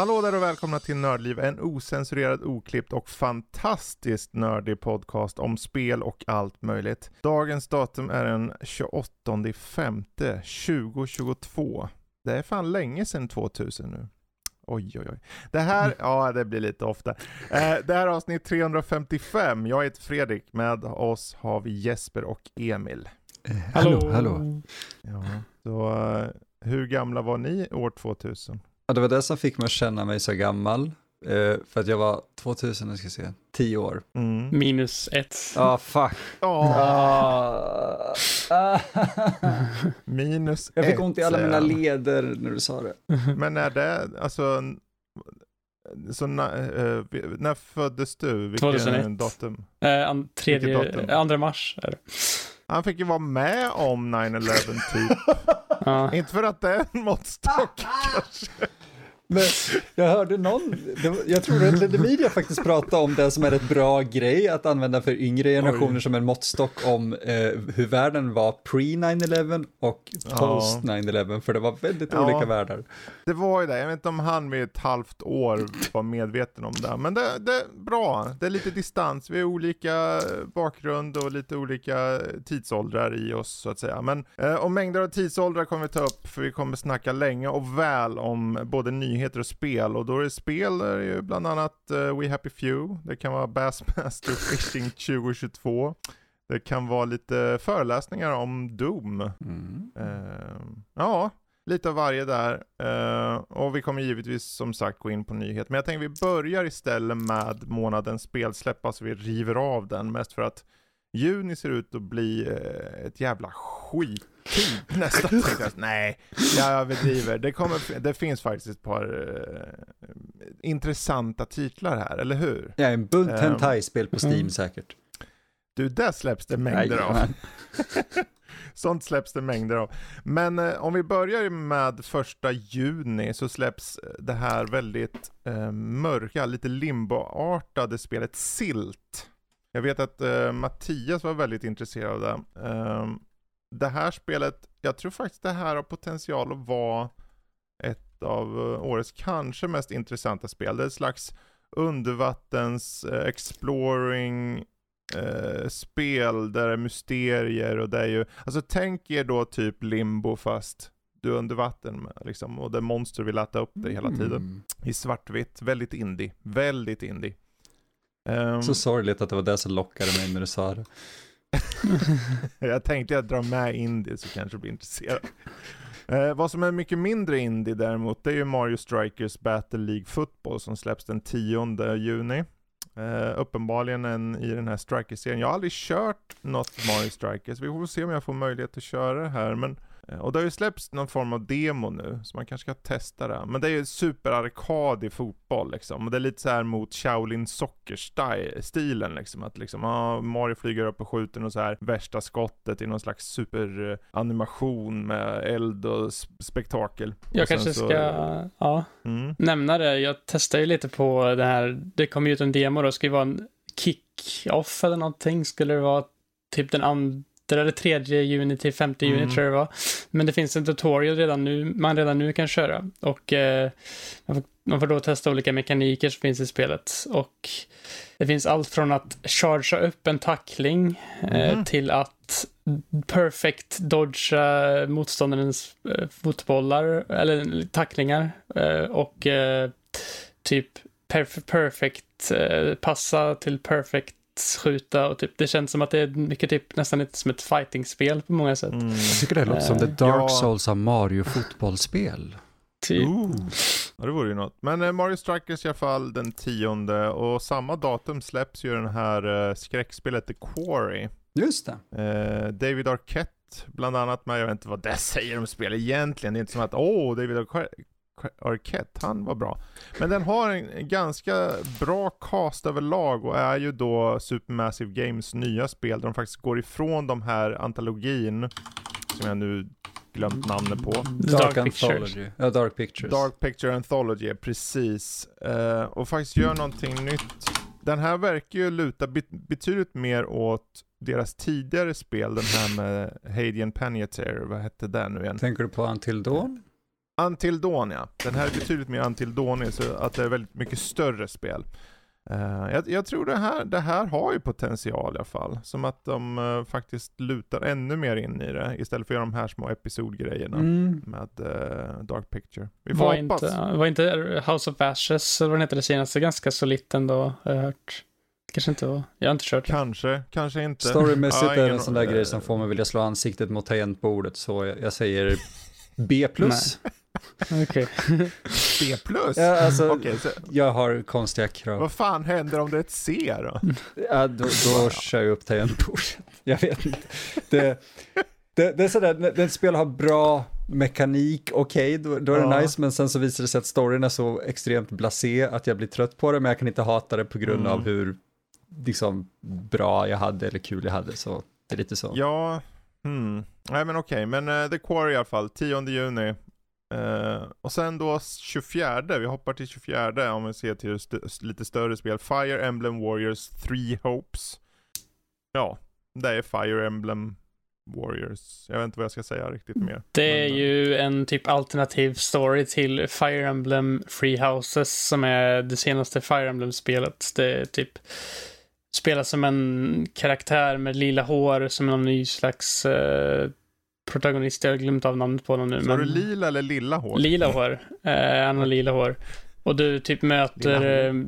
Hallå där och välkomna till Nördliv, en osensurerad, oklippt och fantastiskt nördig podcast om spel och allt möjligt. Dagens datum är den 28 femte 2022. Det är fan länge sedan 2000 nu. Oj, oj, oj. Det här, ja det blir lite ofta. Eh, det här är avsnitt 355. Jag heter Fredrik. Med oss har vi Jesper och Emil. Eh, hallå, hallå. Ja, så eh, hur gamla var ni år 2000? Ja, det var det som fick mig att känna mig så gammal. Eh, för att jag var 2000, jag ska se, 10 år. Mm. Minus ett. Ja, ah, fuck. Oh. Ah. Minus Jag fick ett, ont i alla mina leder när du sa det. Men är det, alltså, så när, uh, när föddes du? Vilken 2001. datum? Eh, an, tredje, datum? Andra mars är det. Han fick ju vara med om 9-11 typ. Inte för att det är en måttstock kanske. Men jag hörde någon, jag tror att Lede Media faktiskt pratade om det som är ett bra grej att använda för yngre generationer Oj. som en måttstock om eh, hur världen var pre 9-11 och post 9-11, för det var väldigt ja. olika världar. Det var ju det, jag vet inte om han med ett halvt år var medveten om det, men det, det är bra, det är lite distans, vi har olika bakgrund och lite olika tidsåldrar i oss så att säga. Men eh, om mängder av tidsåldrar kommer vi ta upp, för vi kommer snacka länge och väl om både nyheter nyheter och spel och då är det spel där är ju bland annat uh, We Happy Few, det kan vara Bassmaster Fishing 2022. Det kan vara lite föreläsningar om Doom. Mm. Uh, ja, lite av varje där. Uh, och vi kommer givetvis som sagt gå in på nyheter. Men jag tänker vi börjar istället med månadens spelsläpp, alltså vi river av den mest för att juni ser ut att bli uh, ett jävla skit tid nästan. Nej, jag överdriver. Det, kommer, det finns faktiskt ett par uh, intressanta titlar här, eller hur? Ja, en bunt um, hentai-spel på Steam mm. säkert. Du, där släpps det mängder Nej, av. Sånt släpps det mängder av. Men eh, om vi börjar med första juni så släpps det här väldigt eh, mörka, lite limboartade spelet Silt. Jag vet att eh, Mattias var väldigt intresserad av det. Det här spelet, jag tror faktiskt det här har potential att vara ett av eh, årets kanske mest intressanta spel. Det är ett slags undervattens eh, exploring eh, spel där det är mysterier och det är ju, alltså tänk er då typ limbo fast du är under vatten liksom, och det monster vill äta upp dig hela tiden. Mm. I svartvitt, väldigt indie, väldigt indie. Um, så sorgligt att det var det som lockade mig när du sa det. jag tänkte jag drar med indie så kanske du blir intresserad. Eh, vad som är mycket mindre indie däremot, det är ju Mario Strikers Battle League Football som släpps den 10 juni. Eh, uppenbarligen en i den här Strikers-serien. Jag har aldrig kört något Mario Strikers, vi får se om jag får möjlighet att köra det här, men Eh, och det har ju släppts någon form av demo nu, så man kanske ska testa det. Men det är ju superarkadig fotboll liksom. Och det är lite så här mot Shaolin Soccer-stilen liksom. Att liksom, ja, Mario flyger upp och skjuter och så här värsta skottet i någon slags superanimation med eld och spektakel. Jag kanske så... ska, ja, mm. nämna det. Jag testar ju lite på det här, det kom ju ut en demo då, det ska ju vara en kick-off eller någonting, skulle det vara typ den andra eller 3 juni till 5 juni mm. tror jag det var. Men det finns en tutorial redan nu, man redan nu kan köra. Och eh, man, får, man, får, då testa olika mekaniker som finns i spelet. Och det finns allt från att chargea upp en tackling eh, mm. till att perfect dodga motståndarens eh, fotbollar, eller tacklingar. Eh, och eh, typ perf perfect eh, passa till perfect skjuta och typ, det känns som att det är mycket typ nästan lite som ett fighting-spel på många sätt. Mm. Jag tycker det låter som det Dark ja. Souls av Mario-fotbollsspel. Typ. Ooh. Ja, det vore ju något. Men eh, Mario Strikers i alla fall den tionde och samma datum släpps ju den här eh, skräckspelet The Quarry. Just det. Eh, David Arquette bland annat, men jag vet inte vad det säger om spel egentligen. Det är inte som att åh, oh, David Arquette han var bra. Men den har en ganska bra cast överlag och är ju då Supermassive Games nya spel där de faktiskt går ifrån de här antologin som jag nu glömt namnet på. Dark, Dark Anthology. Ja, Dark Pictures. Dark Picture Anthology, precis. Uh, och faktiskt gör någonting nytt. Den här verkar ju luta betydligt mer åt deras tidigare spel, den här med Hadian Penyater, vad hette den nu igen? Tänker du på Until Dawn? Until Dawn ja. Den här är betydligt mer Until Dawn, så att det är väldigt mycket större spel. Uh, jag, jag, tror det här, det här har ju potential i alla fall. Som att de uh, faktiskt lutar ännu mer in i det istället för att göra de här små episodgrejerna mm. med uh, Dark Picture. Vi får var hoppas. Inte, var inte House of Ashes, eller vad den heter det senaste, ganska solitt ändå, har jag hört. Kanske inte var, jag har inte kört Kanske, kanske inte. Storymässigt ja, är det en sån där grej som får mig vilja slå ansiktet mot tangentbordet, så jag, jag säger B+. Okej. B plus? Ja, alltså, okay, så... jag har konstiga krav. Vad fan händer om det är ett C då? Ja, då, då kör jag upp tangentbordet. Jag vet inte. Det, det, det är sådär, när ett spel har bra mekanik, okej, då, då, är det ja. nice, men sen så visar det sig att storyn är så extremt blasé att jag blir trött på det, men jag kan inte hata det på grund mm. av hur liksom, bra jag hade eller kul jag hade, så det är lite så. Ja, hmm. nej men okej, men uh, The Quarry i alla fall, 10 juni. Uh, och sen då 24, vi hoppar till 24 om vi ser till st lite större spel. Fire Emblem Warriors 3 Hopes. Ja, det är Fire Emblem Warriors. Jag vet inte vad jag ska säga riktigt mer. Det är men, ju en typ alternativ story till Fire Emblem Free Houses som är det senaste Fire Emblem-spelet. Det är typ spelar som en karaktär med lila hår som någon ny slags uh, protagonist. Jag har glömt av namnet på honom nu. Så men... du lila eller lilla hår? Lila hår. Uh, han har lila hår. Och du typ möter uh,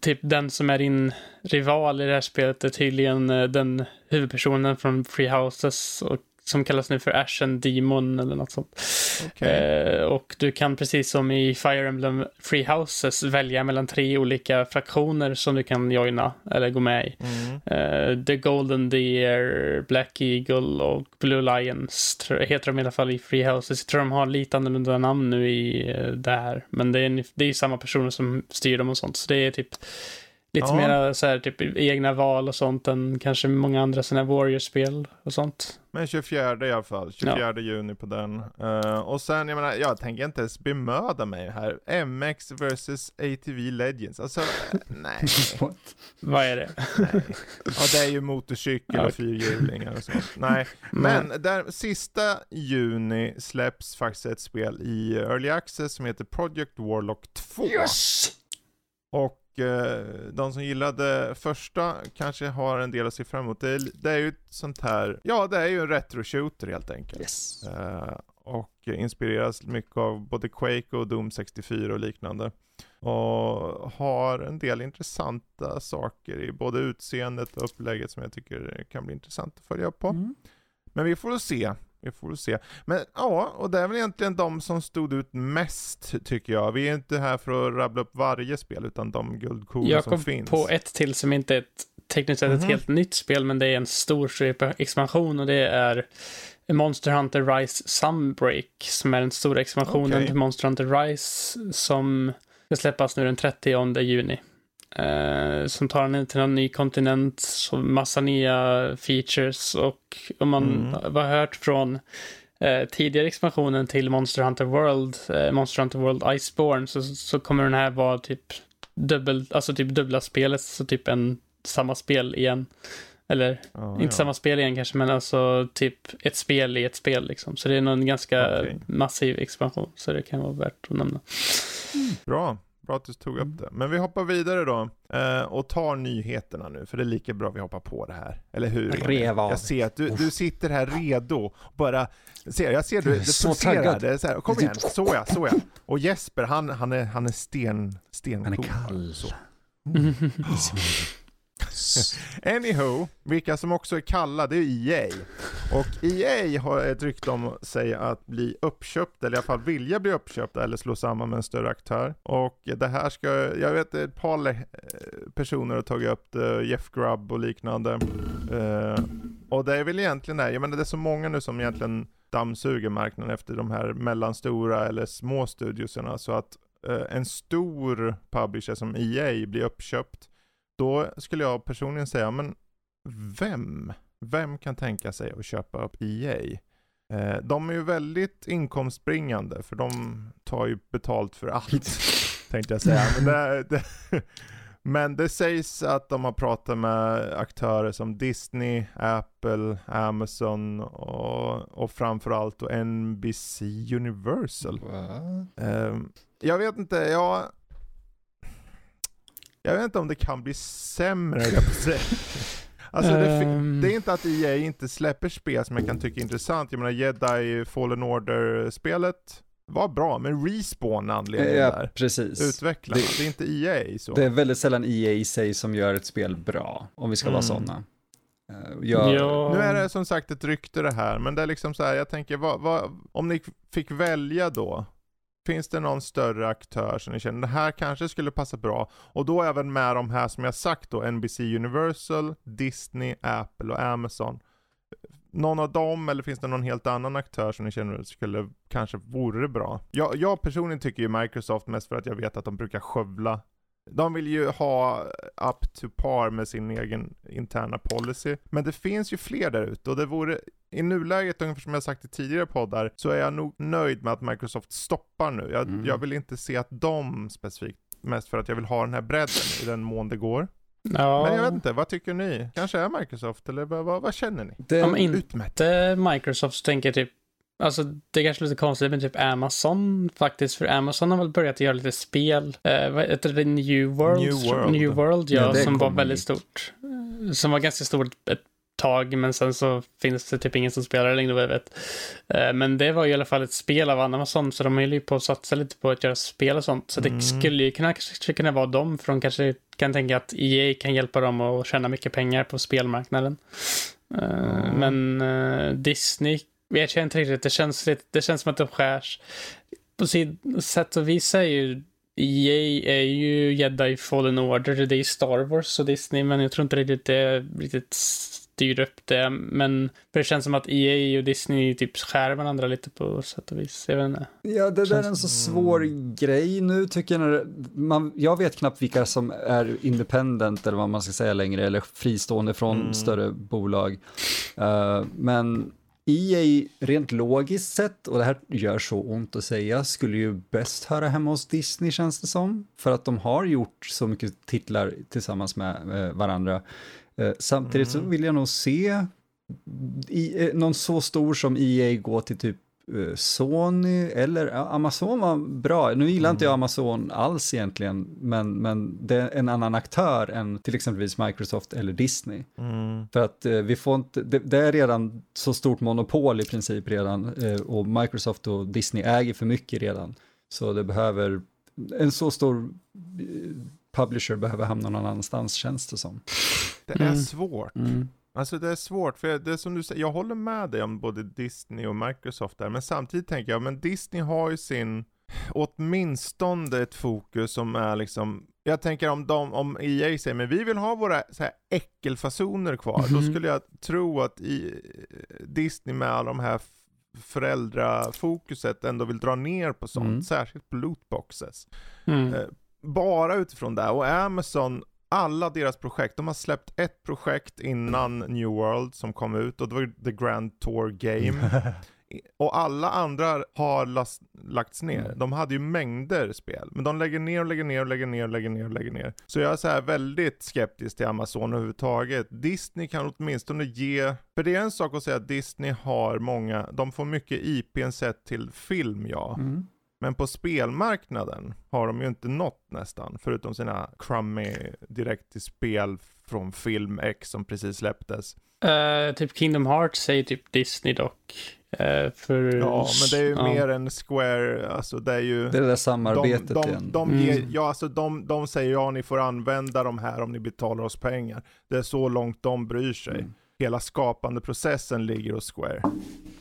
typ den som är din rival i det här spelet är tydligen den huvudpersonen från Free Houses och som kallas nu för Ashen Demon eller något sånt. Okay. Eh, och du kan precis som i Fire Emblem Free Houses välja mellan tre olika fraktioner som du kan joina eller gå med i. Mm. Eh, The Golden Deer, Black Eagle och Blue Lions heter de i alla fall i Free Houses. Jag tror de har lite annorlunda namn nu i eh, där, men det är, det är samma personer som styr dem och sånt. Så det är typ Lite ja. mer så här, typ egna val och sånt än kanske många andra sådana Warriors-spel och sånt. Men 24 i alla fall, 24 ja. juni på den. Uh, och sen, jag menar, jag tänker inte ens bemöda mig här. MX vs ATV Legends, alltså, nej. Vad är det? nej. Ja, det är ju motorcykel och fyrhjulingar och sånt. Nej, men där sista juni släpps faktiskt ett spel i Early Access som heter Project Warlock 2. Yes! Och Eh, de som gillade första kanske har en del att se fram emot. Det är, ju ett sånt här, ja det är ju en retro-shooter helt enkelt. Yes. Uh, och inspireras mycket av både Quake och Doom 64 och liknande. Och har en del intressanta saker i både utseendet och upplägget som jag tycker kan bli intressant att följa på. Mm. Men vi får se vi får se. Men ja, och det är väl egentligen de som stod ut mest tycker jag. Vi är inte här för att rabbla upp varje spel utan de guldkorn som finns. Jag kom på ett till som inte är ett tekniskt sett ett mhm. helt nytt spel men det är en stor expansion och det är Monster Hunter Rise Sunbreak som är den stora expansionen okay. till Monster Hunter Rise som ska släppas nu den 30 juni. Eh, som tar en till en ny kontinent, så massa nya features och om man mm. har hört från eh, tidigare expansionen till Monster Hunter World, eh, Monster Hunter World Iceborne, så, så kommer den här vara typ dubbel, alltså typ dubbla spelet, så typ en samma spel igen. Eller oh, inte ja. samma spel igen kanske, men alltså typ ett spel i ett spel liksom. Så det är nog en ganska okay. massiv expansion, så det kan vara värt att nämna. Bra. Bra att du tog upp mm. det. Men vi hoppar vidare då eh, och tar nyheterna nu, för det är lika bra vi hoppar på det här. Eller hur? Reva Jag ser att du, du sitter här redo, bara, ser, jag ser du, pulserar. Det är så här, kom igen, så ja, så ja. Och Jesper, han, han är, han är sten, sten Han är kall. Så. Anywho, vilka som också är kalla, det är EA. Och EA har ett rykte om sig att bli uppköpt, eller i alla fall vilja bli uppköpt eller slå samman med en större aktör. Och det här ska, jag vet ett par eh, personer har tagit upp det, Jeff Grubb och liknande. Uh, och det är väl egentligen det, jag menar det är så många nu som egentligen dammsuger marknaden efter de här mellanstora eller små studioserna så att eh, en stor publisher som EA blir uppköpt, då skulle jag personligen säga, men vem? Vem kan tänka sig att köpa upp EA? Eh, de är ju väldigt inkomstbringande för de tar ju betalt för allt, tänkte jag säga. Men det, det, men det sägs att de har pratat med aktörer som Disney, Apple, Amazon och, och framförallt NBC Universal. Um, jag vet inte, jag... Jag vet inte om det kan bli sämre, jag. Alltså det, um... det, är inte att EA inte släpper spel som jag kan tycka är intressant. Jag menar Jedi Fallen Order-spelet var bra, men Respawn anledningen ja, där. precis. Utvecklarna, det, det, är inte EA så. Det är väldigt sällan EA i sig som gör ett spel bra, om vi ska mm. vara sådana. Eh, jag... Ja. Nu är det som sagt ett rykte det här, men det är liksom så här, jag tänker, vad, vad, om ni fick välja då, Finns det någon större aktör som ni känner, det här kanske skulle passa bra? Och då även med de här som jag sagt då, NBC Universal, Disney, Apple och Amazon. Någon av dem, eller finns det någon helt annan aktör som ni känner skulle, kanske vore bra? Jag, jag personligen tycker ju Microsoft mest för att jag vet att de brukar skövla de vill ju ha up to par med sin egen interna policy. Men det finns ju fler där ute och det vore i nuläget, ungefär som jag sagt i tidigare poddar, så är jag nog nöjd med att Microsoft stoppar nu. Jag, mm. jag vill inte se att de specifikt, mest för att jag vill ha den här bredden i den mån det går. Ja. Men jag vet inte, vad tycker ni? Kanske är Microsoft eller vad, vad, vad känner ni? Det, Om inte Microsoft så tänker jag typ Alltså det är kanske lite konstigt med typ Amazon faktiskt, för Amazon har väl börjat göra lite spel. Eh, vad heter det? New World? New World, New World ja, ja som var väldigt hit. stort. Som var ganska stort ett tag, men sen så finns det typ ingen som spelar det längre vad jag vet. Eh, men det var i alla fall ett spel av Amazon, så de höll ju på att satsa lite på att göra spel och sånt. Så det mm. skulle ju kunna, kanske kunna vara dem, för de kanske kan tänka att EA kan hjälpa dem att tjäna mycket pengar på spelmarknaden. Mm. Men uh, Disney vet jag inte riktigt. Det känns, lite, det känns som att de skärs. På sitt sätt och vis är ju EA är ju Jedi Fallen Order, det är Star Wars och Disney, men jag tror inte riktigt det riktigt styr upp det. Men det känns som att EA och Disney typ skär varandra lite på sätt och vis. Jag vet inte. Ja, det där är en så svår mm. grej nu tycker jag. När man, jag vet knappt vilka som är independent eller vad man ska säga längre, eller fristående från mm. större bolag. Uh, men EA rent logiskt sett, och det här gör så ont att säga, skulle ju bäst höra hemma hos Disney känns det som. För att de har gjort så mycket titlar tillsammans med eh, varandra. Eh, samtidigt mm. så vill jag nog se i, eh, någon så stor som EA gå till typ Eh, Sony eller Amazon var bra. Nu gillar mm. inte jag mm. Amazon alls egentligen, men, men det är en annan aktör än till exempelvis Microsoft eller Disney. Mm. För att eh, vi får inte, det, det, är redan så stort monopol i princip redan eh, och Microsoft och Disney äger för mycket redan. Så det behöver, en så stor publisher behöver hamna någon annanstans känns det som. Det är mm. svårt. Mm. Alltså det är svårt, för det är som du säger, jag håller med dig om både Disney och Microsoft där, men samtidigt tänker jag, men Disney har ju sin, åtminstone ett fokus som är liksom, jag tänker om de, om EA säger, men vi vill ha våra så här äckelfasoner kvar, mm -hmm. då mhm. skulle jag tro att i, Disney med alla de här föräldrafokuset ändå vill dra ner på sånt, mm. särskilt på lootboxes. Mm. Bara utifrån det, och Amazon alla deras projekt, de har släppt ett projekt innan New World som kom ut och det var The Grand Tour Game. och alla andra har last, lagts ner. Mm. De hade ju mängder spel, men de lägger ner och lägger ner och lägger ner och lägger ner och lägger ner. Så jag är så här väldigt skeptisk till Amazon överhuvudtaget. Disney kan åtminstone ge, för det är en sak att säga att Disney har många, de får mycket IPn sett till film ja. Mm. Men på spelmarknaden har de ju inte nått nästan, förutom sina crummy direkt till spel från film X som precis släpptes. Uh, typ Kingdom Hearts säger typ Disney dock. Uh, för... Ja, men det är ju ja. mer än Square, alltså det är ju... Det är det där samarbetet de, de, igen. De, ger, mm. ja, alltså de, de säger ja, ni får använda de här om ni betalar oss pengar. Det är så långt de bryr sig. Mm. Hela skapande processen ligger hos Square.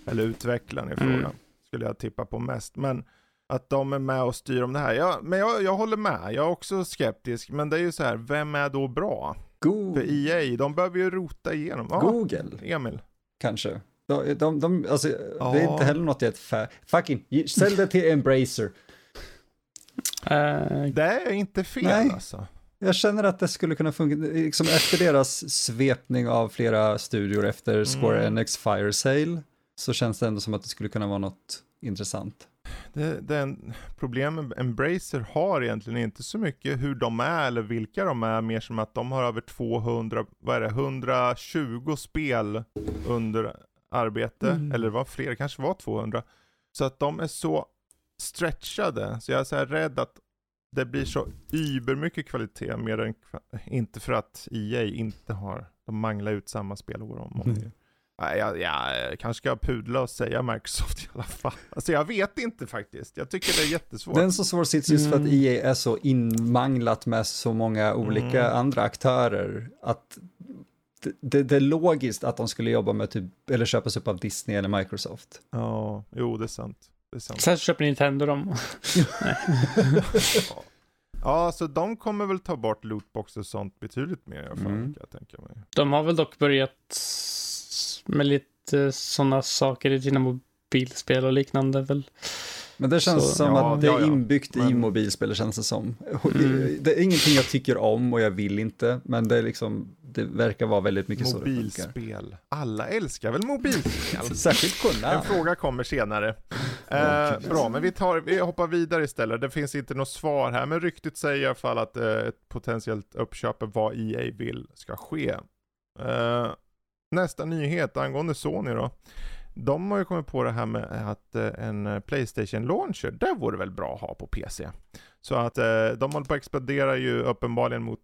Eller utvecklaren i frågan, mm. skulle jag tippa på mest. Men att de är med och styr om det här. Ja, men jag, jag håller med, jag är också skeptisk. Men det är ju så här, vem är då bra? Google. För EA, de behöver ju rota igenom. Ja, Google. Emil. Kanske. De, de, de, alltså, ja. Det är inte heller något jag är ett fan. Fucking, sälj det till Embracer. Uh, det är inte fel nej. alltså. Jag känner att det skulle kunna funka, liksom efter deras svepning av flera studior efter Square mm. Enix Fire Sale, så känns det ändå som att det skulle kunna vara något intressant. Det, den problemen Embracer har egentligen inte så mycket hur de är eller vilka de är, mer som att de har över 200, vad är det, 120 spel under arbete, mm. eller vad fler, kanske var 200. Så att de är så stretchade, så jag är så här rädd att det blir så mycket kvalitet, mer än, inte för att EA inte har, de manglar ut samma spel år om mm. Jag, jag, kanske ska pudla och säga Microsoft i alla fall. Alltså jag vet inte faktiskt. Jag tycker det är jättesvårt. Det är en så svår sits just för att EA mm. e är så inmanglat med så många olika mm. andra aktörer. Att det, det, det, är logiskt att de skulle jobba med typ, eller köpas upp av Disney eller Microsoft. Ja, jo det är sant. Det är sant. Sen köper Nintendo dem. ja, så de kommer väl ta bort lootbox och sånt betydligt mer i alla fall, mm. kan jag tänka mig. De har väl dock börjat med lite sådana saker i dina mobilspel och liknande väl. Men det känns så, som ja, att det är inbyggt ja, men... i mobilspel, känns det som. Mm. Det är ingenting jag tycker om och jag vill inte, men det är liksom, det verkar vara väldigt mycket mobilspel. så Mobilspel. Alla älskar väl mobilspel? Särskilt kunna. En fråga kommer senare. Eh, bra, men vi, tar, vi hoppar vidare istället. Det finns inte något svar här, men ryktet säger i alla fall att eh, ett potentiellt uppköp vad EA vill ska ske. Eh, nästa nyhet angående Sony då. De har ju kommit på det här med att eh, en eh, Playstation Launcher, det vore väl bra att ha på PC. Så att eh, de håller på att expandera ju uppenbarligen mot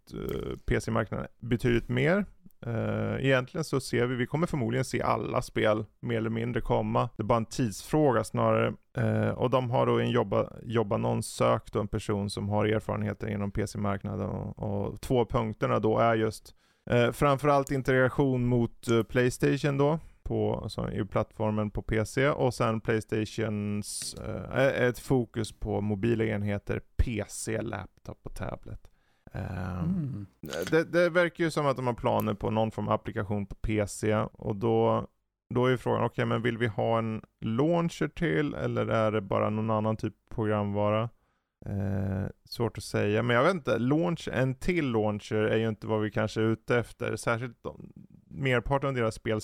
PC-marknaden betydligt mer. egentligen så ser vi, vi kommer förmodligen se alla spel mer eller mindre komma. Det är bara en tidsfråga snarare. och de har då en jobba, jobbannons sökt en person som har erfarenheter inom PC-marknaden. Och, och två punkterna då är just Eh, framförallt integration mot eh, Playstation då, på, alltså, i plattformen på PC och sen Playstations, eh, ett fokus på mobila enheter, PC, laptop och tablet. Um, mm. det, det, verkar ju som att de har planer på någon form av applikation på PC och då, då är frågan, okej okay, men vill vi ha en launcher till eller är det bara någon annan typ av programvara? Eh, svårt att säga, men jag vet inte. Launch, en till launcher är ju inte vad vi kanske är ute efter. Särskilt de, merparten av deras spel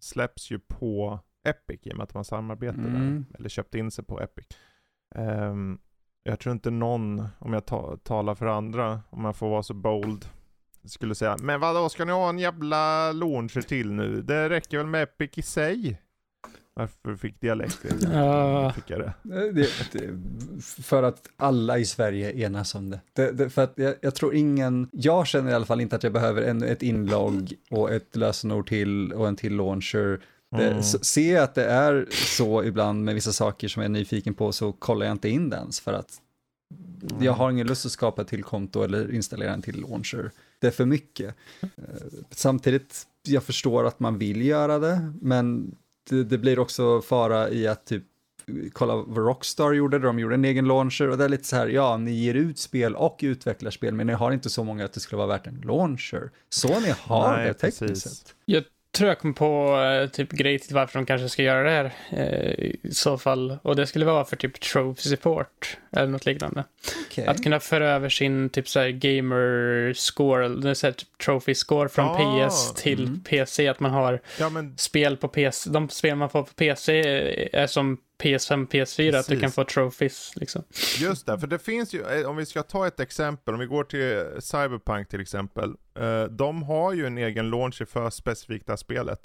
släpps ju på Epic i och med att man samarbetar mm. där. Eller köpt in sig på Epic. Um, jag tror inte någon, om jag ta, talar för andra, om jag får vara så bold, skulle säga Men vadå, ska ni ha en jävla launcher till nu? Det räcker väl med Epic i sig? Varför fick dialekt? Ja. Fick jag det? Det, det? För att alla i Sverige enas om det. det för att jag, jag, tror ingen, jag känner i alla fall inte att jag behöver ännu ett inlogg och ett lösenord till och en till launcher. Det, mm. Ser att det är så ibland med vissa saker som jag är nyfiken på så kollar jag inte in det ens för att mm. jag har ingen lust att skapa ett till konto eller installera en till launcher. Det är för mycket. Eh, samtidigt, jag förstår att man vill göra det, men det, blir också fara i att typ kolla vad Rockstar gjorde, där de gjorde en egen launcher och det är lite så här, ja, ni ger ut spel och utvecklar spel, men ni har inte så många att det skulle vara värt en launcher. Så ni har Nej, det tekniskt sett. Jag tror jag kom på eh, typ grej till varför de kanske ska göra det här eh, i så fall. Och det skulle vara för typ trophy support eller något liknande. Okay. Att kunna föra över sin typ såhär gamer score, det är typ trophy score från ah, PS till mm. PC. Att man har ja, men... spel på PC, de spel man får på PC är som PS5, PS4, Precis. att du kan få trophies liksom. Just det, för det finns ju, eh, om vi ska ta ett exempel, om vi går till Cyberpunk till exempel. Eh, de har ju en egen launcher för specifikt det här spelet.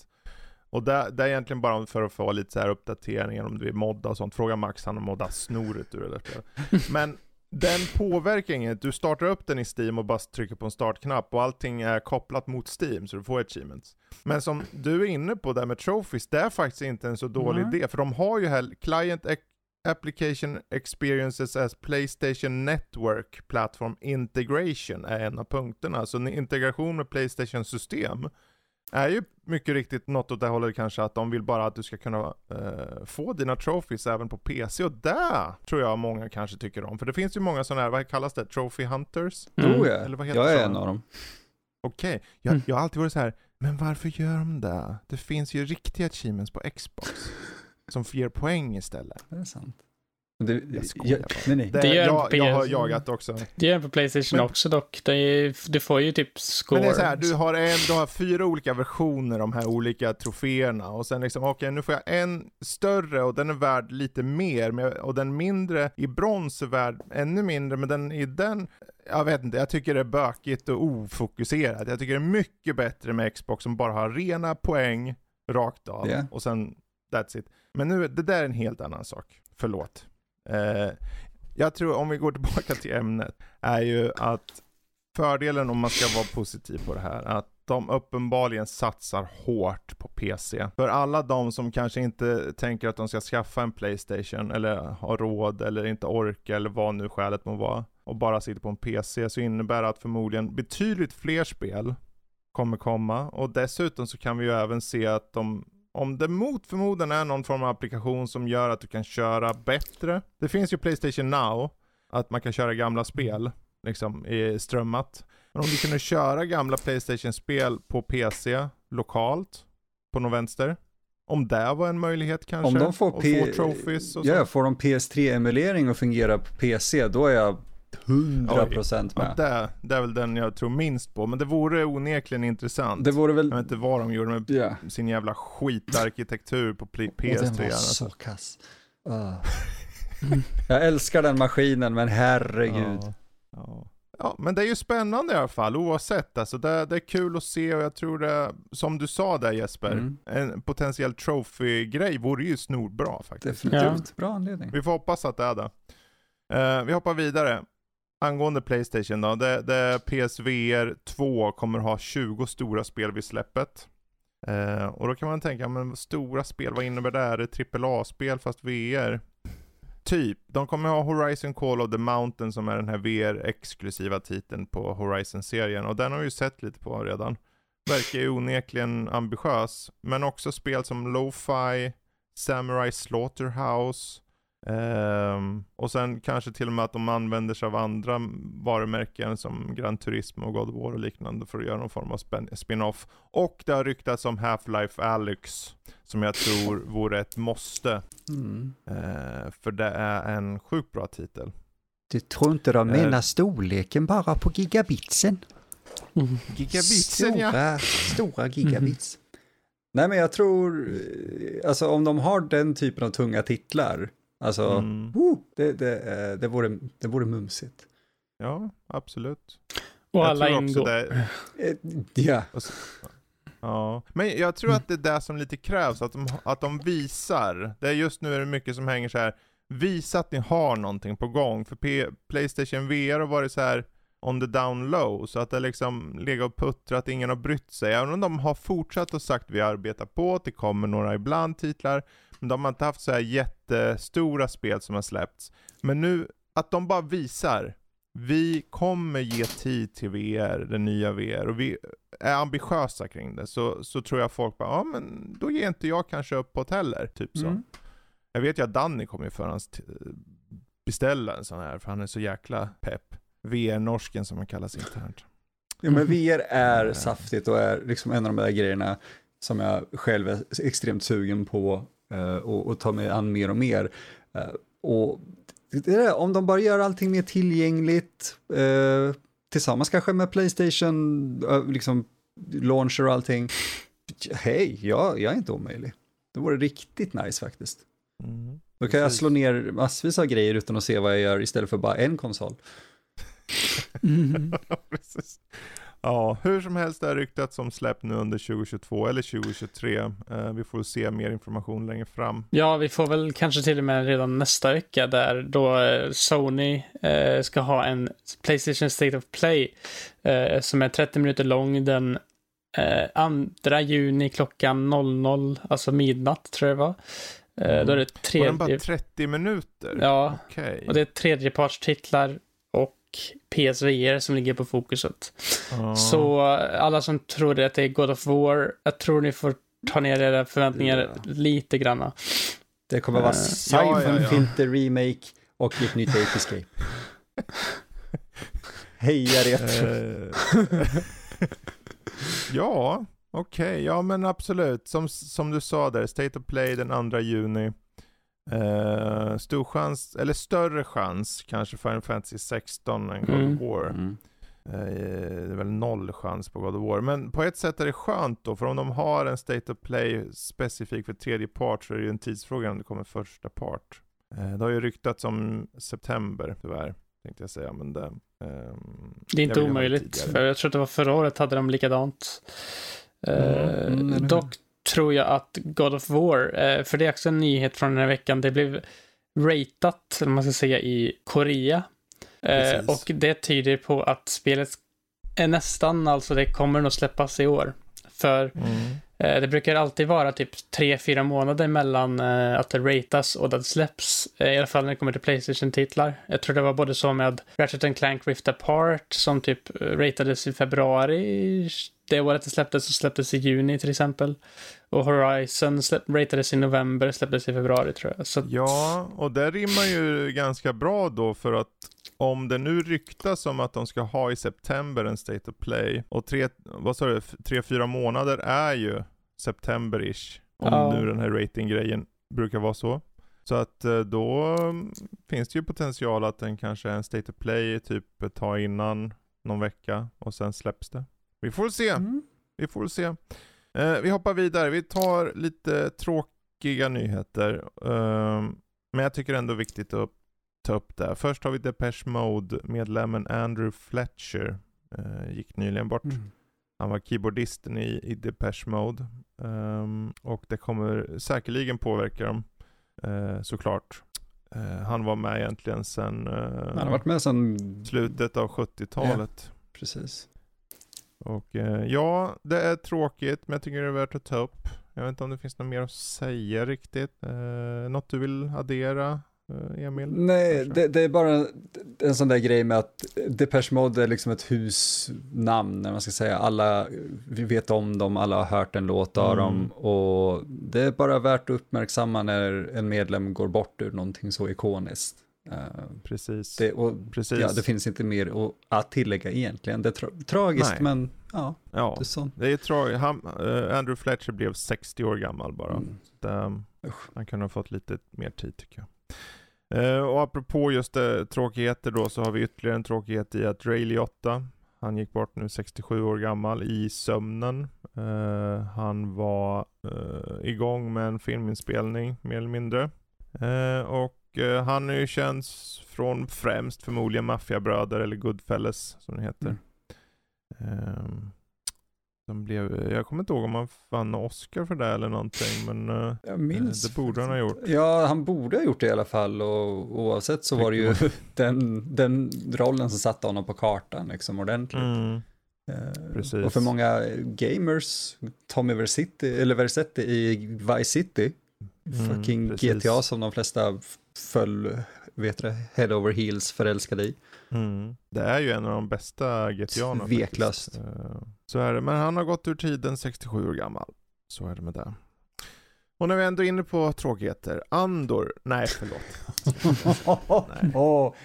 Och det, det, är egentligen bara för att få lite så här uppdateringar om du vill modda och sånt. Fråga Max, han har moddat snoret ur det där spelet. Men den påverkar inget. Du startar upp den i Steam och bara trycker på en startknapp och allting är kopplat mot Steam så du får achievements. Men som du är inne på där med trophies, det är faktiskt inte en så dålig mm. idé för de har ju här Client Application Experiences as Playstation Network Platform Integration är en av punkterna. Så integration med Playstation system är ju mycket riktigt något åt det hållet kanske att de vill bara att du ska kunna uh, få dina trophies även på PC och det tror jag många kanske tycker om. För det finns ju många sådana här, vad kallas det? Trophy Hunters? Mm. Oh ja, Eller vad heter jag är en av dem. Okej, okay. jag, mm. jag har alltid varit så här Men varför gör de det? Det finns ju riktiga achievements på Xbox. Som ger poäng istället. Det är sant. Det, jag skojar bara. Nej, nej. Det, Det gör jag, på jag har jagat också. Det gör den på Playstation Men- också dock. Det är, du får ju typ score. Men det är så här, du har, en, du har fyra olika versioner, de här olika troféerna. Och sen liksom, okej nu får jag en större och den är värd lite mer. Och den mindre i brons är värd ännu mindre. Men den i den, jag vet inte, jag tycker det är bökigt och ofokuserat. Jag tycker det är mycket bättre med Xbox som bara har rena poäng rakt av. Ja. Och sen, that's it. Men nu, det där är en helt annan sak. Förlåt. Eh, jag tror, om vi går tillbaka till ämnet, är ju att fördelen om man ska vara positiv på det här, att de uppenbarligen satsar hårt på PC. För alla de som kanske inte tänker att de ska skaffa en Playstation, eller har råd, eller inte orkar, eller vad nu skälet må vara, och bara sitter på en PC, så innebär det att förmodligen betydligt fler spel kommer komma. Och dessutom så kan vi ju även se att de om det mot förmodan är någon form av applikation som gör att du kan köra bättre. Det finns ju Playstation Now, att man kan köra gamla spel, liksom i strömmat. Men om du kunde köra gamla Playstation-spel på PC lokalt, på någon vänster. Om det var en möjlighet kanske. Om de får, och P- få trophies och så. ja, får de PS3-emulering att fungera på PC, då är jag 100% Ja, med. det, det är väl den jag tror minst på, men det vore onekligen intressant. Det vore väl... Jag vet inte vad de gjorde med Ja. sin jävla skitarkitektur på pl- Och den PS3. var alltså. så kass. Ah. jag älskar den maskinen, men herregud. Ja, ja. ja, men det är ju spännande i alla fall oavsett. Alltså det, det är kul att se och jag tror det, som du sa där Jesper, Mm. en potentiell trophy-grej vore ju snorbra faktiskt. Definitivt. Bra anledning. Vi får hoppas att det är det. Eh, vi hoppar vidare. Angående Playstation då, det, det PSVR 2 kommer ha 20 stora spel vid släppet. Eh, och då kan man tänka, men stora spel, vad innebär det? Är det AAA-spel fast VR? Typ, de kommer ha Horizon Call of the Mountain som är den här VR-exklusiva titeln på Horizon-serien och den har vi ju sett lite på redan. Verkar ju onekligen ambitiös, men också spel som Lo-Fi, Samurai Slaughterhouse, ehm, och sen kanske till och med att de använder sig av andra varumärken som Gran Turismo och God of War och liknande för att göra någon form av spin- spin-off. Och det har ryktats om Half-Life Alyx, som jag tror vore ett måste, Mm. eh, för det är en sjukt bra titel. Du tror inte de Eh. menar storleken bara på gigabitsen? Mm. Gigabitsen ja! Stora, stora gigabits. Nej men jag tror, eh, alltså om de har den typen av tunga titlar, alltså, Mm. woo, det, det, eh, det, vore, det vore mumsigt. Ja, absolut. Och Jag alla ingår. det- Eh, Ja, Ja, men jag tror att det är det som lite krävs, att de, att de visar. Det är just nu är det mycket som hänger så här. visa att ni har någonting på gång. För P- Playstation VR har varit så här on the down low, så att det liksom legat och puttrat, ingen har brytt sig. Även om de har fortsatt och sagt vi arbetar på, det kommer några ibland titlar, men de har inte haft så här jättestora spel som har släppts. Men nu, att de bara visar, vi kommer ge tid till VR, den nya VR, och vi är ambitiösa kring det, så, så tror jag folk bara, ja men då ger inte jag kanske upp på det heller, typ så. Mm. Jag vet ju att Danny kommer ju förhands beställa en sån här, för han är så jäkla pepp. VR-norsken som han kallas internt. Ja, men VR är Eh. saftigt och är liksom en av de där grejerna som jag själv är extremt sugen på och, och ta mig an mer och mer. Eh, och det om de bara gör allting mer tillgängligt, eh, tillsammans kanske med Playstation, eh, liksom launcher och allting. Hej, jag, jag är inte omöjlig. Det vore riktigt nice faktiskt. Mm. Då kan jag slå ner massvis av grejer utan att se vad jag gör istället för bara en konsol. Mm. Ja, hur som helst det har ryktats om släpp nu under 2022 eller 2023. Eh, vi får se mer information längre fram. Ja, vi får väl kanske till och med redan nästa vecka där då eh, Sony eh, ska ha en Playstation State of Play som är 30 minuter lång den eh, 2 juni klockan 00, alltså midnatt tror jag det var. Eh, då är det Var den bara tredje, 30 minuter? ja, Okej. och det är tredjepartstitlar och PSVR som ligger på fokuset. Ja. Så eh, alla som tror att det är God of War, jag tror ni får ta ner era förväntningar Ja. lite granna. Det kommer vara Eh, Siphon ja, ja, ja. Filter Remake och ett nytt Ape Escape. Heja retro. Eh, ja, Okej, okay, ja men absolut. Som, som du sa där, State of Play den 2 juni. Uh, stor chans, eller större chans kanske Final Fantasy 16 än God mm. of War. Mm. Uh, det är väl noll chans på God of War. Men på ett sätt är det skönt då, för om de har en State of Play specifik för tredje part så är det ju en tidsfråga om det kommer första part. Uh, det har ju ryktats om september tyvärr, tänkte jag säga. Men det, um, det är inte omöjligt, för jag tror att det var förra året hade de likadant. Mm, dock tror jag att God of War, eh, för det är också en nyhet från den här veckan, det blev ratat, eller man ska säga, i Korea. Eh, och det tyder på att spelet är nästan, alltså det kommer nog släppas i år. För mm. Eh, det brukar alltid vara typ 3-4 månader mellan att det ratas och att det släpps. I alla fall när det kommer till Playstation-titlar. Jag tror det var både så med Ratchet Clank Rift Apart som typ ratades i februari det året det släpptes så släpptes i juni till exempel. Och Horizon ratades i november, släpptes i februari tror jag. Så... Ja, och det rimmar ju ganska bra då för att om det nu ryktas om att de ska ha i september en State of Play och tre, vad sa du, tre, fyra månader är ju september-ish. Om ja. nu den här ratinggrejen brukar vara så. Så att eh, då mm, finns det ju potential att den kanske är en State of Play typ ett tag innan någon vecka och sen släpps det. Vi får se. Mm. Vi får se. Eh, vi hoppar vidare. Vi tar lite tråkiga nyheter. Eh, men jag tycker ändå viktigt att ta upp det. Först har vi Depeche Mode-medlemmen Andrew Fletcher. Eh, gick nyligen bort. Mm. Han var keyboardisten i, i Depeche Mode. Um, och det kommer säkerligen påverka dem. Uh, såklart. Uh, han var med egentligen sedan uh, Han har varit med sedan slutet av 70-talet. Ja, precis. Och eh, ja, det är tråkigt, men jag tycker det är värt att ta upp. Jag vet inte om det finns något mer att säga riktigt. Eh, något du vill addera? Eh, Emil? Nej, det, det, är bara en sån där grej med att Depeche Mode är liksom ett husnamn, när man ska säga. Alla, vi vet om dem, alla har hört en låt av mm. dem och det är bara värt att uppmärksamma när en medlem går bort ur någonting så ikoniskt. Uh, Precis. Det, och, Precis. Ja, det finns inte mer att tillägga egentligen. Det är tra tragiskt, Nej. men ja, ja, det är sånt. Det är tragiskt. uh, Andrew Fletcher blev 60 år gammal bara. Mm. Um, han kunde ha fått lite mer tid tycker jag. Uh, och apropå just uh, tråkigheter då, så har vi ytterligare en tråkighet i att Ray Liotta, han gick bort nu 67 år gammal i sömnen. Uh, han var uh, igång med en filminspelning mer eller mindre. och eh, han är ju känd från främst förmodligen Maffiabröder eller Goodfellas som det heter. Mm. De blev, jag kommer inte ihåg om han vann Oscar för det eller någonting, men uh, jag minns. det borde han ha gjort. Ja, han borde ha gjort det i alla fall och oavsett så var det ju den, den rollen som satte honom på kartan liksom ordentligt. Mm. Uh, och för många gamers, Tommy Versetti, eller Versetti i Vice City, fucking precis. GTA som de flesta föll, vet du, head over heels förälskad i. Mm. Det är ju en av de bästa GTA. Tveklöst. Eh, så är det, men han har gått ur tiden 67 år gammal. Så är det med det. Och när vi ändå är inne på tråkigheter, Andor, nej förlåt. nej,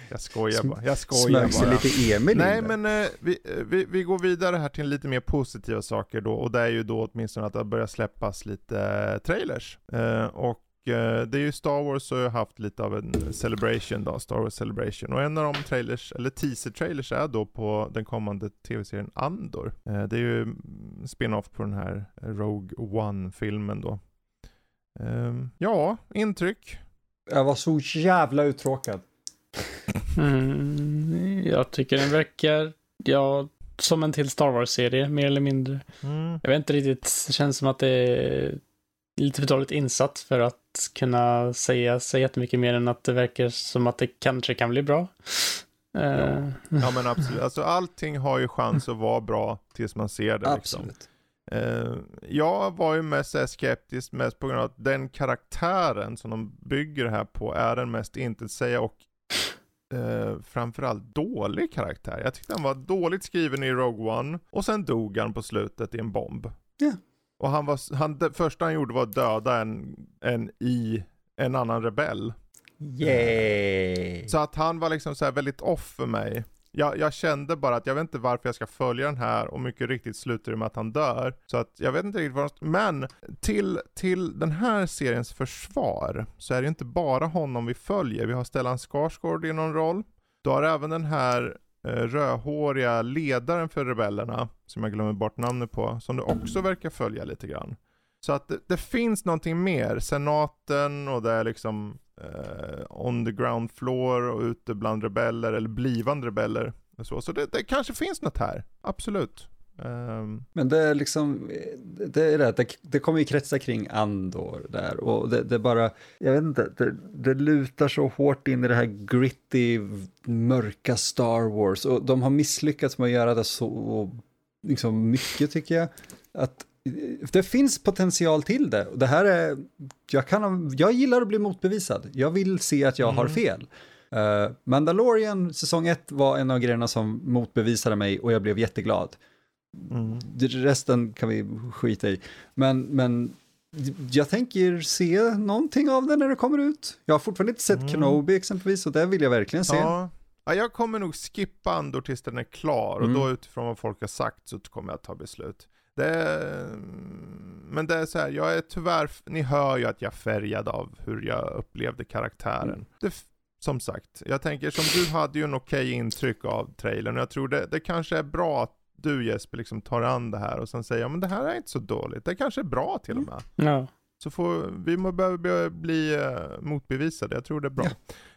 jag skojar bara. Jag skojar bara. lite Emil Nej men eh, vi, eh, vi, vi går vidare här till lite mer positiva saker då, och det är ju då åtminstone att det börjar släppas lite eh, trailers. Eh, och Eh, det är ju Star Wars har haft lite av en celebration då, Star Wars celebration. Och en av de trailers, eller teaser-trailers är då på den kommande tv-serien Andor. Det är ju spin-off på den här Rogue One-filmen då. Ehm, ja, intryck? Jag var så jävla uttråkad. Mm, jag tycker den verkar, ja, som en till Star Wars-serie, mer eller mindre. Mm. Jag vet inte riktigt, det känns som att det är lite för dåligt insatt för att kunna säga så jättemycket mer än att det verkar som att det kanske kan bli bra. Ja, eh. ja men absolut. Alltså, allting har ju chans att vara bra tills man ser det. Liksom. Absolut. Jag var ju mest skeptisk mest på grund av att den karaktären som de bygger här på är den mest intetsäga och uh, framförallt dålig karaktär. Jag tyckte han var dåligt skriven i Rogue One och sen dog han på slutet i en bomb. Ja. Och han var, han, det första han gjorde var att döda en, en i en annan rebell. Yay! Så att han var liksom så väldigt off för mig. Jag, jag, kände bara att jag vet inte varför jag ska följa den här och mycket riktigt slutar det med att han dör. Så att jag vet inte riktigt vad Men till, till den här seriens försvar så är det inte bara honom vi följer. Vi har Stellan Skarsgård i någon roll. Du har även den här eh, rödhåriga ledaren för rebellerna, som jag glömmer bort namnet på, som du också verkar följa lite grann. Så att det, det finns någonting mer, senaten och det är liksom eh, on the ground floor och ute bland rebeller eller blivande rebeller. Så så det, det kanske finns något här, absolut. Um... Men det är liksom, det är det, det, det kommer ju kretsa kring Andor där och det, det bara, jag vet inte, det, det lutar så hårt in i det här gritty, mörka Star Wars och de har misslyckats med att göra det så liksom mycket tycker jag. Att det finns potential till det. Det här är, jag, kan, jag gillar att bli motbevisad. Jag vill se att jag mm. har fel. Uh, Mandalorian säsong 1 var en av grejerna som motbevisade mig och jag blev jätteglad. Mm. Resten kan vi skita i. Men, men jag tänker se någonting av det när det kommer ut. Jag har fortfarande inte sett mm. Kenobi exempelvis och det vill jag verkligen se. Ja. ja jag kommer nog skippa Andor tills den är klar och mm. då utifrån vad folk har sagt så kommer jag ta beslut. Det, men det är så här, jag är tyvärr, ni hör ju att jag är färgad av hur jag upplevde karaktären. Mm. Det, som sagt, jag tänker som du hade ju en okej okay intryck av trailern och jag tror det, det kanske är bra att du Jesper liksom tar an det här och sen säger ja men det här är inte så dåligt, det kanske är bra till och med. Mm. Ja. Så får, vi må behöva bli uh, motbevisade, jag tror det är bra.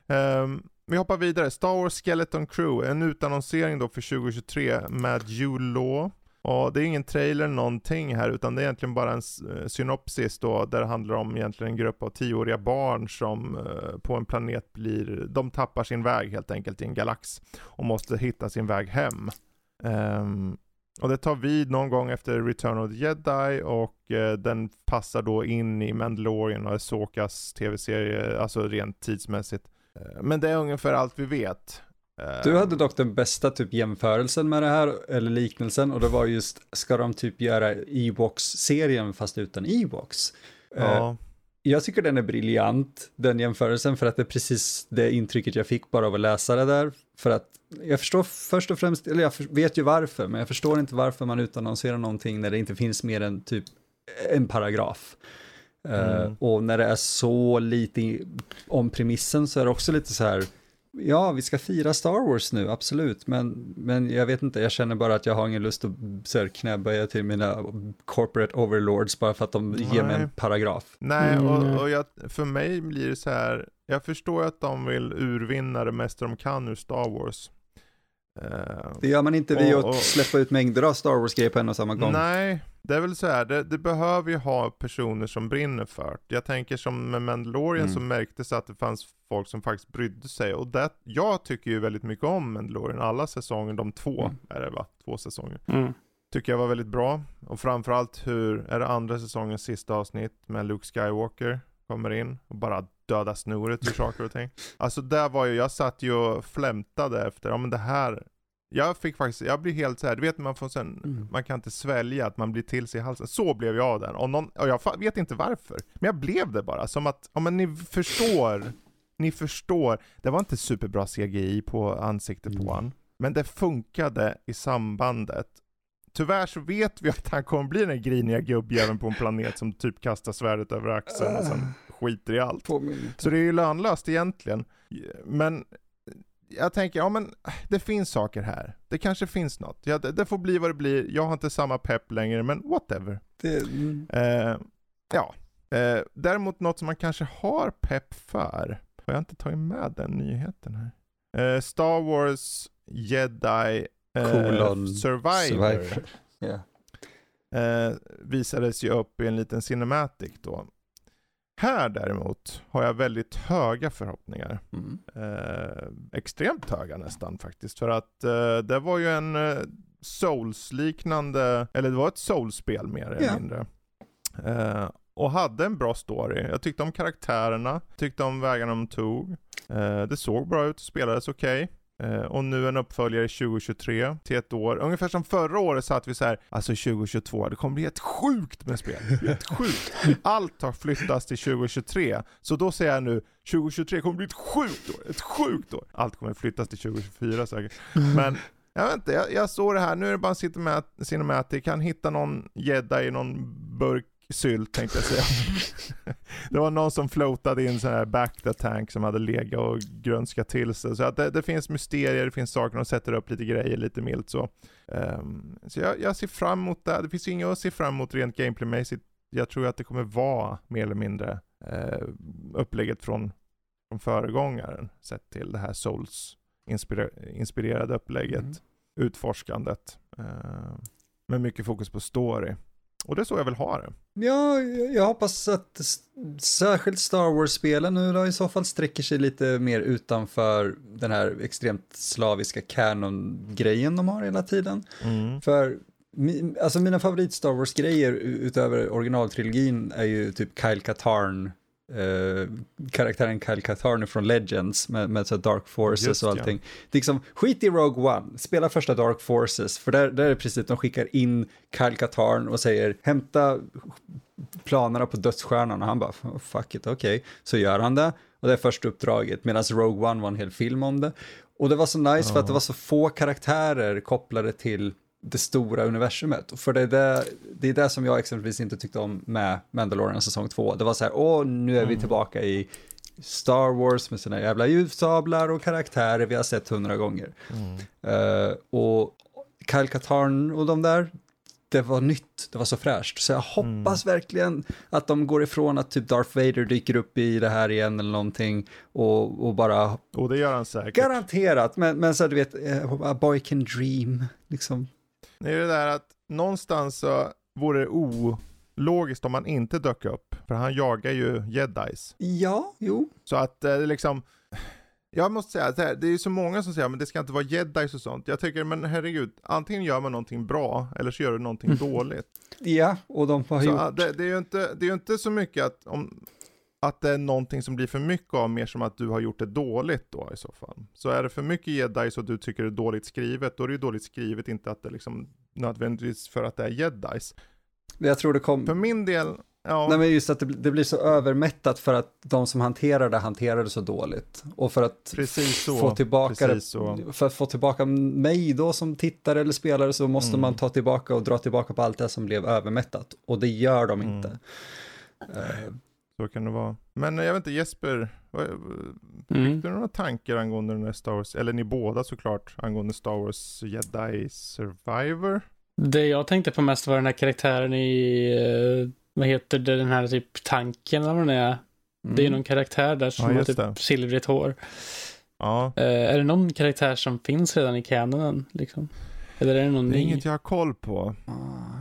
Ja. Um, vi hoppar vidare, Star Wars Skeleton Crew, en utannonsering då för 2023 med Law. Och det är ingen trailer någonting här utan det är egentligen bara en eh, synopsis då där det handlar om egentligen en grupp av tioåriga barn som eh, på en planet blir, de tappar sin väg helt enkelt i en galax och måste hitta sin väg hem. Um, och det tar vid någon gång efter Return of the Jedi och uh, den passar då in i Mandalorian och Asokas tv-serie, alltså rent tidsmässigt. Uh, men det är ungefär allt vi vet. Du hade dock den bästa typ jämförelsen med det här, eller liknelsen, och det var just, ska de typ göra Ewoks-serien fast utan Ewoks? Ja. Uh, jag tycker den är briljant, den jämförelsen, för att det är precis det intrycket jag fick bara av att läsa det där. För att jag förstår först och främst, eller jag vet ju varför, men jag förstår inte varför man utannonserar någonting när det inte finns mer än typ en paragraf. Eh, mm. Och när det är så lite om premissen så är det också lite så här, ja, vi ska fira Star Wars nu, absolut, men, men jag vet inte, jag känner bara att jag har ingen lust att så här, knäböja till mina corporate overlords bara för att de Nej. ger mig en paragraf. Nej, och, mm. och jag, för mig blir det så här, jag förstår att de vill urvinna det mesta de kan ur Star Wars. Uh, det gör man inte via att släppa ut mängder av Star Wars-grejer på en och samma gång. Nej, det är väl så här, det, det, behöver ju ha personer som brinner för det. Jag tänker som med Mandalorian mm. så märktes att det fanns folk som faktiskt brydde sig. Och det, jag tycker ju väldigt mycket om Mandalorian, alla säsonger, de två mm. är det va? Två säsonger. Mm. Tycker jag var väldigt bra. Och framförallt hur, är det andra säsongens sista avsnitt med Luke Skywalker kommer in och bara döda snoret ur saker och ting. Alltså där var ju, jag satt ju och flämtade efter, ja men det här, jag fick faktiskt, jag blir helt så här, du vet man får sen, mm. man kan inte svälja att man blir till sig i halsen. Så blev jag av den. Och, någon, och jag vet inte varför. Men jag blev det bara, som att, ja men ni förstår, ni förstår. Det var inte superbra CGI på ansiktet mm. på honom. Men det funkade i sambandet. Tyvärr så vet vi att han kommer bli den griniga gubbjäveln på en planet som typ kastar svärdet över axeln och sen skiter i allt. Så det är ju lönlöst egentligen. Men jag tänker, ja men det finns saker här. Det kanske finns något. Ja, det, det, får bli vad det blir. Jag har inte samma pepp längre, men whatever. Det, mm. eh, ja. Eh, däremot något som man kanske har pepp för. Har jag inte tagit med den nyheten här? Eh, Star Wars Jedi eh, Survivor. Survivor. Yeah. visades ju upp i en liten cinematic då. Här däremot har jag väldigt höga förhoppningar. Mm. Eh, extremt höga nästan faktiskt. För att eh, det var ju en eh, Souls-liknande, eller det var ett Souls-spel mer eller yeah. mindre. Och hade en bra story. Jag tyckte om karaktärerna, tyckte om vägarna de tog. Eh, det såg bra ut, spelades okej. Okay. Eh, och nu en uppföljare 2023 till ett år. Ungefär som förra året satt vi så här, alltså 2022, det kommer bli ett sjukt med spel. Helt sjukt. Allt har flyttats till 2023. Så då säger jag nu, 2023 kommer bli ett sjukt år. Ett sjukt år. Allt kommer flyttas till 2024 säkert. Men jag vet inte, jag, jag såg det här, nu är det bara Cinematic, Cinematic kan hitta någon gädda i någon burk sylt tänkte jag säga. det var någon som floatade in så här back the tank som hade legat och grönskat till sig. Så att det, det, finns mysterier, det finns saker, de sätter upp lite grejer lite milt så. Um, så jag, jag, ser fram emot det, det finns ju inget att se fram emot rent gameplaymässigt. Jag tror att det kommer vara mer eller mindre uh, upplägget från, från föregångaren sett till det här Souls inspirer inspirerade upplägget, mm. utforskandet. Uh, med mycket fokus på story. Och det är så jag vill ha det. Ja, jag hoppas att särskilt Star Wars-spelen nu då i så fall sträcker sig lite mer utanför den här extremt slaviska canon-grejen de har hela tiden. Mm. För alltså mina favorit Star Wars-grejer utöver originaltrilogin är ju typ Kyle Katarn Uh, karaktären Kyle Katarn från Legends med, med så Dark Forces Just, och allting. Ja. Det är liksom, skit i Rogue One, spela första Dark Forces, för där, där är det precis, de skickar in Kyle Katarn och säger hämta planerna på dödsstjärnan och han bara fuck it, okej, okay. så gör han det och det är första uppdraget medan Rogue One var en hel film om det. Och det var så nice ja. för att det var så få karaktärer kopplade till det stora universumet. För det är det, det är det som jag exempelvis inte tyckte om med Mandalorian säsong 2. Det var så här, åh, nu är mm. vi tillbaka i Star Wars med sina jävla ljussablar och karaktärer vi har sett hundra gånger. Mm. Uh, och Kyle Katarn och de där, det var nytt, det var så fräscht. Så jag hoppas mm. verkligen att de går ifrån att typ Darth Vader dyker upp i det här igen eller någonting och, och bara... Och det gör han säkert. Garanterat, men, men så du vet, uh, a boy can dream, liksom. Det är det där att någonstans så vore det ologiskt om han inte dök upp. För han jagar ju jedis. Ja, jo. Så att eh, det liksom, jag måste säga att det är ju så många som säger att det ska inte vara jedis och sånt. Jag tycker, men herregud, antingen gör man någonting bra eller så gör du någonting dåligt. Ja, och de har så, gjort. Det, det, är ju inte, det är ju inte så mycket att om, att det är någonting som blir för mycket av, mer som att du har gjort det dåligt då i så fall. Så är det för mycket jedis och du tycker det är dåligt skrivet, då är det ju dåligt skrivet, inte att det liksom nödvändigtvis för att det är jedis. Jag tror det kom... För min del, ja. Nej men just att det, det, blir så övermättat för att de som hanterar det hanterar det så dåligt. Och för att så. få tillbaka det, för att få tillbaka mig då som tittare eller spelare så måste mm. man ta tillbaka och dra tillbaka på allt det som blev övermättat. Och det gör de inte. Mm. Så kan det vara. Men jag vet inte, Jesper, mm. fick du några tankar angående den här Star Wars, eller ni båda såklart, angående Star Wars Jedi Survivor? Det jag tänkte på mest var den här karaktären i, uh, vad heter det, den här typ tanken eller vad det är. Mm. Det är mm. någon karaktär där som ja, har typ det. silvrigt hår. Ja. Uh, är det någon karaktär som finns redan i canonen liksom? Eller är det någon Det är ny? inget jag har koll på.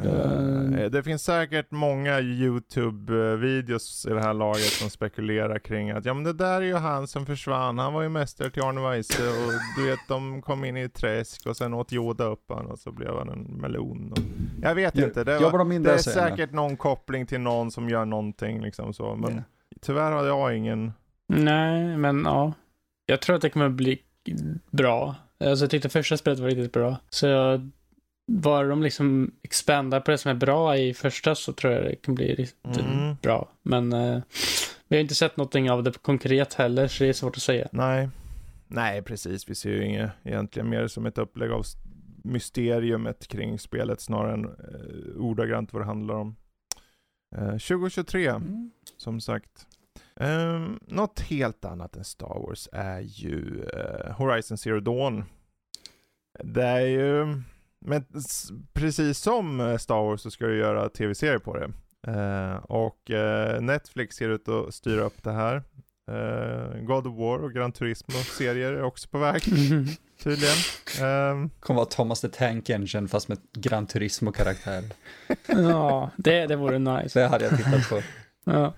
Uh, det finns säkert många YouTube-videos i det här laget som spekulerar kring att ja men det där är ju han som försvann, han var ju mästare till Arne Weise och du vet de kom in i ett träsk och sen åt Yoda upp han och så blev han en melon. Och... Jag vet jag, inte, det, var, de det är säkert någon koppling till någon som gör någonting liksom så, men yeah. tyvärr har jag ingen. Nej, men ja. Jag tror att det kommer bli bra. Alltså jag tyckte första spelet var riktigt bra. Så jag, bara de liksom expandar på det som är bra i första så tror jag det kan bli riktigt mm. bra. Men eh, vi har inte sett någonting av det konkret heller så det är svårt att säga. Nej, nej precis. Vi ser ju inget egentligen mer som ett upplägg av mysteriumet kring spelet snarare än eh, ordagrant vad det handlar om. Eh, 2023, mm. som sagt. Um, något helt annat än Star Wars är ju uh, Horizon Zero Dawn. Det är ju, men precis som eh, Star Wars så ska du göra tv-serier på det. Uh, och uh, Netflix ser ut att styra upp det här. God of War och Gran Turismo-serier är också på väg, tydligen. Um, kommer vara Thomas the Tank Engine fast med Gran Turismo-karaktär. ja, det, det vore nice. Det hade jag tittat på. ja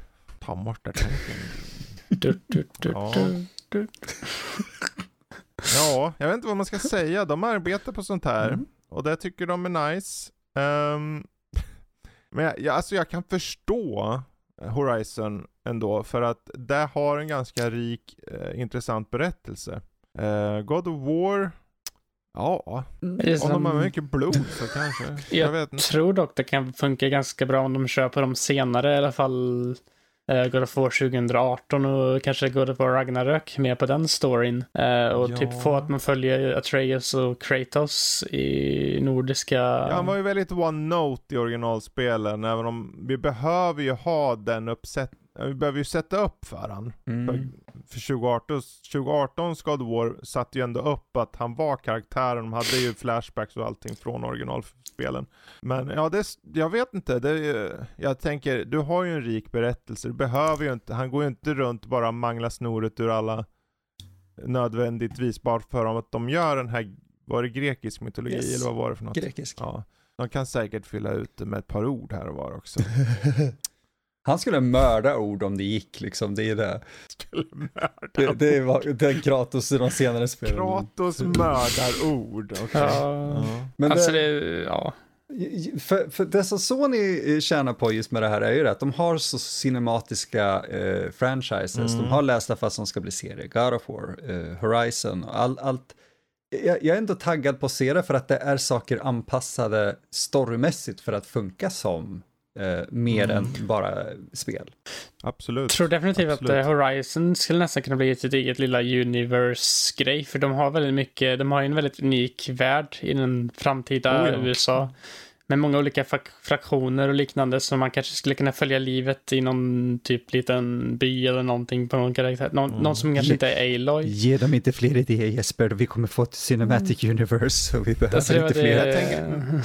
ta bort det tanken. ja. ja, jag vet inte vad man ska säga. De arbetar på sånt här mm. och det tycker de är nice. Um, men jag, alltså jag kan förstå Horizon ändå för att det har en ganska rik, eh, intressant berättelse. Uh, God of War, ja, Mm. om de har mycket blod så kanske. Jag, Jag vet inte. tror dock det kan funka ganska bra om de kör på de senare i alla fall. Uh, God of War 2018 och kanske God of War Ragnarök mer på den storyn. Eh, och Ja. typ få att man följer Atreus och Kratos i nordiska... Ja, han var ju väldigt one-note i originalspelen, även om vi behöver ju ha den uppsättningen. Vi behöver ju sätta upp för han. Mm. För, för 2018, 2018 God War satte ju ändå upp att han var karaktären. De hade ju flashbacks och allting från originalspelen. Men ja, det, jag vet inte. Det, jag tänker, du har ju en rik berättelse. Du behöver ju inte, han går ju inte runt och bara mangla snoret ur alla nödvändigtvis bara för att de gör den här, var det grekisk mytologi Yes. eller vad var det för något? Grekisk. Ja. De kan säkert fylla ut det med ett par ord här och var också. Han skulle mörda ord om det gick liksom, det är det. Skulle mörda. Det, det var den Kratos i de senare spelen. Kratos mördar ord. okej. Ja. Ja. Men alltså det, det, ja. för, för det som Sony tjänar på just med det här är ju det att de har så cinematiska eh, franchises. Mm. De har Last of Us som ska bli serie, God of War, eh, Horizon och all, allt. Jag, jag är ändå taggad på att se det för att det är saker anpassade storymässigt för att funka som eh, mer Mm. än bara spel. Absolut. Jag tror definitivt Absolut. att eh, Horizon skulle nästan kunna bli sitt eget lilla universe-grej. För de har väldigt mycket, de har ju en väldigt unik värld i den framtida Oh ja. USA. Med många olika frak- fraktioner och liknande som man kanske skulle kunna följa livet i någon typ liten by eller någonting på någon karaktär. Någon, Mm. någon som kanske inte är Aloy. Ge dem inte fler idéer Jesper, vi kommer få ett cinematic universe och vi behöver Alltså, inte det- fler. Tänker-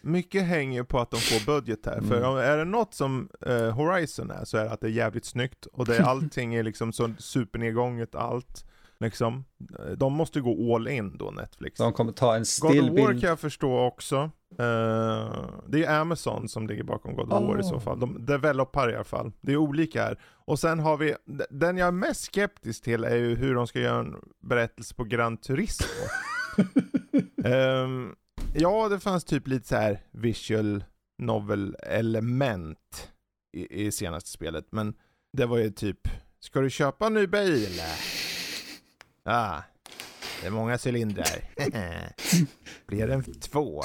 Mycket hänger på att de får budget här. För Mm. om, är det något som eh, Horizon är så är det att det är jävligt snyggt. Och det är, allting är liksom så supernedgånget allt. Liksom. De måste gå all in då Netflix. De kommer ta en God of War stillbild. kan jag förstå också. Eh, det är Amazon som ligger bakom God of War i så fall. De developar i alla fall. Det är olika här. Och sen har vi, den jag är mest skeptisk till är ju hur de ska göra en berättelse på Gran Turismo. Ehm, ja, det fanns typ lite så här visual novel element i, i senaste spelet. Men det var ju typ, ska du köpa en ny bil? Ah, det är många cylindrar. Blir det två?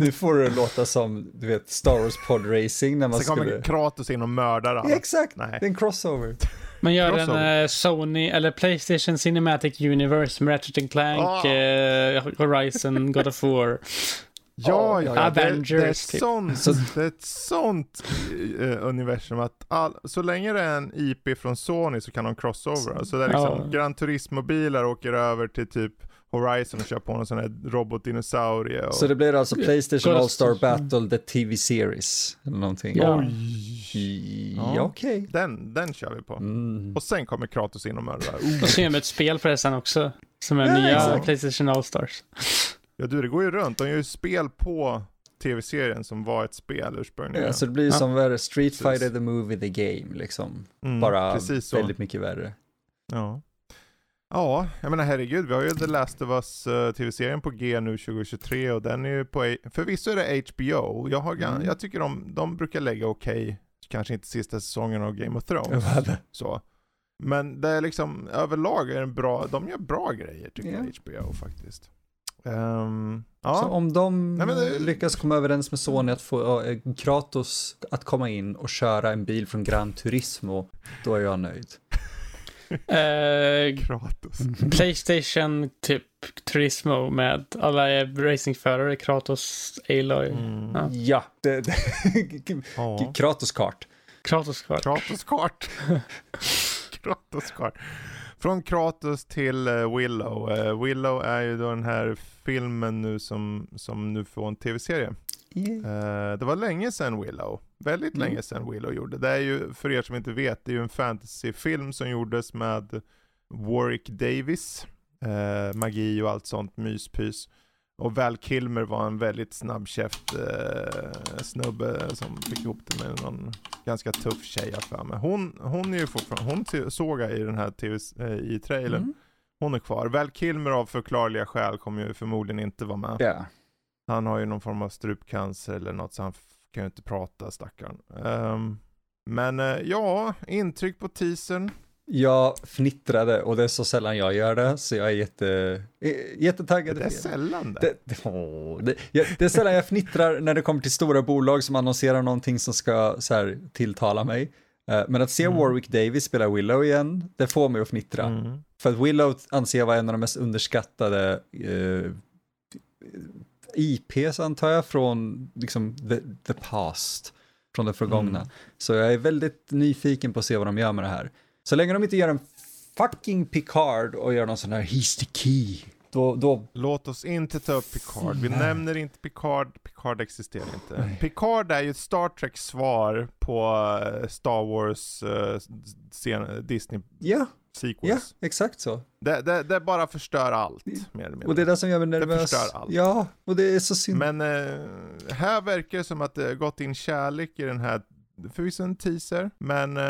Nu får det låta som, du vet, Star Wars Pod Racing när man kommer skulle... Kratos in och mördar alla. Ja, exakt, Nej. det är en crossover. Man gör en Crossover. eh, Sony eller Playstation Cinematic Universe med Ratchet and Clank, Ah. eh, Horizon, God of War. Ja, ja, ja. Det, Avengers, det, är ett typ. sånt, Så- det är ett sånt eh, universum att all, så länge det är en IP från Sony så kan de crossovera. Så det är liksom Ja. Gran Turismo-bilar åker över till typ Horizon och kör på någon sån här robotdinosaurie. Och... Så det blir alltså Playstation All-Star Battle, the TV series, eller någonting. Ja. Ja, Ja. okej. Den, den kör vi på. Mm. Och sen kommer Kratos in och mördar. Och så gör de ett spel på det sen också. Som är Ja, nya exakt. Playstation All-Stars. Ja du, det går ju runt. De gör ju spel på tv-serien som var ett spel ursprungligen. Ja, så det blir Ja. som vad är det, Street Precis. Fighter the Movie the Game, liksom. Mm, Bara väldigt mycket värre. Ja. Ja, jag menar herregud, vi har ju The Last of Us uh, tv-serien på G nu 2023 och den är ju på, A- förvisso är det HBO, jag, har, Mm. jag tycker de, de brukar lägga okej, kanske inte sista säsongen av Game of Thrones, så. Men det är liksom, överlag är den bra, de gör bra grejer tycker Ja. jag, HBO faktiskt. Ehm, ja. Så om de Nej, men det- lyckas komma överens med Sony att få äh, Kratos att komma in och köra en bil från Gran Turismo, då är jag nöjd. Eh, Kratos. Playstation typ Turismo med alla racingförare, Kratos, Aloy. Mm. Ja. Ja, det, det, Ja. Kratos kart. Kratos kvar. Kratos kart. Kratos kart. Från Kratos till eh, Willow. Eh, Willow är ju då den här filmen nu som, som nu får en tv-serie. Eh, det var länge sedan Willow. Väldigt Mm. länge sedan Willow gjorde. Det är ju, för er som inte vet, det är ju en fantasyfilm som gjordes med Warwick Davis. Eh, magi och allt sånt myspys. Och Val Kilmer var en väldigt snabbkäft eh, snubbe som fick ihop det med någon ganska tuff tjej jag för mig. Hon, hon är ju fortfarande, hon såg jag i den här tv, eh, i trailern. Mm. Hon är kvar. Val Kilmer av förklarliga skäl kommer ju förmodligen inte vara med. Ja. Han har ju någon form av strupcancer eller något så han kan ju inte prata stackaren. Ehm, men eh, ja, intryck på teasern. Jag fnittrade och det är så sällan jag gör det, så jag är jätte, jättetaggad. Det är sällan det. Det, det, oh, det, det är sällan jag fnittrar när det kommer till stora bolag som annonserar någonting som ska så här, tilltala mig. Eh, men att se mm. Warwick Davis spela Willow igen, det får mig att fnittra. Mm. För att Willow anser jag vara en av de mest underskattade eh, IPs antar jag från liksom the, the past, från det förgångna. Mm. Så jag är väldigt nyfiken på att se vad de gör med det här. Så länge de inte gör en fucking Picard och gör någon sån här He's the key. Då, då... Låt oss inte ta upp Picard. Vi Nej. nämner inte Picard. Picard existerar inte. Nej. Picard är ju ett Star Trek svar på eh, Star Wars uh, scen, Disney ja. sequels. Ja, exakt så. Det, det, det bara förstör allt, mer eller mindre. Och det är det som gör mig nervös. Det förstör allt. Ja, och det är så synd. Men uh, här verkar det som att det har gått in kärlek i den här, förvisso en teaser, men uh,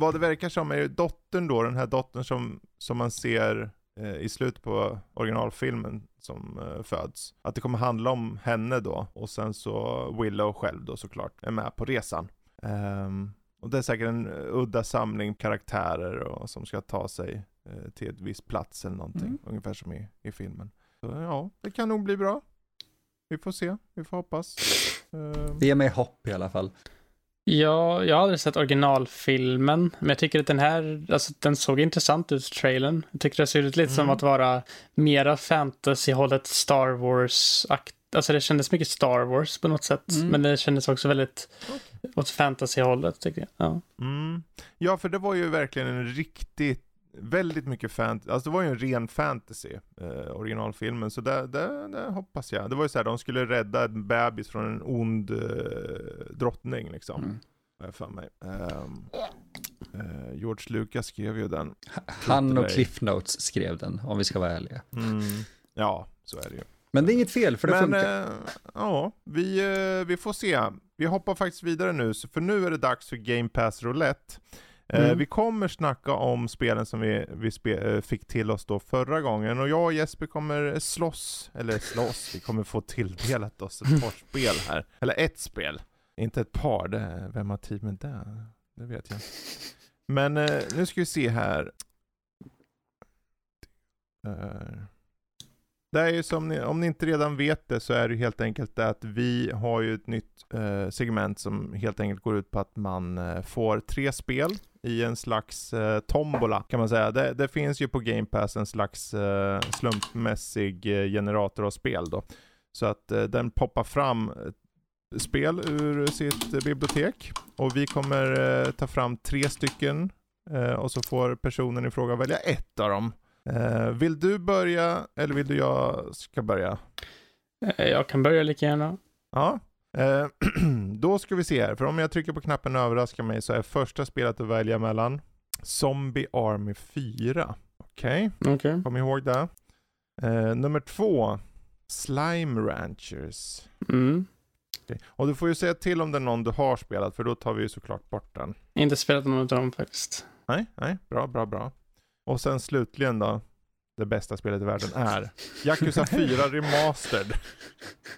vad det verkar som är dottern då, den här dottern som, som man ser eh, i slutet på originalfilmen som eh, föds. Att det kommer handla om henne då och sen så Willow själv då såklart är med på resan. Um, och det är säkert en udda samling karaktärer och, som ska ta sig eh, till ett visst plats eller någonting. Mm. Ungefär som i, i filmen. Så ja, det kan nog bli bra. Vi får se, vi får hoppas. Um... Det ger mig hopp i alla fall. Ja, jag har aldrig sett originalfilmen, men jag tycker att den här, alltså den såg intressant ut, trailern. Jag tycker det ser ut lite mm. som att vara mera fantasy-hållet Star Wars-akt. Alltså det kändes mycket Star Wars på något sätt, mm. men det kändes också väldigt åt fantasy-hållet tycker jag. Ja. Mm. ja, för det var ju verkligen en riktigt väldigt mycket fantasy, alltså det var ju en ren fantasy, eh, originalfilmen, så det, det, det, hoppas jag. Det var ju såhär, de skulle rädda en bebis från en ond eh, drottning liksom. Mm. För mig. Um, eh, George Lucas skrev ju den. Han och Cliff Notes skrev den, om vi ska vara ärliga. Mm. Ja, så är det ju. Men det är inget fel, för det Men, funkar. Eh, ja, vi, eh, vi får se. Vi hoppar faktiskt vidare nu, för nu är det dags för Game Pass Roulette. Eh, mm. vi kommer snacka om spelen som vi, vi spe, eh, fick till oss då förra gången och jag och Jesper kommer slåss, eller slåss, vi kommer få tilldelat oss ett par spel här. Eller ett spel, inte ett par, det, vem har tid med det? Det vet jag. Men eh, nu ska vi se här. Det är ju som ni, om ni inte redan vet det så är det helt enkelt det att vi har ju ett nytt eh, segment som helt enkelt går ut på att man eh, får tre spel i en slags eh, tombola kan man säga. Det, det, finns ju på Game Pass en slags eh, slumpmässig eh, generator av spel då. Så att eh, den poppar fram eh, spel ur sitt bibliotek och vi kommer ta fram tre stycken och så får personen i fråga välja ett av dem. Vill du börja eller vill du jag ska börja? Jag kan börja lika gärna. Ja. Eh, då ska vi se här, för om jag trycker på knappen överraska mig så är första spelet att välja mellan Zombie Army 4. Okej, okay. okay. kom ihåg det. Eh, nummer två, Slime Ranchers. Mm. Okay. Och du får ju säga till om det är någon du har spelat, för då tar vi ju såklart bort den. Inte spelat någon av dem faktiskt. Nej, nej, bra, bra, bra. Och sen slutligen då, det bästa spelet i världen är Yakuza 4 Remastered.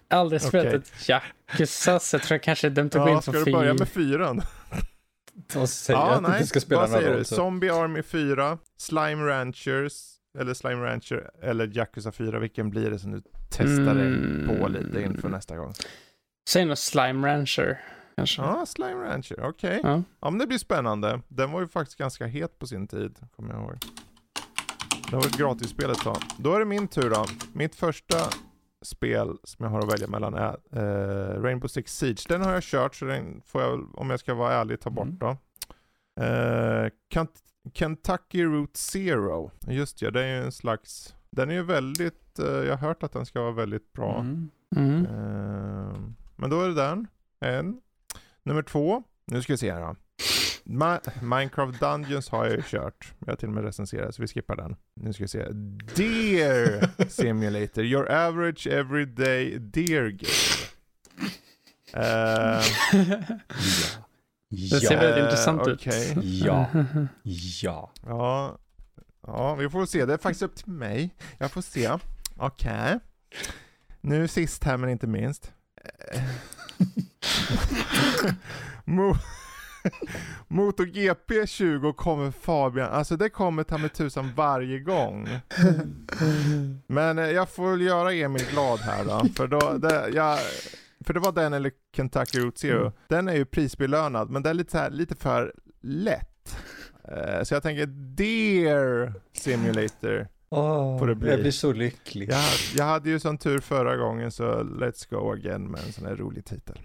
Aldrig spelat okay. ett Yakuza, så jag tror jag kanske dömt att gå in på Ska du börja med fyran? Vad säger ja, att nej. inte ska spela Vad säger du? Zombie Army 4, Slime Ranchers, eller Slime Rancher, eller Yakuza 4. Vilken blir det som du testar mm. dig på lite inför nästa gång? Säg nog Slime Rancher. Kanske. Ja, Slime Rancher, okej. Okay. Ja. ja, men det blir spännande. Den var ju faktiskt ganska het på sin tid, kommer jag ihåg. Det var ett gratisspel ett tag. Då är det min tur då. Mitt första spel som jag har att välja mellan är uh, Rainbow Six Siege. Den har jag kört, så den får jag, om jag ska vara ärlig, ta bort mm. då. Uh, Kentucky Route Zero. Just ja, det är ju en slags... Den är ju väldigt... Uh, jag har hört att den ska vara väldigt bra. Mm. Mm. men då är det den. En. Nummer två, nu ska vi se här då. Minecraft Dungeons har jag ju kört. Jag har till och med recenserat, så vi skippar den. Nu ska vi se. Deer Simulator. Your average everyday deer game. Uh, ja. Det ser väldigt intressant okay. ut. Ja. Ja. Ja. Ja, vi får se. Det är faktiskt upp till mig. Jag får se. Okej. Okay. Nu sist här men inte minst. MotoGP 20 kommer Fabian, alltså det kommer ta med tusan varje gång. Men eh, jag får väl göra Emil glad här då, för då, det, jag, för det var den eller Kentucky Route Zero. Mm. Den är ju prisbelönad, men den är lite, så här, lite för lätt. Uh, så jag tänker Deer Simulator. Oh, det bli. Jag blir så lycklig. Jag, jag hade ju sån tur förra gången så let's go again med en sån här rolig titel.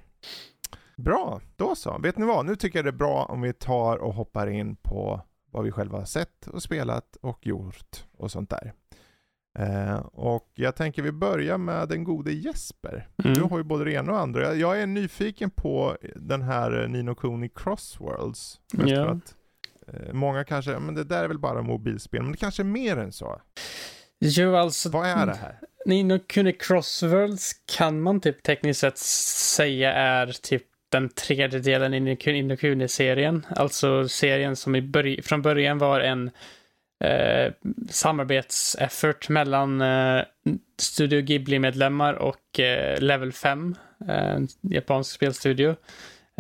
Bra, då så. Vet ni vad? Nu tycker jag det är bra om vi tar och hoppar in på vad vi själva har sett och spelat och gjort och sånt där. Eh, och jag tänker vi börjar med den gode Jesper. Mm. Du har ju både det ena och andra. Jag är nyfiken på den här Nino Kuni Crossworlds. Yeah. Att, eh, många kanske, men det där är väl bara mobilspel, men det kanske är mer än så. Jo, alltså. Vad är det här? Nino Kuni Crossworlds kan man typ tekniskt sett säga är typ den tredje delen i Nino Kuni-serien. Alltså serien som i börj från början var en eh, samarbetseffort mellan eh, Studio Ghibli-medlemmar och eh, Level 5, en eh, japansk spelstudio.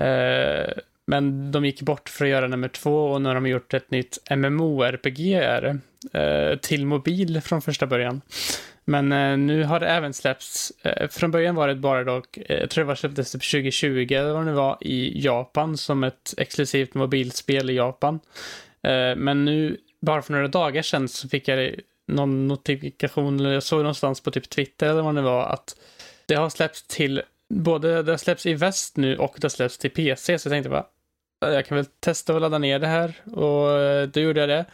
Eh, men de gick bort för att göra nummer två och nu har de gjort ett nytt MMORPG är eh, till mobil från första början. Men eh, nu har det även släppts, eh, från början var det bara dock, eh, jag tror det var släpptes typ 2020 eller vad det var i Japan som ett exklusivt mobilspel i Japan. Eh, men nu bara för några dagar sedan så fick jag någon notifikation, eller jag såg någonstans på typ Twitter eller vad det var, att det har släppts till, både det har släppts i väst nu och det har släppts till PC, så jag tänkte bara, jag kan väl testa att ladda ner det här och eh, då gjorde jag det.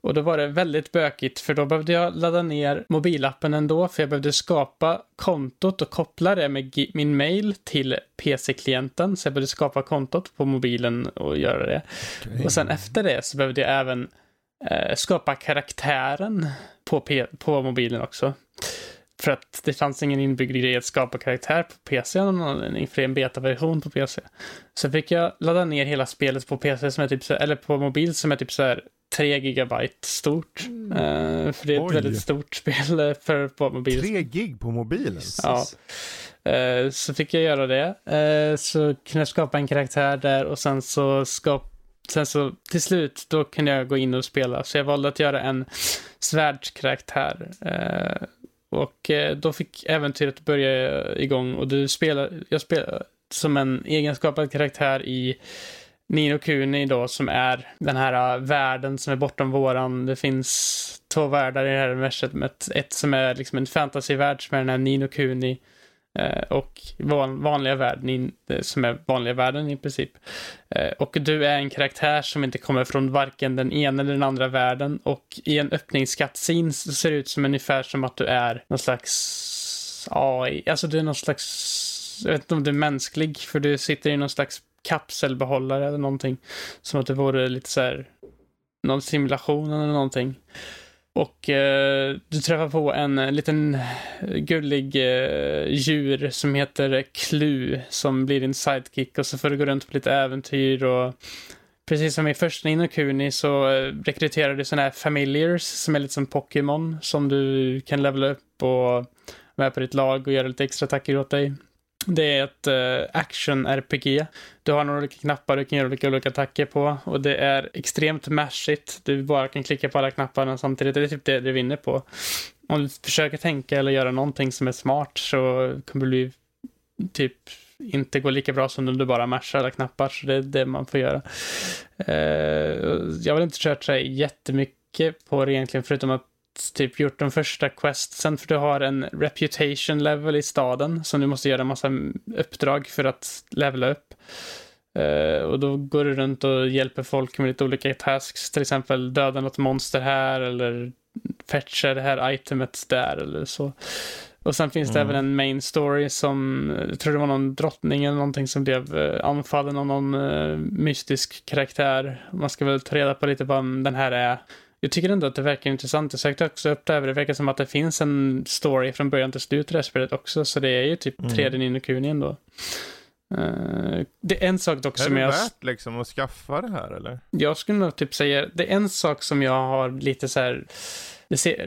Och då var det väldigt bökigt för då behövde jag ladda ner mobilappen ändå för jag behövde skapa kontot och koppla det med min mail till PC-klienten. Så jag behövde skapa kontot på mobilen och göra det. Okay. Och sen efter det så behövde jag även eh, skapa karaktären på, P på mobilen också. För att det fanns ingen inbyggd grej att skapa karaktär på PC av någon anledning, för det är en betaversion på PC. Så fick jag ladda ner hela spelet på PC, som är typ så, eller på mobil, som är typ så här 3 gigabyte stort. Mm. Uh, för det är Oj. ett väldigt stort spel eh, för på mobil. 3 gig på mobilen? Ja. Uh, så fick jag göra det. Uh, så kunde jag skapa en karaktär där och sen så skapa sen så till slut, då kunde jag gå in och spela. Så jag valde att göra en svärdskaraktär. Och eh, då fick äventyret börja igång och du spelar, jag spelar som en egenskapad karaktär i Nino Kuni då som är den här eh, världen som är bortom våran. Det finns två världar i det här universumet. Ett som är liksom en fantasyvärld som är den här Nino Kuni Eh, och och vanliga världen, eh, som är vanliga världen i princip. Eh, och du är en karaktär som inte kommer från varken den ena eller den andra världen och i en öppningskattsin så ser det ut som ungefär som att du är någon slags AI, alltså du är någon slags, jag vet inte om du är mänsklig för du sitter i någon slags kapselbehållare eller någonting. Som att det vore lite så här, någon simulation eller någonting. Och eh, du träffar på en eh, liten eh, gullig eh, djur som heter Klu som blir din sidekick och så får du gå runt på lite äventyr och precis som i första Inokuni så eh, rekryterar du sådana här familiars som är lite som Pokémon som du kan levela upp och med på ditt lag och göra lite extra attacker åt dig. Det är ett eh, uh, action-RPG. Du har några olika knappar du kan göra olika, olika attacker på och det är extremt mashigt. Du bara kan klicka på alla knapparna samtidigt. Det är typ det du vinner på. Om du försöker tänka eller göra någonting som är smart så kommer det bli typ inte gå lika bra som om du bara mashar alla knappar. Så det är det man får göra. Uh, jag väl inte kört så jättemycket på det egentligen förutom att typ gjort de första questsen för du har en reputation level i staden som du måste göra en massa uppdrag för att levela upp. Uh, och då går du runt och hjälper folk med lite olika tasks, till exempel döda något monster här eller fetcha det här itemet där eller så. Och sen finns mm. det även en main story som, jag tror det var någon drottning eller någonting som blev uh, anfallen av någon uh, mystisk karaktär. Man ska väl ta reda på lite vad den här är. Jag tycker ändå att det verkar intressant. Jag sökte också upp det här. Det verkar som att det finns en story från början till slut i det här spelet också. Så det är ju typ mm. 3D Nino Kuni ändå. Uh, det är en sak dock som jag... Är det värt liksom att skaffa det här eller? Jag skulle nog typ säga, det är en sak som jag har lite så här det ser,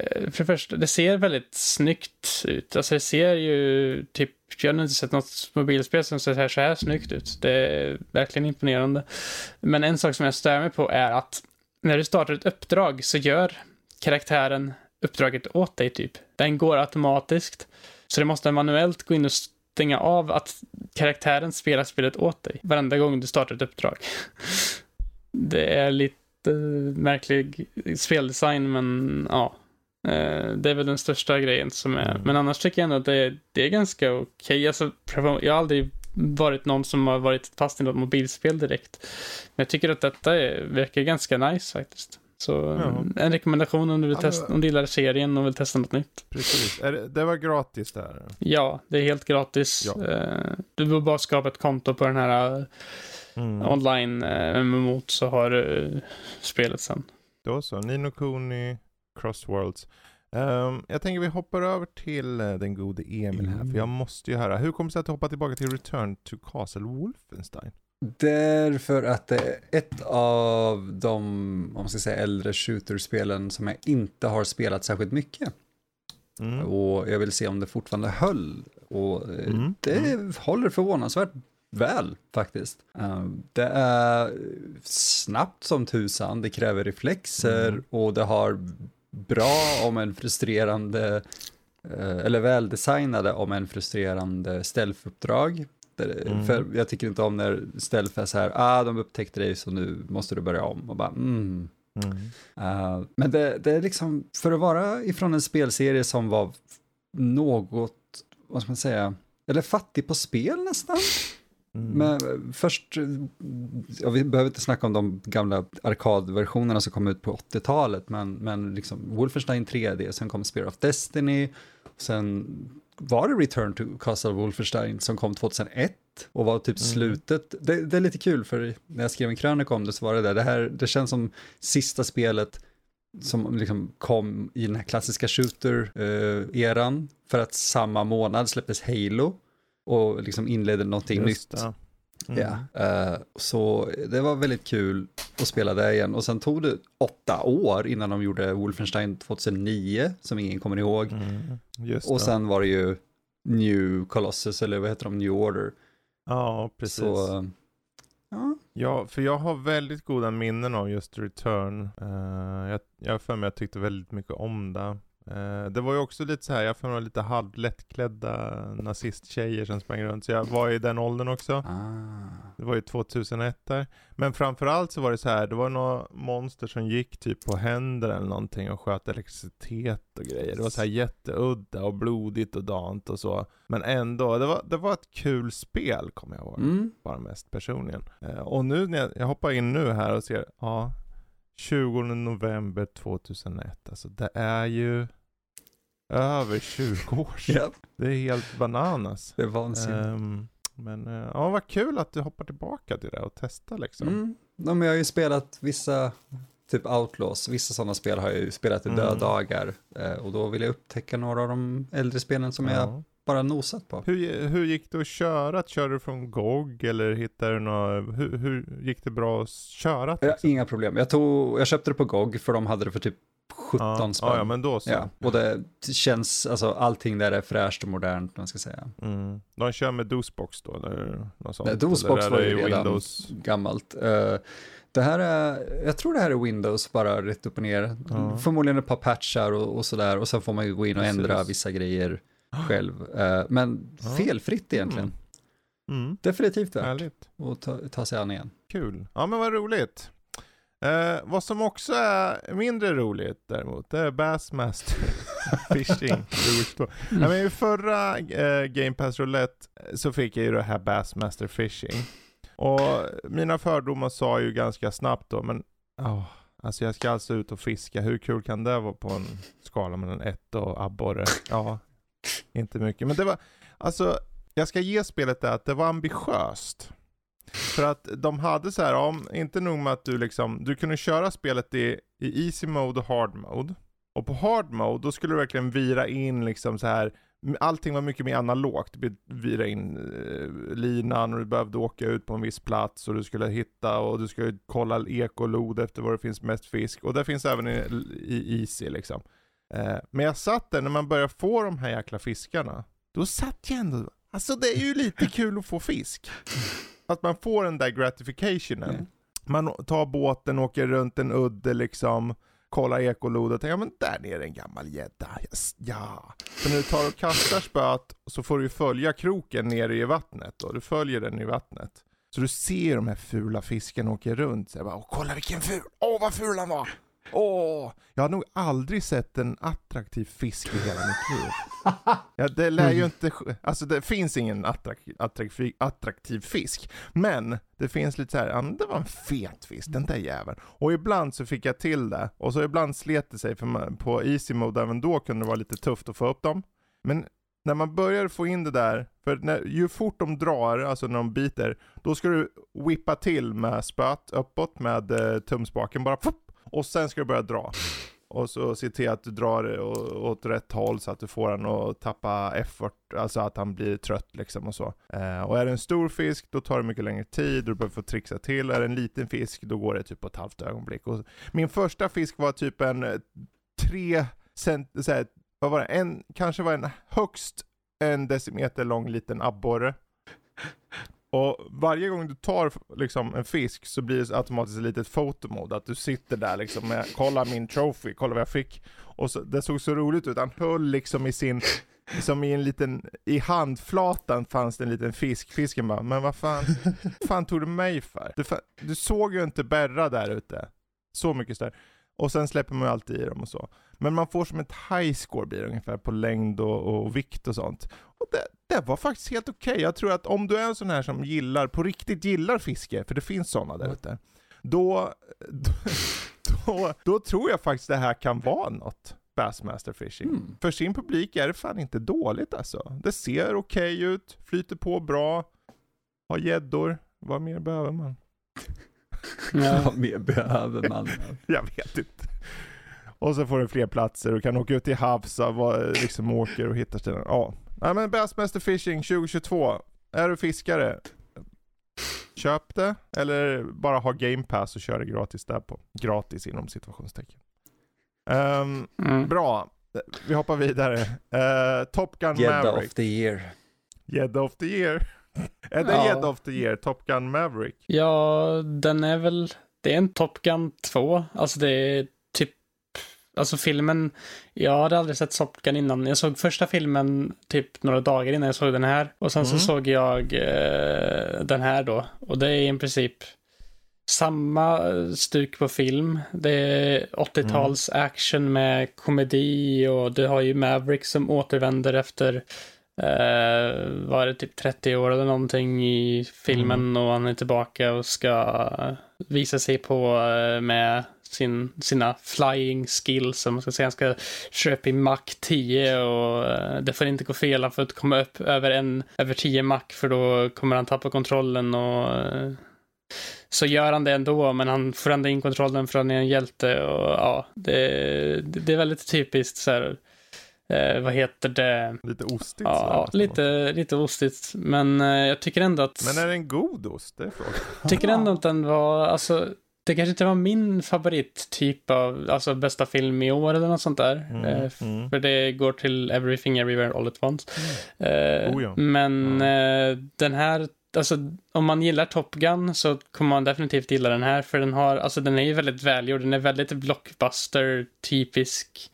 eh, för det första, det ser väldigt snyggt ut. Alltså det ser ju typ, jag har inte sett något mobilspel som ser så här snyggt ut. Det är verkligen imponerande. Men en sak som jag stör mig på är att när du startar ett uppdrag så gör karaktären uppdraget åt dig typ. Den går automatiskt. Så du måste manuellt gå in och stänga av att karaktären spelar spelet åt dig varenda gång du startar ett uppdrag. Det är lite märklig speldesign, men ja. Eh, det är väl den största grejen som är. Mm. Men annars tycker jag ändå att det, det är ganska okej. Okay. Alltså, jag har aldrig varit någon som har varit fast i något mobilspel direkt. Men jag tycker att detta är, verkar ganska nice faktiskt. Så ja. en rekommendation om du, vill testa, om du gillar serien och vill testa något nytt. Precis. Det, det, var gratis där? Ja, det är helt gratis. Ja. Eh, du behöver bara skapa ett konto på den här mm. online eh, MMO så har du spelet sen. Då så, Nino Kuni, Crossworlds. Um, jag tänker vi hoppar över till uh, den gode Emil här, mm. för jag måste ju höra. Hur kommer det sig att du hoppar tillbaka till Return to Castle Wolfenstein? Därför att det är ett av de, om man ska säga äldre shooterspelen som jag inte har spelat särskilt mycket. Mm. Och jag vill se om det fortfarande höll. Och eh, mm. det mm. håller förvånansvärt väl faktiskt. Uh, det är snabbt som tusan, det kräver reflexer mm. och det har bra om en frustrerande, uh, eller väldesignade om en frustrerande stealth-uppdrag. Mm. För jag tycker inte om när stealth är så här, ah de upptäckte dig så nu måste du börja om och bara mm. Mm. Uh, men det, det, är liksom, för att vara ifrån en spelserie som var något, vad ska man säga, eller fattig på spel nästan. Mm. Men först, ja, vi behöver inte snacka om de gamla arkadversionerna som kom ut på 80-talet, men, men liksom Wolfenstein 3D, sen kom Spear of Destiny, sen var det Return to Castle Wolfenstein som kom 2001 och var typ mm. slutet. Det, det, är lite kul för när jag skrev en krönika om det så var det där, det här, det känns som sista spelet som liksom kom i den här klassiska shooter-eran uh, för att samma månad släpptes Halo och liksom inledde någonting Just, nytt. Ja. Mm. ja. Uh, så det var väldigt kul att spela det igen. Och sen tog det åtta år innan de gjorde Wolfenstein 2009, som ingen kommer ihåg. Mm. och sen var det ju New Colossus, eller vad heter de, New Order. Ja, precis. Så, ja. ja, för jag har väldigt goda minnen av just Return. Uh, jag, jag för mig jag tyckte väldigt mycket om det. Eh, det var ju också lite så här, jag får lite halvlättklädda nazisttjejer som sprang runt, så jag var i den åldern också. Ah. Det var ju 2001 där. Men framförallt så var det så här, det var några monster som gick typ på händer eller någonting och sköt elektricitet och grejer. Det var så här jätteudda och blodigt och dant och så. Men ändå, det var, det var ett kul spel kommer jag ihåg. Mm. Bara mest personligen. Eh, och nu när jag, jag hoppar in nu här och ser, ja, 20 november 2001. Alltså det är ju över 20 år sedan. Yep. Det är helt bananas. Det är vansinnigt. Um, men uh, ja, vad kul att du hoppar tillbaka till det och testar liksom. Mm. Ja, men jag har ju spelat vissa, typ Outlaws, vissa sådana spel har jag ju spelat i mm. dödagar. Uh, och då vill jag upptäcka några av de äldre spelen som ja. jag bara nosat på. Hur, hur gick det att köra? Körde du från GOG eller hittade du några, hur, hur gick det bra att köra? Ja, inga problem. Jag, tog, jag köpte det på GOG för de hade det för typ 17 ja, spänn. Ja, men då så. Ja, och det känns, alltså allting där är fräscht och modernt, man ska säga. Mm. De kör med DOSBox då? Eller något sånt, Nej, DOSBox var ju redan Windows? gammalt. Uh, det här är, jag tror det här är Windows bara rätt upp och ner. Ja. Förmodligen ett par patchar och, och sådär och sen får man ju gå in och Precis. ändra vissa grejer själv. Uh, men felfritt egentligen. Mm. Mm. Definitivt värt Härligt. att ta, ta sig an igen. Kul. Ja men vad roligt. Eh, vad som också är mindre roligt däremot, det är Bassmaster Fishing. mm. men I förra eh, Game Pass Roulette så fick jag ju det här Bassmaster Fishing. Och mina fördomar sa ju ganska snabbt då, men oh, alltså jag ska alltså ut och fiska, hur kul kan det vara på en skala mellan ett och abborre? Ja, inte mycket. Men det var, alltså jag ska ge spelet det att det var ambitiöst. För att de hade så här, om, inte nog med att du liksom, du kunde köra spelet i, i easy mode och hard mode. Och på hard mode, då skulle du verkligen vira in liksom så här allting var mycket mer analogt. Du vira in eh, linan och du behövde åka ut på en viss plats och du skulle hitta och du skulle kolla ekolod efter var det finns mest fisk. Och det finns även i, i Easy liksom. Eh, men jag satt där när man börjar få de här jäkla fiskarna. Då satt jag ändå, alltså det är ju lite kul att få fisk. Att man får den där gratificationen. Mm. Man tar båten, åker runt en udde liksom kollar ekolodet och tänker, ja men där nere är en gammal gädda. Yes, ja. Så när du tar och kastar spöet så får du följa kroken nere i vattnet och du följer den i vattnet. Så du ser de här fula fiskarna åka runt. Så jag bara, Åh, kolla vilken ful, åh vad ful han var! Åh! Jag har nog aldrig sett en attraktiv fisk i hela mitt liv. Ja, det lär ju inte, alltså det finns ingen attraktiv, attraktiv, attraktiv fisk. Men det finns lite så här, ja, det var en fet fisk, den där jäveln. Och ibland så fick jag till det, och så ibland slet det sig, för man, på easy mode även då kunde det vara lite tufft att få upp dem. Men när man börjar få in det där, för när, ju fort de drar, alltså när de biter, då ska du whippa till med spöet uppåt med eh, tumspaken bara, pop, och sen ska du börja dra. Och så se till att du drar åt rätt håll så att du får han att tappa effort, alltså att han blir trött liksom och så. Eh, och är det en stor fisk, då tar det mycket längre tid och du behöver få trixa till. Är det en liten fisk, då går det typ på ett halvt ögonblick. Och min första fisk var typ en eh, tre cent, så här, vad var det, en, kanske var en högst en decimeter lång liten abborre. Och varje gång du tar liksom en fisk så blir det automatiskt ett litet fotomod. att du sitter där liksom med, kolla min trophy, kolla vad jag fick. Och så, det såg så roligt ut, han höll liksom i sin, som i en liten, i handflatan fanns det en liten fisk. Fisken bara, men vad fan, fan tog du mig för? Du, du såg ju inte Berra där ute. Så mycket större. Och sen släpper man ju alltid i dem och så. Men man får som ett high score blir det ungefär på längd och, och vikt och sånt. Och det, det var faktiskt helt okej. Okay. Jag tror att om du är en sån här som gillar, på riktigt gillar fiske, för det finns sådana där ute. Då, då, då, då, tror jag faktiskt det här kan vara något. Bassmaster Fishing. Mm. För sin publik är det fan inte dåligt alltså. Det ser okej okay ut, flyter på bra, har gäddor. Vad mer behöver man? Ja. Vad mer behöver man? jag vet inte. Och så får du fler platser, du kan åka ut till havs, och liksom åker och hittar ställen. Ja, Nej men Bassmaster Fishing 2022. Är du fiskare? Köp det, eller bara ha Game Pass och kör det gratis där på. Gratis inom situationstecken. Um, mm. Bra, vi hoppar vidare. Uh, Top Gun Gedda Maverick. of the year. Gädda of the year. Är det ja. of the year, Top Gun Maverick? Ja, den är väl, det är en Top Gun 2. Alltså det är Alltså filmen, jag hade aldrig sett Top Gun innan. Jag såg första filmen typ några dagar innan jag såg den här. Och sen mm. så såg jag eh, den här då. Och det är i princip samma stuk på film. Det är 80-tals mm. action med komedi och du har ju Maverick som återvänder efter eh, var det typ 30 år eller någonting i filmen mm. och han är tillbaka och ska visa sig på eh, med sin, sina flying skills, om man ska säga. Han ska köpa i Mac 10 och uh, det får inte gå fel. Han får inte komma upp över, en, över 10 Mac för då kommer han tappa kontrollen och så gör han det ändå, men han får ändå in kontrollen för han är en hjälte och ja, det, det är väldigt typiskt så här, eh, vad heter det? Lite ostigt. Ja, lite, lite ostigt. Men eh, jag tycker ändå att... Men är det en god ost? Det är frågan. Tycker ändå att den var, alltså, det kanske inte var min favorittyp av, alltså bästa film i år eller något sånt där. Mm, eh, mm. För det går till Everything Everywhere All At Once. Mm. Eh, oh, ja. Men eh, den här, alltså om man gillar Top Gun så kommer man definitivt gilla den här. För den har, alltså den är ju väldigt välgjord, den är väldigt blockbuster-typisk.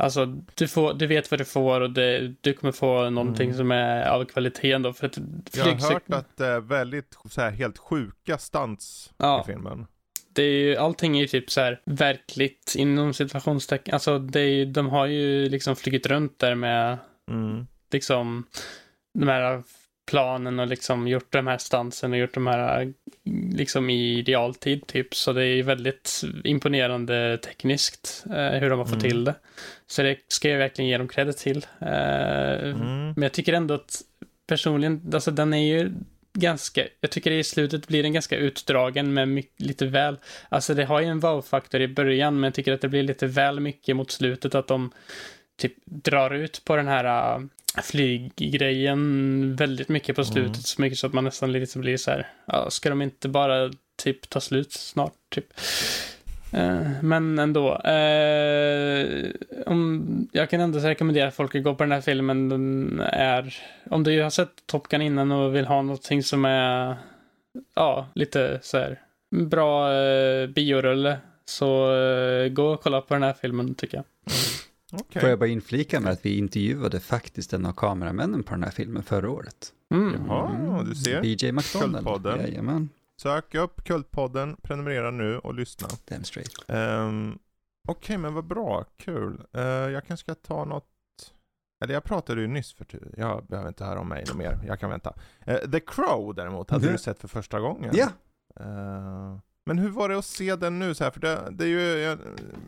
Alltså, du, får, du vet vad du får och det, du kommer få någonting mm. som är av kvalitet ändå. För att Jag har hört att det är väldigt så här, helt sjuka stunts ja. i filmen det är ju, allting är ju typ så här verkligt inom situationstecken. Alltså det är ju, de har ju liksom flugit runt där med mm. liksom de här planen och liksom gjort de här stansen och gjort de här liksom i realtid typ. Så det är väldigt imponerande tekniskt eh, hur de har fått mm. till det. Så det ska jag verkligen ge dem credit till. Eh, mm. Men jag tycker ändå att personligen, alltså den är ju ganska, jag tycker i slutet blir den ganska utdragen med mycket, lite väl, alltså det har ju en wow-faktor i början men jag tycker att det blir lite väl mycket mot slutet att de typ drar ut på den här, flyggrejen väldigt mycket på slutet. Mm. Så mycket så att man nästan lite blir så här, ja, ska de inte bara typ ta slut snart, typ. Uh, men ändå. Uh, om, jag kan ändå rekommendera folk att gå på den här filmen. Den är, om du har sett Top Gun innan och vill ha någonting som är, ja, lite så här bra uh, biorulle. Så gå och kolla på den här filmen tycker jag. Okay. Får jag bara inflika med att vi intervjuade faktiskt en av kameramännen på den här filmen förra året. Mm. Jaha, du ser. BJ McDonald. Kultpodden. Jajamän. Sök upp Kultpodden, prenumerera nu och lyssna. Damn straight. Um, Okej, okay, men vad bra, kul. Uh, jag kanske ska ta något eller jag pratade ju nyss för tur. Jag behöver inte höra om mig mer. Jag kan vänta. Uh, The Crow däremot, hade mm. du sett för första gången? Ja. Uh, men hur var det att se den nu så här? För det, det är ju,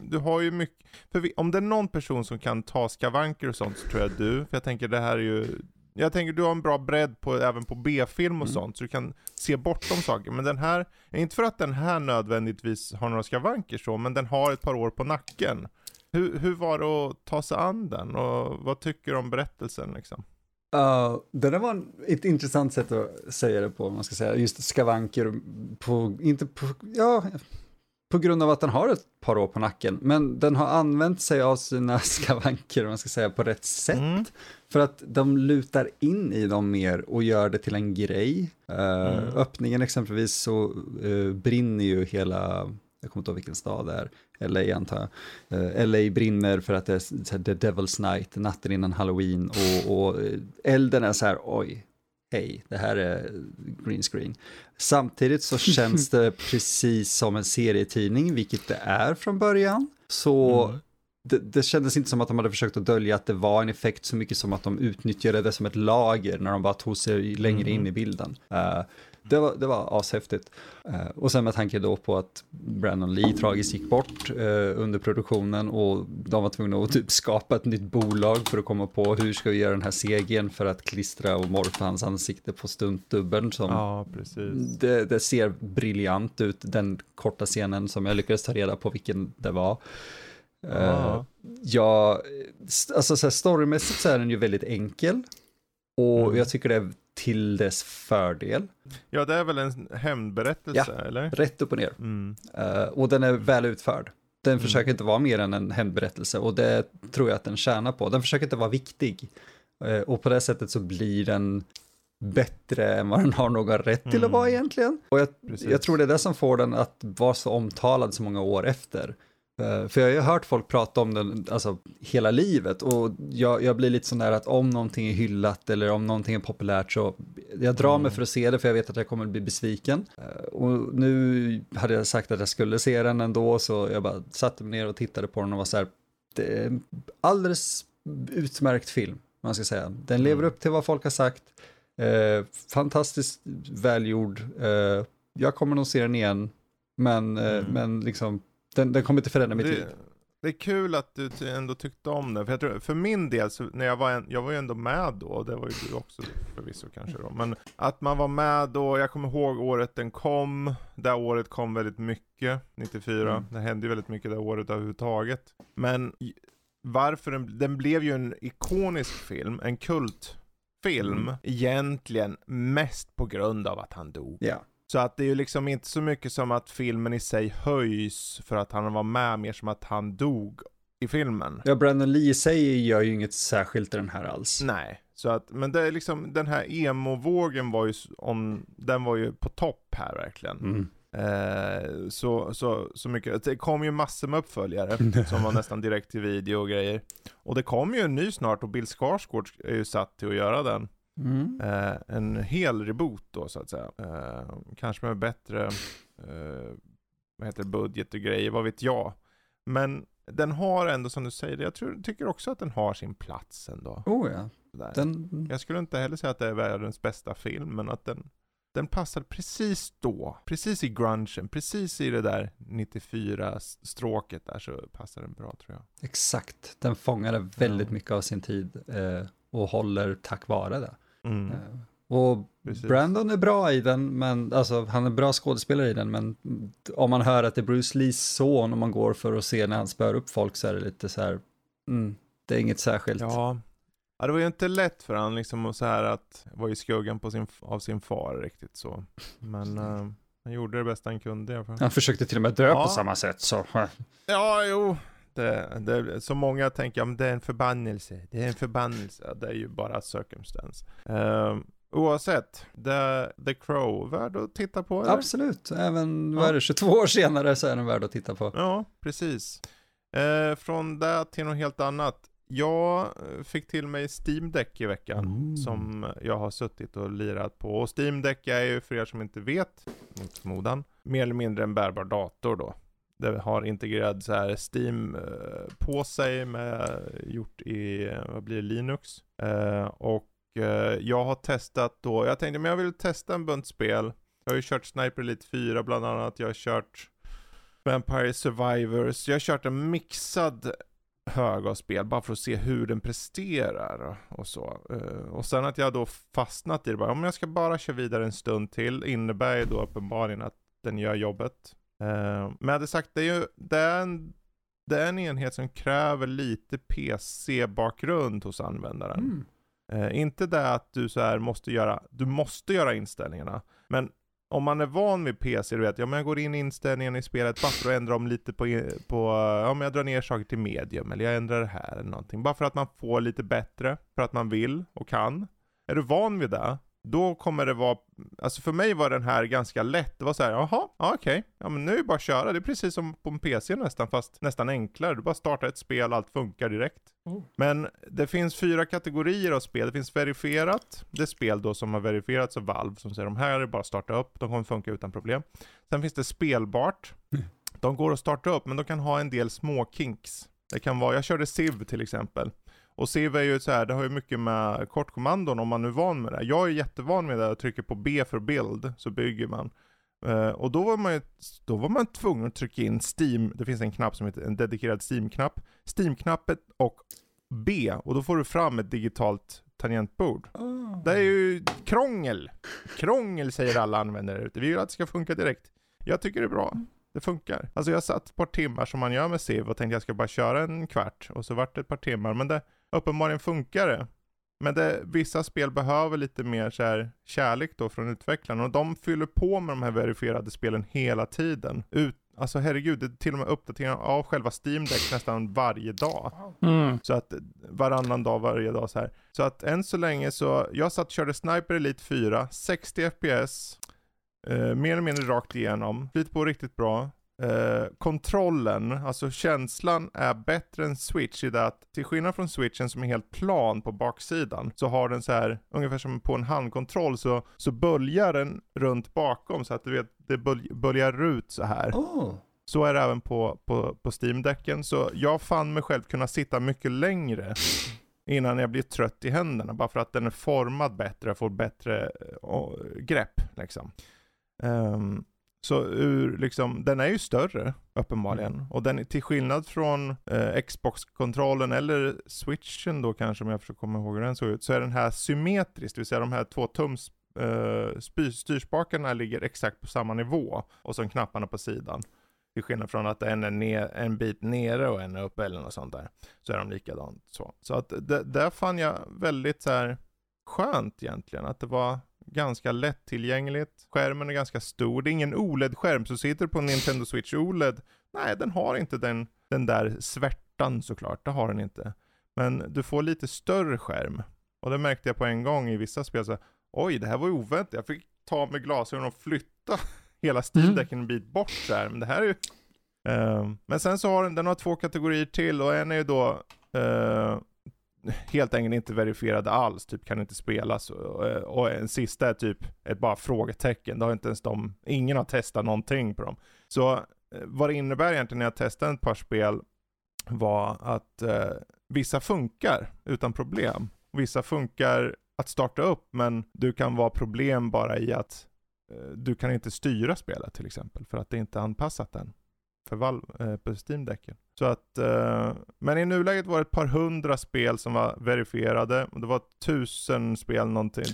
du har ju mycket, för vi, om det är någon person som kan ta skavanker och sånt så tror jag du, för jag tänker det här är ju jag tänker du har en bra bredd på, även på B-film och mm. sånt, så du kan se bortom saker. Men den här, inte för att den här nödvändigtvis har några skavanker så, men den har ett par år på nacken. Hur, hur var det att ta sig an den och vad tycker du om berättelsen liksom? Uh, det där var ett intressant sätt att säga det på, man ska säga, just skavanker på, inte på, ja, på grund av att den har ett par år på nacken, men den har använt sig av sina skavanker, man ska säga, på rätt sätt. Mm. För att de lutar in i dem mer och gör det till en grej. Uh, mm. Öppningen exempelvis så uh, brinner ju hela, jag kommer inte ihåg vilken stad det är, LA antar jag. Uh, LA brinner för att det är The Devil's Night, natten innan Halloween och, och elden är så här, oj, hej, det här är green screen. Samtidigt så känns det precis som en serietidning, vilket det är från början. Så mm. det, det kändes inte som att de hade försökt att dölja att det var en effekt så mycket som att de utnyttjade det som ett lager när de bara tog sig längre mm. in i bilden. Uh, det var, det var ashäftigt. Uh, och sen med tanke då på att Brandon Lee tragiskt gick bort uh, under produktionen och de var tvungna att typ skapa ett nytt bolag för att komma på hur ska vi göra den här segern för att klistra och morfa hans ansikte på stuntdubben som ja, precis. Det, det, ser briljant ut, den korta scenen som jag lyckades ta reda på vilken det var. Uh, ja, alltså så här, storymässigt så är den ju väldigt enkel. Och mm. jag tycker det är till dess fördel. Ja, det är väl en hämndberättelse, ja, eller? rätt upp och ner. Mm. Uh, och den är väl utförd. Den mm. försöker inte vara mer än en hämndberättelse och det tror jag att den tjänar på. Den försöker inte vara viktig. Uh, och på det sättet så blir den bättre än vad den har någon rätt till att vara mm. egentligen. Och jag, jag, tror det är det som får den att vara så omtalad så många år efter. Uh, för jag har ju hört folk prata om den alltså, hela livet och jag, jag blir lite sån där att om någonting är hyllat eller om någonting är populärt så jag drar mm. mig för att se det för jag vet att jag kommer att bli besviken. Uh, och nu hade jag sagt att jag skulle se den ändå så jag bara satte mig ner och tittade på den och var så här, det är alldeles utmärkt film, man ska säga. Den mm. lever upp till vad folk har sagt, uh, fantastiskt välgjord, jag kommer nog se den igen, men, mm. men liksom den, den kommer inte förändra mitt liv. Det är kul att du ändå tyckte om den, för jag tror, för min del, så när jag var, en, jag var ju ändå med då, och det var ju du också förvisso kanske då, men att man var med då, jag kommer ihåg året den kom, det året kom väldigt mycket, 94, mm. det hände ju väldigt mycket det året överhuvudtaget. Men varför den, den blev ju en ikonisk film, en kultfilm, mm. egentligen mest på grund av att han dog. Ja. Så att det är ju liksom inte så mycket som att filmen i sig höjs för att han var med, mer som att han dog i filmen. Ja, Brandon Lee i sig gör ju inget särskilt i den här alls. Nej, så att, men det är liksom, den här emo-vågen var ju, om, den var ju på topp här verkligen. Mm. Eh, så, så, så mycket, det kom ju massor med uppföljare som var nästan direkt till video och grejer. Och det kommer ju en ny snart och Bill Skarsgård är ju satt till att göra den. Mm. Eh, en hel reboot då så att säga. Eh, kanske med bättre eh, vad heter budget och grejer, vad vet jag. Men den har ändå som du säger, jag tror, tycker också att den har sin plats ändå. Oh ja. Den... Jag skulle inte heller säga att det är världens bästa film, men att den, den passar precis då. Precis i grungen, precis i det där 94-stråket där så passar den bra tror jag. Exakt, den fångade väldigt mycket av sin tid eh, och håller tack vare det. Mm. Eh, och Precis. Brandon är bra i den, men alltså han är bra skådespelare i den, men om man hör att det är Bruce Lees son och man går för att se när han spör upp folk så är det lite så här, mm, det är inget särskilt. Ja, Ja, det var ju inte lätt för han liksom och så här att vara i skuggan på sin, av sin far riktigt så. Men uh, han gjorde det bästa han kunde i alla fall. Han försökte till och med dö ja. på samma sätt så. Ja, jo. Det, det, så många tänker, att det är en förbannelse, det är en förbannelse. Det är ju bara circumstance. Uh, Oavsett, The, The Crow, värd att titta på? Eller? Absolut, även ja. 22 år senare så är den värd att titta på. Ja, precis. Eh, från det till något helt annat. Jag eh, fick till mig Steam Deck i veckan mm. som jag har suttit och lirat på. Och Steam Deck är ju för er som inte vet, mot förmodan, mer eller mindre en bärbar dator då. Det har integrerad så här Steam eh, på sig med gjort i, vad blir det, Linux. Eh, och eh, jag har testat då, jag tänkte men jag vill testa en bunt spel. Jag har ju kört Sniper Elite 4 bland annat, jag har kört Vampire Survivors, jag har kört en mixad hög av spel bara för att se hur den presterar och så. Och sen att jag då fastnat i det bara, om jag ska bara köra vidare en stund till innebär ju då uppenbarligen att den gör jobbet. Men jag hade sagt, det är ju, det är en, det är en enhet som kräver lite PC-bakgrund hos användaren. Mm. Eh, inte det att du så här måste göra, du måste göra inställningarna, men om man är van vid PC, du vet, ja men jag går in i inställningen i spelet bara för att ändra om lite på, på ja men jag drar ner saker till medium, eller jag ändrar det här eller någonting. Bara för att man får lite bättre, för att man vill och kan. Är du van vid det, då kommer det vara, alltså för mig var den här ganska lätt. Det var så här, jaha, ja, okej, okay. ja men nu är det bara att köra. Det är precis som på en PC nästan, fast nästan enklare. Du bara startar ett spel, allt funkar direkt. Mm. Men det finns fyra kategorier av spel. Det finns verifierat, det är spel då som har verifierats av Valve, som säger de här är bara att starta upp, de kommer funka utan problem. Sen finns det spelbart. Mm. De går att starta upp, men de kan ha en del små kinks. Det kan vara, jag körde Civ till exempel. Och Civ är ju så här, det har ju mycket med kortkommandon om man nu är van med det. Jag är jättevan med det, jag trycker på B för build, så bygger man. Uh, och då var, man ju, då var man tvungen att trycka in Steam, det finns en knapp som heter en dedikerad Steam-knapp. Steam-knappet och B, och då får du fram ett digitalt tangentbord. Oh. Det är ju krångel. Krångel säger alla användare ute. Vi vill att det ska funka direkt. Jag tycker det är bra. Det funkar. Alltså jag satt ett par timmar som man gör med Civ och tänkte jag ska bara köra en kvart. Och så vart det ett par timmar. Men det, uppenbarligen funkar det. Men det, vissa spel behöver lite mer så här kärlek då från utvecklarna och de fyller på med de här verifierade spelen hela tiden. Ut, alltså herregud, det är till och med uppdateringar av själva Steam Deck nästan varje dag. Mm. Så att varannan dag, varje dag så här. Så att än så länge så, jag satt och körde Sniper Elite 4, 60 FPS, eh, mer eller mindre rakt igenom, flyter på riktigt bra. Eh, kontrollen, alltså känslan är bättre än Switch i det att till skillnad från Switchen som är helt plan på baksidan så har den så här, ungefär som på en handkontroll så, så böljar den runt bakom så att du vet, det bölj, böljar ut så här. Oh. Så är det även på, på, på Steam-däcken, så jag fann mig själv kunna sitta mycket längre innan jag blir trött i händerna, bara för att den är formad bättre, får bättre uh, grepp liksom. Um, så ur, liksom, den är ju större uppenbarligen. Mm. Och den, till skillnad från eh, Xbox-kontrollen eller switchen då kanske, om jag försöker komma ihåg hur den såg ut, så är den här symmetrisk, det vill säga de här två tums eh, styrspakarna ligger exakt på samma nivå och så knapparna på sidan. Till skillnad från att en är ner, en bit nere och en är uppe eller något sånt där. Så är de likadant så. Så att det, där fann jag väldigt så här skönt egentligen, att det var ganska lättillgängligt. Skärmen är ganska stor. Det är ingen OLED-skärm, så sitter du på en Nintendo Switch OLED, nej den har inte den, den där svärtan såklart, det har den inte. Men du får lite större skärm. Och det märkte jag på en gång i vissa spel, så oj det här var ju oväntat. Jag fick ta med glasögonen och flytta hela stildecken en bit bort där. Men det här är ju... Uh, men sen så har den, den har två kategorier till och en är ju då uh, helt enkelt inte verifierade alls, typ kan inte spelas. Och, och en sista är typ ett bara frågetecken, det har inte ens de, ingen har testat någonting på dem. Så eh, vad det innebär egentligen när jag testade ett par spel var att eh, vissa funkar utan problem. Vissa funkar att starta upp men du kan vara problem bara i att eh, du kan inte styra spelet till exempel för att det inte är anpassat än för Valve eh, på Steam-däcken. Så att, eh, men i nuläget var det ett par hundra spel som var verifierade. Det var tusen spel, någonting,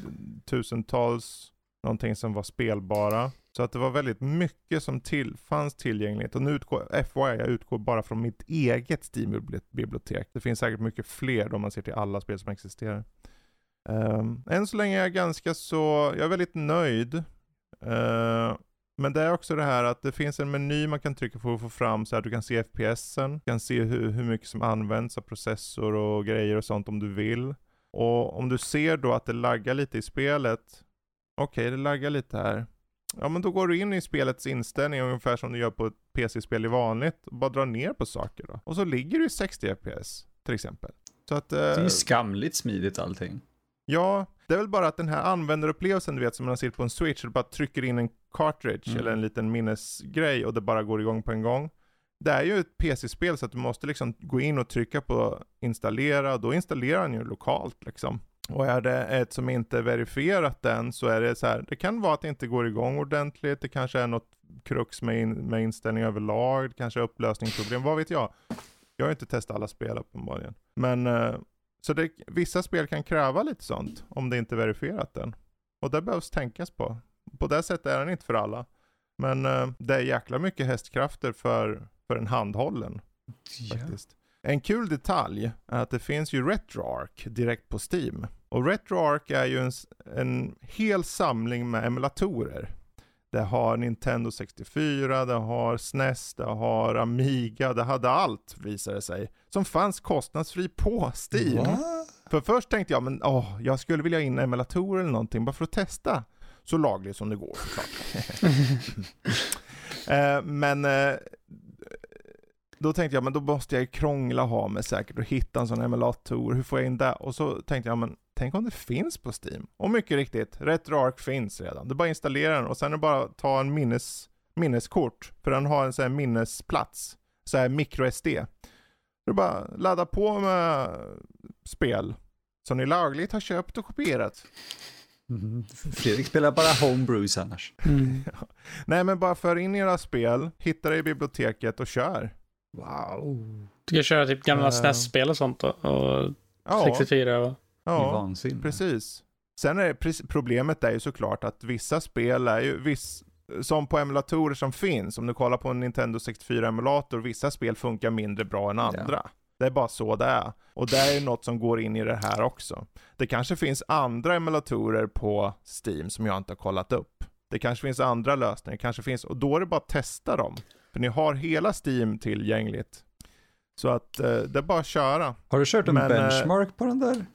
tusentals, någonting som var spelbara. Så att det var väldigt mycket som till, fanns tillgängligt. Och nu utgår, FYI, jag utgår bara från mitt eget Steam-bibliotek. Det finns säkert mycket fler om man ser till alla spel som existerar. Um, än så länge är jag ganska så, jag är väldigt nöjd. Uh, men det är också det här att det finns en meny man kan trycka på för att få fram så att du kan se FPSen, du kan se hur, hur mycket som används av processor och grejer och sånt om du vill. Och om du ser då att det laggar lite i spelet, okej okay, det laggar lite här. Ja men då går du in i spelets inställning ungefär som du gör på ett PC-spel i vanligt och bara drar ner på saker då. Och så ligger du i 60 FPS till exempel. Så att, det är ju skamligt smidigt allting. Ja, det är väl bara att den här användarupplevelsen du vet som man har sett på en switch, du bara trycker in en cartridge mm. eller en liten minnesgrej och det bara går igång på en gång. Det är ju ett PC-spel så att du måste liksom gå in och trycka på installera, och då installerar den ju lokalt liksom. Och är det ett som inte är verifierat än så är det så här, det kan vara att det inte går igång ordentligt, det kanske är något krux med, in, med inställning överlag, det kanske är upplösningsproblem, vad vet jag. Jag har inte testat alla spel uppenbarligen. Men eh, så det, vissa spel kan kräva lite sånt om det inte är verifierat än. Och det behövs tänkas på. På det sättet är den inte för alla. Men uh, det är jäkla mycket hästkrafter för, för en handhållen. Ja. Faktiskt. En kul detalj är att det finns ju RetroArch direkt på Steam. Och RetroArch är ju en, en hel samling med emulatorer. Det har Nintendo 64, det har SNES, det har Amiga, det hade allt visade det sig. Som fanns kostnadsfri på Steam. What? För först tänkte jag, men åh, jag skulle vilja ha in emulatorer eller någonting bara för att testa. Så lagligt som det går såklart. eh, men eh, då tänkte jag, men då måste jag krångla ha mig säkert och hitta en sån emulator. Hur får jag in det? Och så tänkte jag, men tänk om det finns på Steam? Och mycket riktigt, RetroArch finns redan. Du bara installerar den och sen är det bara att ta en minnes, minneskort. För den har en sån här minnesplats. Så här microSD. Du bara ladda på med spel som ni lagligt har köpt och kopierat. Mm. Fredrik spelar bara homebrews annars. Mm. Nej men bara för in era spel, hitta det i biblioteket och kör. Wow. Du kan köra typ gamla uh. SNES-spel och sånt då, och ja. 64 Ja, vansinne. precis. Sen är problemet är ju såklart att vissa spel är ju, viss, som på emulatorer som finns, om du kollar på en Nintendo 64-emulator, vissa spel funkar mindre bra än andra. Ja. Det är bara så det är. Och det är något som går in i det här också. Det kanske finns andra emulatorer på Steam som jag inte har kollat upp. Det kanske finns andra lösningar, kanske finns, och då är det bara att testa dem. För ni har hela Steam tillgängligt. Så att eh, det är bara att köra. Har du kört en Men, eh, benchmark på den där?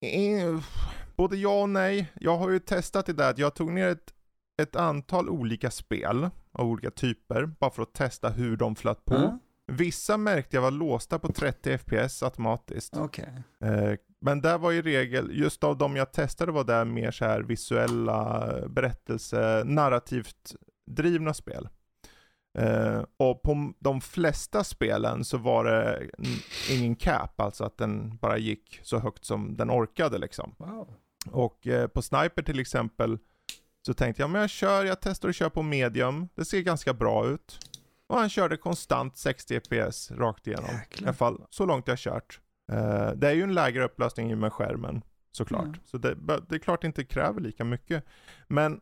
Eh, både ja och nej. Jag har ju testat det där att jag tog ner ett, ett antal olika spel av olika typer, bara för att testa hur de flöt på. Mm. Vissa märkte jag var låsta på 30 FPS automatiskt. Okay. Eh, men där var i regel, just av de jag testade var det mer så här visuella berättelse, narrativt drivna spel. Uh, och på de flesta spelen så var det ingen cap, alltså att den bara gick så högt som den orkade liksom. Wow. Och uh, på Sniper till exempel så tänkte jag, men jag kör, jag testar att köra på medium, det ser ganska bra ut. Och han körde konstant 60 FPS rakt igenom. Jäklar. I alla fall så långt jag kört. Uh, det är ju en lägre upplösning med skärmen såklart. Mm. Så det, det är klart det inte kräver lika mycket. Men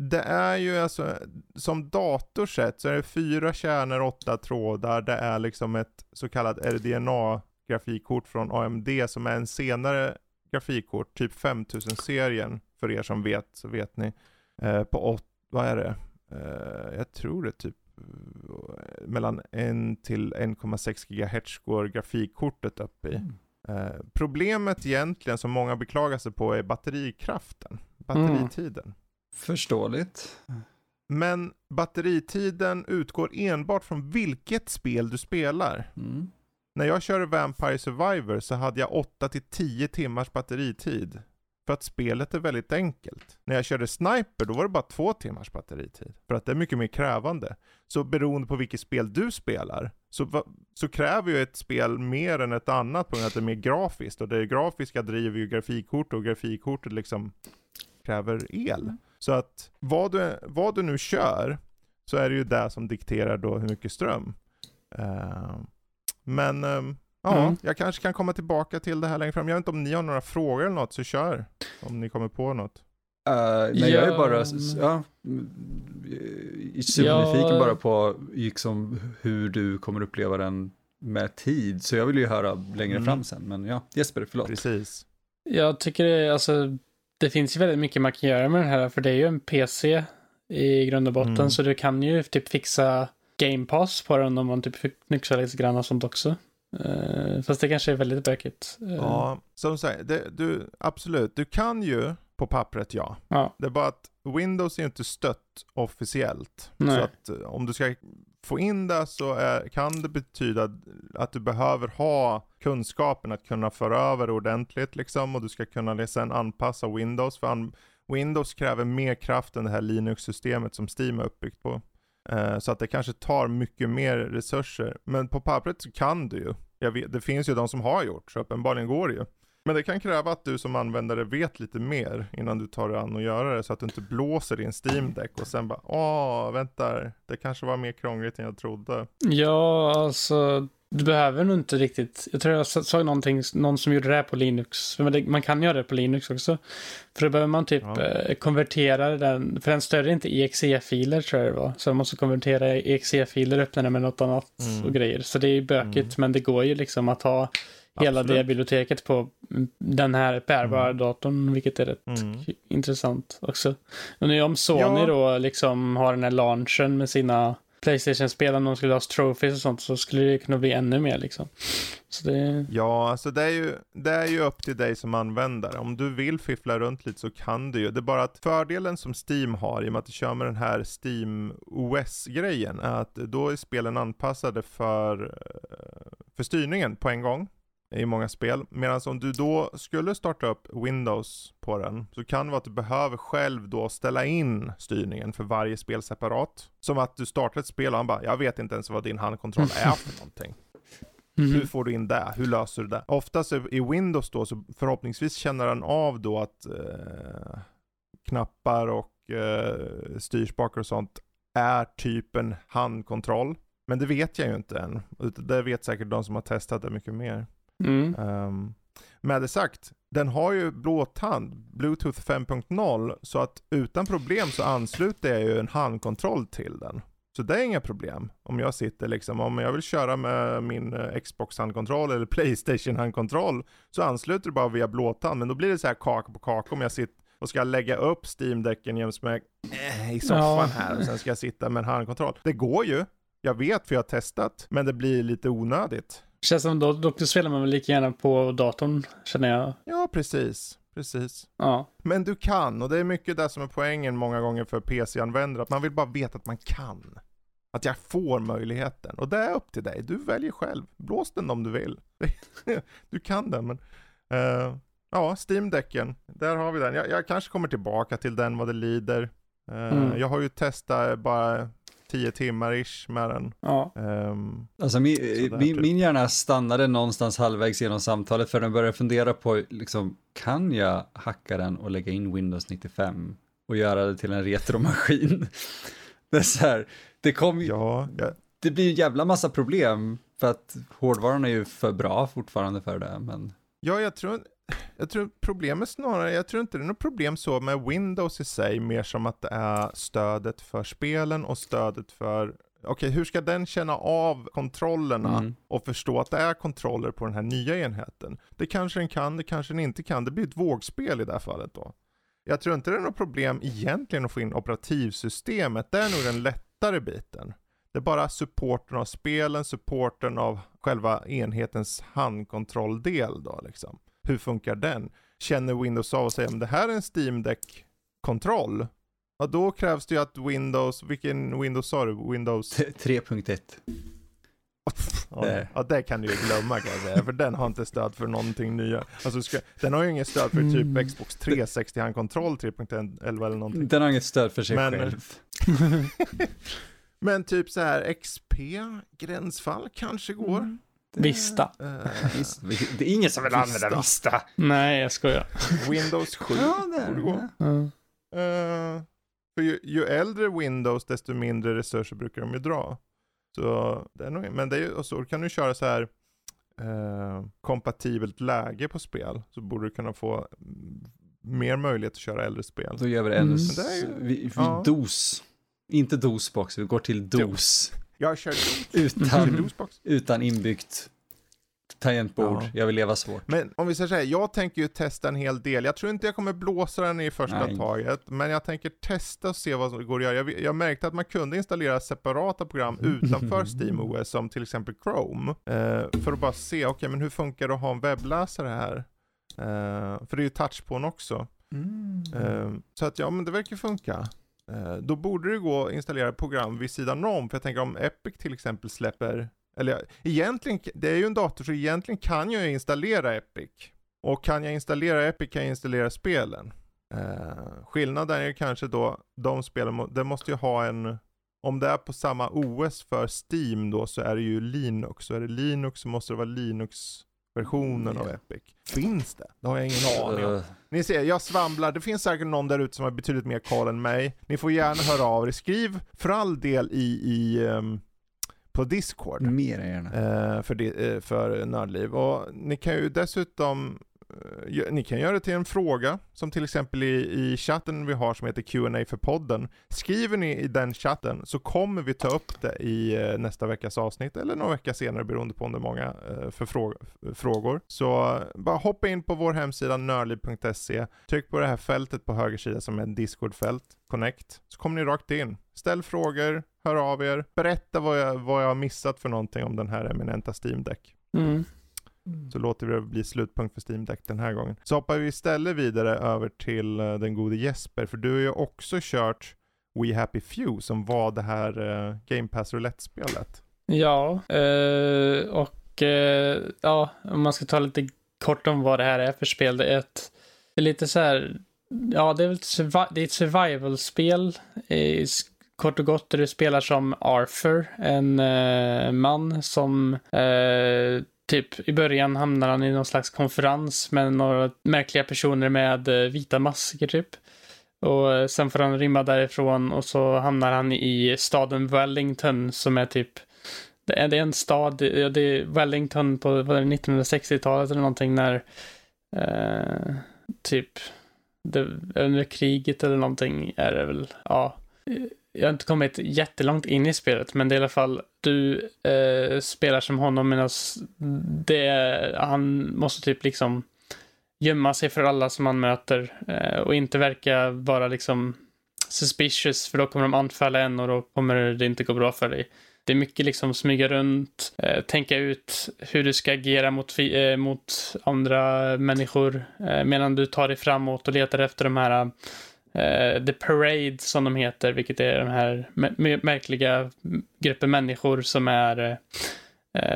det är ju alltså, som dator sett så är det fyra kärnor, åtta trådar, det är liksom ett så kallat RDNA grafikkort från AMD som är en senare grafikkort, typ 5000-serien, för er som vet så vet ni. Eh, på 8, vad är det? Eh, jag tror det är typ eh, mellan 1 till 1,6 GHz går grafikkortet upp i. Mm. Eh, problemet egentligen som många beklagar sig på är batterikraften, batteritiden. Mm. Förståeligt. Men batteritiden utgår enbart från vilket spel du spelar. Mm. När jag körde Vampire Survivor så hade jag 8-10 timmars batteritid. För att spelet är väldigt enkelt. När jag körde Sniper då var det bara 2 timmars batteritid. För att det är mycket mer krävande. Så beroende på vilket spel du spelar så, så kräver ju ett spel mer än ett annat på grund av att det är mer grafiskt. Och det grafiska driver ju grafikkort och grafikkortet liksom kräver el. Så att vad du, vad du nu kör så är det ju det som dikterar då hur mycket ström. Uh, men um, ja, mm. jag kanske kan komma tillbaka till det här längre fram. Jag vet inte om ni har några frågor eller något, så kör. Om ni kommer på något. Uh, nej, ja. jag är bara ja, supernyfiken ja. bara på liksom, hur du kommer uppleva den med tid. Så jag vill ju höra längre mm. fram sen. Men ja, Jesper, förlåt. Precis. Jag tycker det, alltså, det finns ju väldigt mycket man kan göra med den här, för det är ju en PC i grund och botten, mm. så du kan ju typ fixa Game Pass på den om man typ nyxar lite grann och sånt också. Uh, fast det kanske är väldigt bökigt. Uh. Ja, som sagt, du, absolut, du kan ju på pappret ja. ja. Det är bara att Windows är inte stött officiellt. Nej. Så att eh, om du ska få in det så är, kan det betyda att du behöver ha kunskapen att kunna föra över ordentligt liksom och du ska kunna sen anpassa Windows. För an Windows kräver mer kraft än det här Linux-systemet som Steam är uppbyggt på. Eh, så att det kanske tar mycket mer resurser. Men på pappret så kan du ju. Vet, det finns ju de som har gjort, så uppenbarligen går det ju. Men det kan kräva att du som användare vet lite mer innan du tar dig an och göra det så att du inte blåser din Steam Deck och sen bara åh, vänta, det kanske var mer krångligt än jag trodde. Ja, alltså du behöver nog inte riktigt, jag tror jag såg någonting, någon som gjorde det här på Linux, man kan göra det på Linux också. För då behöver man typ ja. eh, konvertera den, för den stödjer inte exe-filer tror jag det var. Så man måste konvertera exe-filer, öppna den med något annat mm. och grejer. Så det är ju bökigt, mm. men det går ju liksom att ha hela det biblioteket på den här bärbara mm. datorn, vilket är rätt mm. intressant också. Och nu om Sony ja. då liksom har den här launchen med sina Playstation-spel, om de skulle ha trophies och sånt, så skulle det kunna bli ännu mer liksom. Så det... Ja, alltså det är, ju, det är ju upp till dig som användare. Om du vill fiffla runt lite så kan du ju. Det är bara att fördelen som Steam har, i och med att du kör med den här Steam OS-grejen, är att då är spelen anpassade för, eh, för styrningen på en gång i många spel. Medan om du då skulle starta upp Windows på den så kan det vara att du behöver själv då ställa in styrningen för varje spel separat. Som att du startar ett spel och han bara, jag vet inte ens vad din handkontroll är för någonting. Mm. Hur får du in det? Hur löser du det? Oftast i Windows då så förhoppningsvis känner den av då att eh, knappar och eh, styrspakar och sånt är typ en handkontroll. Men det vet jag ju inte än. Det vet säkert de som har testat det mycket mer. Mm. Um, med det sagt, den har ju blåtand, Bluetooth 5.0, så att utan problem så ansluter jag ju en handkontroll till den. Så det är inga problem. Om jag sitter liksom, om jag vill köra med min eh, Xbox handkontroll eller Playstation handkontroll så ansluter du bara via blåtand. Men då blir det så här kaka på kaka om jag sitter och ska lägga upp Steam-däcken jäms med äh, i soffan ja. här och sen ska jag sitta med en handkontroll. Det går ju. Jag vet för jag har testat, men det blir lite onödigt. Känns som då, då spelar man väl lika gärna på datorn, känner jag. Ja, precis. Precis. Ja. Men du kan, och det är mycket det som är poängen många gånger för PC-användare, att man vill bara veta att man kan. Att jag får möjligheten. Och det är upp till dig, du väljer själv. Blås den om du vill. du kan den, men... Uh, ja, Steam-däcken, där har vi den. Jag, jag, kanske kommer tillbaka till den vad det lider. Uh, mm. Jag har ju testat bara tio timmar ish med den. Ja. Um, alltså min, min, min hjärna stannade någonstans halvvägs genom samtalet för den började fundera på, liksom, kan jag hacka den och lägga in Windows 95 och göra det till en retromaskin? det är så här, det kommer ja, ja. det blir en jävla massa problem för att hårdvaran är ju för bra fortfarande för det, men. Ja, jag tror jag tror problemet snarare, jag tror inte det är något problem så med Windows i sig, mer som att det är stödet för spelen och stödet för Okej, okay, hur ska den känna av kontrollerna mm. och förstå att det är kontroller på den här nya enheten? Det kanske den kan, det kanske den inte kan. Det blir ett vågspel i det här fallet då. Jag tror inte det är något problem egentligen att få in operativsystemet. Det är nog den lättare biten. Det är bara supporten av spelen, supporten av själva enhetens handkontrolldel då liksom hur funkar den? Känner Windows av och säger om det här är en Steam Deck-kontroll, ja då krävs det ju att Windows, vilken Windows sa du? Windows? 3.1. Ja, ja, det kan du ju glömma kan jag säga, för den har inte stöd för någonting nya. Alltså, ska, den har ju inget stöd för typ mm. Xbox 360 handkontroll 3.11 eller någonting. Den har inget stöd för sig Men, själv. Men typ så här XP, gränsfall kanske går. Mm. Vista. Uh, det är ingen som vill använda Vista. Nej, jag skojar. Windows 7 ja, det borde gå. Mm. Uh, för ju, ju, äldre Windows, desto mindre resurser brukar de ju dra. Så det är nog, men det är ju, och så kan du köra så här uh, kompatibelt läge på spel. Så borde du kunna få mer möjlighet att köra äldre spel. Då gör vi det ännu, mm. vi, vi ja. dos. Inte dosbox, vi går till dos. Jag kör utan, utan inbyggt tangentbord, ja. jag vill leva svårt. Men om vi säger så här, jag tänker ju testa en hel del. Jag tror inte jag kommer blåsa den i första Nej. taget, men jag tänker testa och se vad som går att göra. Jag, jag märkte att man kunde installera separata program utanför SteamOS, som till exempel Chrome, eh, för att bara se, okej okay, men hur funkar det att ha en webbläsare här? Eh, för det är ju touchpon också. Mm. Eh, så att ja, men det verkar funka. Eh, då borde det gå att installera program vid sidan om, för jag tänker om Epic till exempel släpper eller egentligen, det är ju en dator så egentligen kan jag installera Epic. Och kan jag installera Epic kan jag installera spelen. Eh, skillnaden är kanske då, de spelen, det måste ju ha en, om det är på samma OS för Steam då så är det ju Linux. Så är det Linux så måste det vara Linux mm. av Epic. Finns det? Det har jag ingen aning om. Ni ser, jag svamlar. Det finns säkert någon där ute som har betydligt mer koll än mig. Ni får gärna höra av er. Skriv för all del i, i um, på Discord. Mer gärna. Eh, för, eh, för Nördliv. Och ni kan ju dessutom eh, Eh, ni kan göra det till en fråga, som till exempel i, i chatten vi har som heter Q&A för podden. Skriver ni i den chatten så kommer vi ta upp det i eh, nästa veckas avsnitt eller någon vecka senare beroende på om det är många eh, för frå frågor. Så bara hoppa in på vår hemsida nörliv.se. tryck på det här fältet på höger sida som är en Discord-fält, connect, så kommer ni rakt in. Ställ frågor, hör av er, berätta vad jag, vad jag har missat för någonting om den här eminenta Steam Deck. Mm. Så låter vi det bli slutpunkt för Steam Deck den här gången. Så hoppar vi istället vidare över till uh, den gode Jesper, för du har ju också kört We Happy Few som var det här uh, Game Pass Roulette-spelet. Ja, uh, och ja, om man ska ta lite kort om vad det här är för spel. Det är, ett, det är lite så här, ja det är, ett, det är ett survival-spel kort och gott, du spelar som Arthur, en man som typ i början hamnar han i någon slags konferens med några märkliga personer med eh, vita masker typ. Och eh, sen får han rymma därifrån och så hamnar han i staden Wellington som är typ det är, en stad, det är Wellington på 1960-talet eller någonting när eh, typ det, under kriget eller någonting är det väl, ja jag har inte kommit jättelångt in i spelet, men det är i alla fall du eh, spelar som honom medan det, han måste typ liksom gömma sig för alla som han möter eh, och inte verka vara liksom suspicious för då kommer de anfalla en och då kommer det inte gå bra för dig. Det är mycket liksom smyga runt, eh, tänka ut hur du ska agera mot, eh, mot andra människor eh, medan du tar dig framåt och letar efter de här Uh, The Parade som de heter, vilket är den här märkliga gruppen människor som är uh,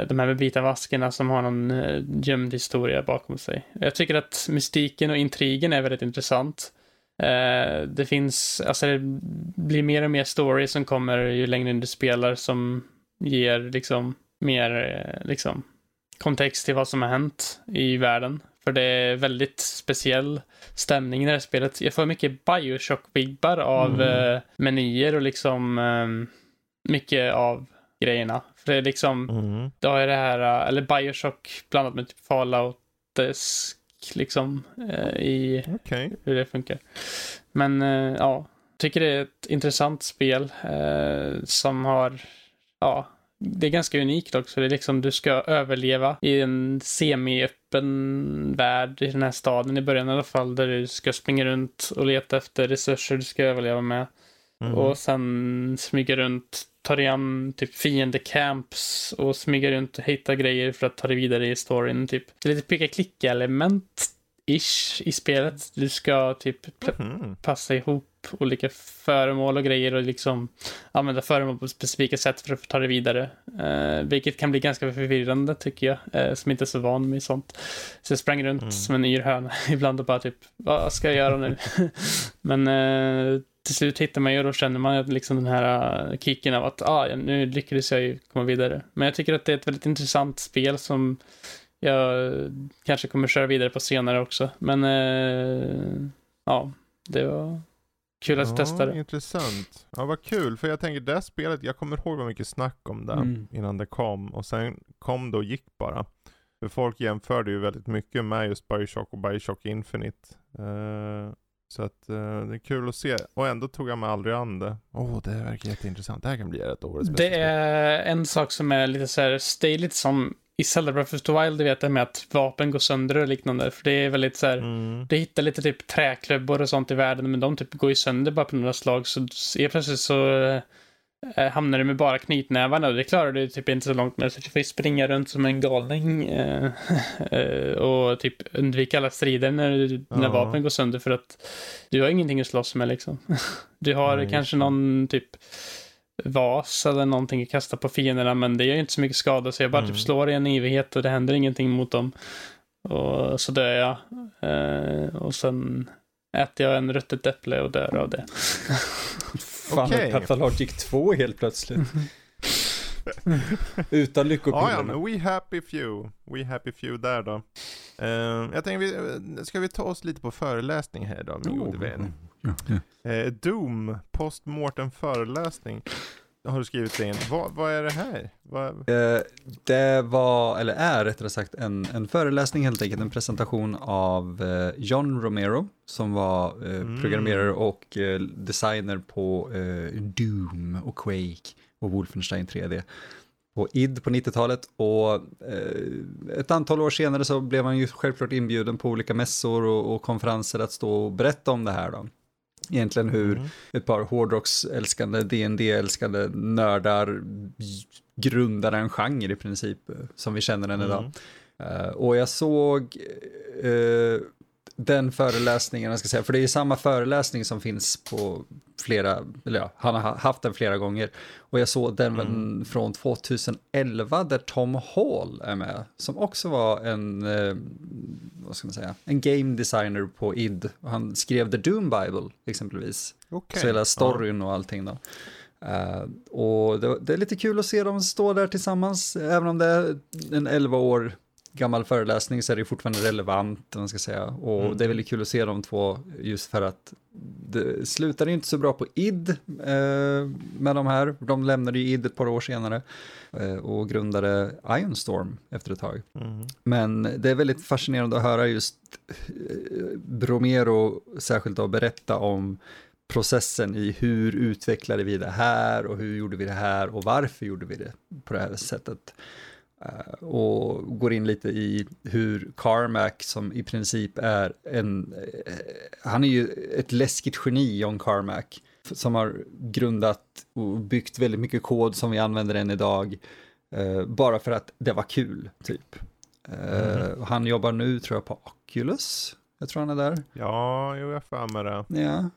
de här med vita maskerna som har någon uh, gömd historia bakom sig. Jag tycker att mystiken och intrigen är väldigt intressant. det finns, alltså det blir mer och mer story som kommer ju längre in du spelar som ger liksom mer liksom kontext till vad som har hänt i världen. För det är väldigt speciell stämning i det här spelet. Jag får mycket Bioshock-vibbar av mm. eh, menyer och liksom eh, mycket av grejerna. För det är liksom, mm. det har ju det här, eh, eller Bioshock blandat med typ Fallout liksom i okay. hur det funkar. Men ja, tycker det är ett intressant spel eh, som har, ja, det är ganska unikt också. Det är liksom du ska överleva i en semi-öppen värld i den här staden i början i alla fall. Där du ska springa runt och leta efter resurser du ska överleva med. Mm. Och sen smyga runt, ta dig an typ fiendecamps och smyga runt och hitta grejer för att ta dig vidare i storyn. Typ. Det är lite peka-klicka-element ish i spelet. Du ska typ mm. passa ihop olika föremål och grejer och liksom använda föremål på specifika sätt för att ta det vidare. Eh, vilket kan bli ganska förvirrande tycker jag, eh, som inte är så van med sånt. Så jag sprang runt mm. som en yr höna ibland och bara typ, vad ska jag göra nu? Men eh, till slut hittar man ju och då känner man liksom den här uh, kicken av att ah, nu lyckades jag ju komma vidare. Men jag tycker att det är ett väldigt intressant spel som jag kanske kommer köra vidare på senare också. Men uh, ja, det var Kul att ja, testa det. Intressant. Ja, vad kul. För jag tänker det spelet, jag kommer ihåg vad mycket snack om det mm. innan det kom. Och sen kom det och gick bara. För folk jämförde ju väldigt mycket med just Bioshock och Bioshock Infinite. Uh, så att uh, det är kul att se. Och ändå tog jag mig aldrig an det. Åh, oh, det verkar jätteintressant. Det här kan bli ett årets bästa Det är en sak som är lite så här, lite som i Zelda Breath of the Wild, vet det med att vapen går sönder och liknande. För det är väldigt så här, mm. du hittar lite typ träklubbor och sånt i världen, men de typ går ju sönder bara på några slag. Så är plötsligt så äh, hamnar du med bara knytnävarna och det klarar du typ inte så långt med. Så du får springa runt som en galning äh, äh, och typ undvika alla strider när, du, när vapen går sönder för att du har ingenting att slåss med liksom. Du har mm. kanske någon typ vas eller någonting att kasta på fienderna, men det gör inte så mycket skada, så jag bara typ mm. typ slår i en evighet och det händer ingenting mot dem. Och så dör jag. Eh, och sen äter jag en ruttet äpple och dör av det. Fan, okay. Pathologic 2 helt plötsligt. Utan lyckopillerna. Ja, ja, men we happy few. We happy few där då. Uh, jag tänkte, ska vi ta oss lite på föreläsning här då, min oh. gode vän? Eh, Doom, postmortem föreläsning. Har du skrivit in. Vad, vad är det här? Vad... Eh, det var, eller är rättare sagt, en, en föreläsning helt enkelt, en presentation av eh, John Romero som var eh, mm. programmerare och eh, designer på eh, Doom och Quake och Wolfenstein 3D på id på 90-talet och eh, ett antal år senare så blev han ju självklart inbjuden på olika mässor och, och konferenser att stå och berätta om det här då egentligen hur mm. ett par hårdrocksälskande, dd älskande nördar grundar en genre i princip, eh, som vi känner den idag. Mm. Uh, och jag såg uh, den föreläsningen, jag ska säga, för det är samma föreläsning som finns på flera, eller ja, han har haft den flera gånger. Och jag såg den mm. från 2011 där Tom Hall är med, som också var en, eh, vad ska man säga, en game designer på id. Han skrev The Doom Bible exempelvis. Okay. Så hela storyn och allting då. Uh, och det, det, är lite kul att se dem stå där tillsammans, även om det är en 11 år gammal föreläsning så är det fortfarande relevant, man ska säga. Och mm. det är väldigt kul att se de två just för att det slutade inte så bra på id eh, med de här. De lämnade ju id ett par år senare eh, och grundade Ironstorm efter ett tag. Mm. Men det är väldigt fascinerande att höra just eh, Bromero särskilt då berätta om processen i hur utvecklade vi det här och hur gjorde vi det här och varför gjorde vi det på det här sättet. Eh, och går in lite i hur Carmack som i princip är en, eh, han är ju ett läskigt geni, John Carmack, som har grundat och byggt väldigt mycket kod som vi använder än idag, eh, bara för att det var kul, typ. Mm. Han jobbar nu, tror jag, på Oculus. Jag tror han är där. Ja, jo, jag för mig det. Ja,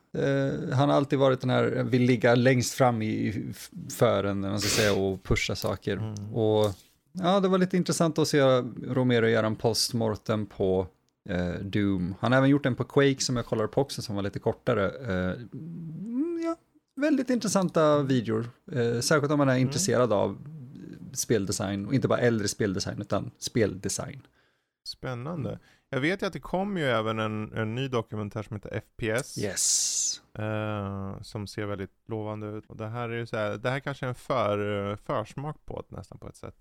han har alltid varit den här, vill ligga längst fram i fören, man ska säga, och pusha saker. Mm. Och ja, det var lite intressant att se Romero göra en postmortem på eh, Doom. Han har även gjort en på Quake som jag kollade på också som var lite kortare. Eh, ja, väldigt intressanta videor, eh, särskilt om man är mm. intresserad av speldesign och inte bara äldre speldesign utan speldesign. Spännande. Jag vet ju att det kom ju även en, en ny dokumentär som heter FPS. Yes. Eh, som ser väldigt lovande ut. Och det här är ju så här, det här kanske är en för, försmak på det nästan på ett sätt.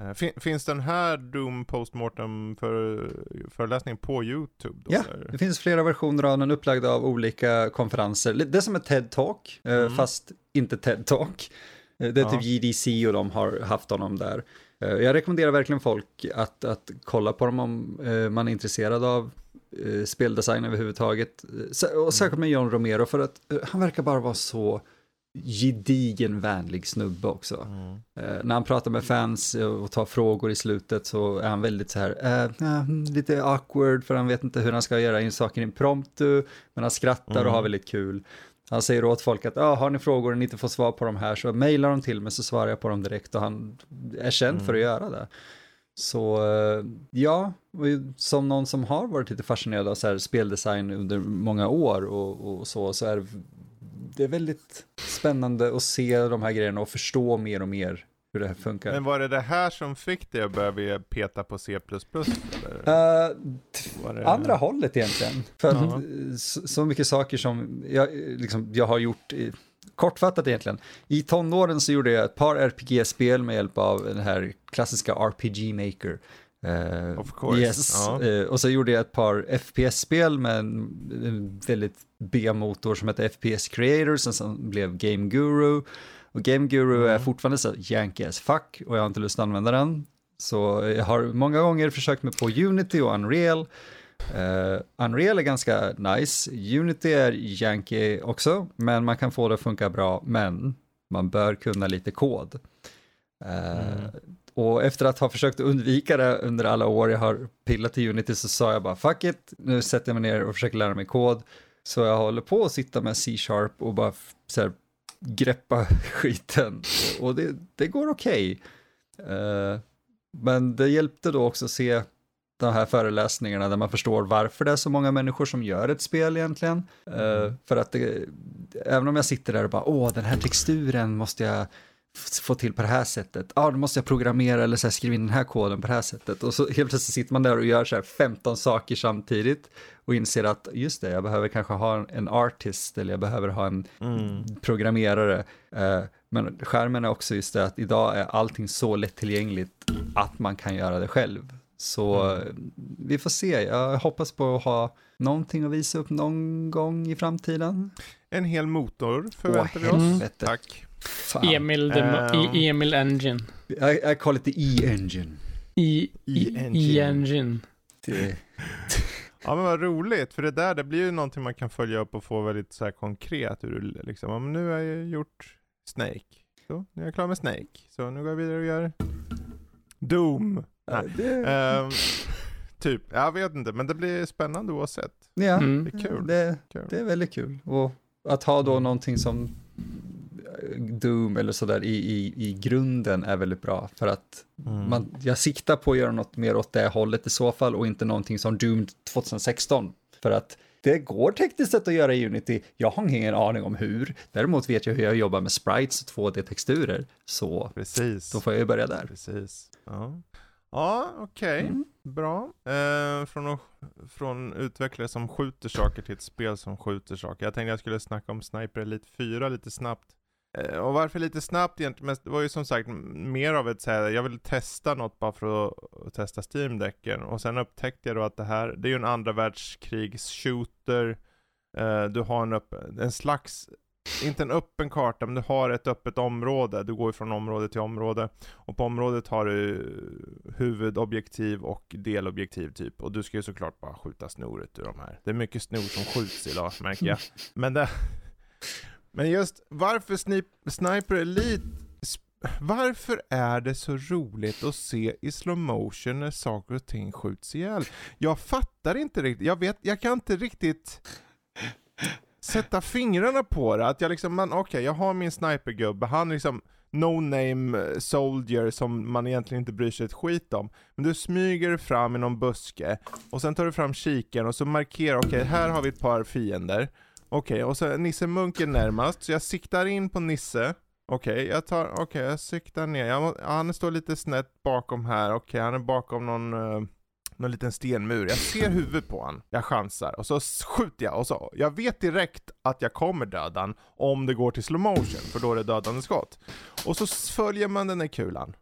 Eh, fin, finns den här Doom postmortem för, föreläsningen på YouTube? Då, ja, eller? det finns flera versioner av den upplagda av olika konferenser. Det är som ett TED-talk, eh, mm. fast inte TED-talk. Eh, det är ja. typ JDC och de har haft honom där. Jag rekommenderar verkligen folk att, att kolla på dem om man är intresserad av speldesign överhuvudtaget. Och särskilt med John Romero för att han verkar bara vara så gedigen vänlig snubbe också. Mm. Eh, när han pratar med fans och tar frågor i slutet så är han väldigt så här, eh, lite awkward för han vet inte hur han ska göra in saker impromptu, men han skrattar mm. och har väldigt kul. Han säger åt folk att ah, har ni frågor och ni inte får svar på de här så mejlar de till mig så svarar jag på dem direkt och han är känd mm. för att göra det. Så eh, ja, som någon som har varit lite fascinerad av så här speldesign under många år och, och så, så är det det är väldigt spännande att se de här grejerna och förstå mer och mer hur det här funkar. Men var det det här som fick dig att börja peta på C++? Uh, det... Andra hållet egentligen. För uh -huh. så, så, mycket saker som jag, liksom, jag har gjort, i, kortfattat egentligen. I tonåren så gjorde jag ett par RPG-spel med hjälp av den här klassiska RPG Maker. Uh, of course. Yes. Ja. Uh, och så gjorde jag ett par FPS-spel med en, väldigt B-motor som heter FPS Creators och som blev Game Guru. Och Game Guru mm. är fortfarande så yankee as fuck och jag har inte lust att använda den. Så jag har många gånger försökt mig på Unity och Unreal. Uh, Unreal är ganska nice, Unity är yankee också, men man kan få det att funka bra, men man bör kunna lite kod. Uh, mm. Och efter att ha försökt undvika det under alla år jag har pillat i Unity så sa jag bara fuck it, nu sätter jag mig ner och försöker lära mig kod. Så jag håller på att sitta med C-sharp och bara så här, greppa skiten. Och det, det går okej. Okay. Uh, eh, men det hjälpte då också att se de här föreläsningarna där man förstår varför det är så många människor som gör ett spel egentligen. Uh, för att det, även om jag sitter där och bara, åh, den här texturen måste jag få till på det här sättet. Ja, ah, då måste jag programmera eller så här, skriva in den här koden på det här sättet. Och så helt plötsligt sitter man där och gör så här 15 saker samtidigt och inser att just det, jag behöver kanske ha en artist eller jag behöver ha en mm. programmerare. Uh, men skärmen är också just det att idag är allting så lättillgängligt att man kan göra det själv. Så mm. vi får se, jag hoppas på att ha någonting att visa upp någon gång i framtiden. En hel motor förväntar vi oss. Mm. Tack. Fan. Emil, the, um, Emil Engine. I, I call it the E-engine. E-engine. E ja men vad roligt, för det där det blir ju någonting man kan följa upp och få väldigt så här konkret. Hur liksom, om nu har jag gjort Snake. Så, nu är jag klar med Snake. Så nu går jag vidare och gör Doom. Ja, det... um, typ, jag vet inte, men det blir spännande oavsett. Ja, mm. det är kul. Det, kul. det är väldigt kul. Och att ha då mm. någonting som Doom eller sådär i, i, i grunden är väldigt bra. För att mm. man, jag siktar på att göra något mer åt det hållet i så fall och inte någonting som Doom 2016. För att det går tekniskt sett att göra i Unity. Jag har ingen aning om hur. Däremot vet jag hur jag jobbar med sprites och 2D-texturer. Så Precis. då får jag ju börja där. Precis. Ja, ja okej. Okay. Mm. Bra. Eh, från, från utvecklare som skjuter saker till ett spel som skjuter saker. Jag tänkte jag skulle snacka om Sniper Elite 4 lite snabbt. Eh, och varför lite snabbt egentligen, men det var ju som sagt mer av ett såhär, jag vill testa något bara för att testa Steam-däcken. Och sen upptäckte jag då att det här, det är ju en andra världskrigs shooter. Eh, du har en, upp, en slags, inte en öppen karta, men du har ett öppet område. Du går från område till område. Och på området har du huvudobjektiv och delobjektiv typ. Och du ska ju såklart bara skjuta snoret ur de här. Det är mycket snor som skjuts idag märker jag. Men det men just varför snip, Sniper Elite, varför är det så roligt att se i slow motion när saker och ting skjuts ihjäl? Jag fattar inte riktigt, jag vet, jag kan inte riktigt sätta fingrarna på det. Att jag liksom, okej okay, jag har min snipergubbe, han liksom no name eh, soldier som man egentligen inte bryr sig ett skit om. Men du smyger fram i någon buske, och sen tar du fram kikaren och så markerar, okej okay, här har vi ett par fiender. Okej, okay, och så är Nisse är närmast, så jag siktar in på Nisse. Okej, okay, jag tar, okej okay, jag siktar ner. Jag, han står lite snett bakom här, okej okay, han är bakom någon, uh, någon liten stenmur. Jag ser huvudet på han. jag chansar, och så skjuter jag, och så, jag vet direkt att jag kommer döda om det går till slow motion, för då är det dödande skott. Och så följer man den där kulan.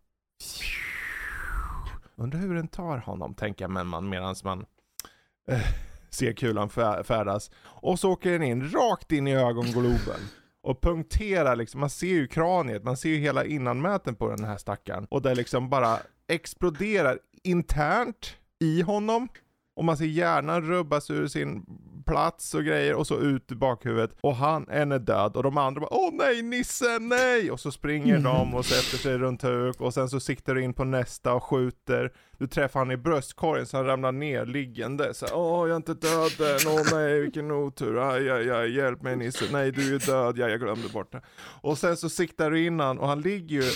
Undrar hur den tar honom, tänker man medan man... Uh, ser kulan färdas. Och så åker den in rakt in i ögongloben. Och punkterar liksom, man ser ju kraniet, man ser ju hela innanmäten på den här stackaren. Och det liksom bara exploderar internt i honom. Och man ser hjärnan rubbas ur sin plats och grejer och så ut i bakhuvudet. Och han, en är död och de andra bara Åh nej Nisse, nej! Och så springer mm. de och sätter sig runt huk och sen så siktar du in på nästa och skjuter. Du träffar han i bröstkorgen så han ramlar ner liggande. Så Åh jag är inte död än, åh nej vilken otur, aj aj aj, hjälp mig Nisse, nej du är död, ja jag glömde bort det. Och sen så siktar du in han och han ligger ju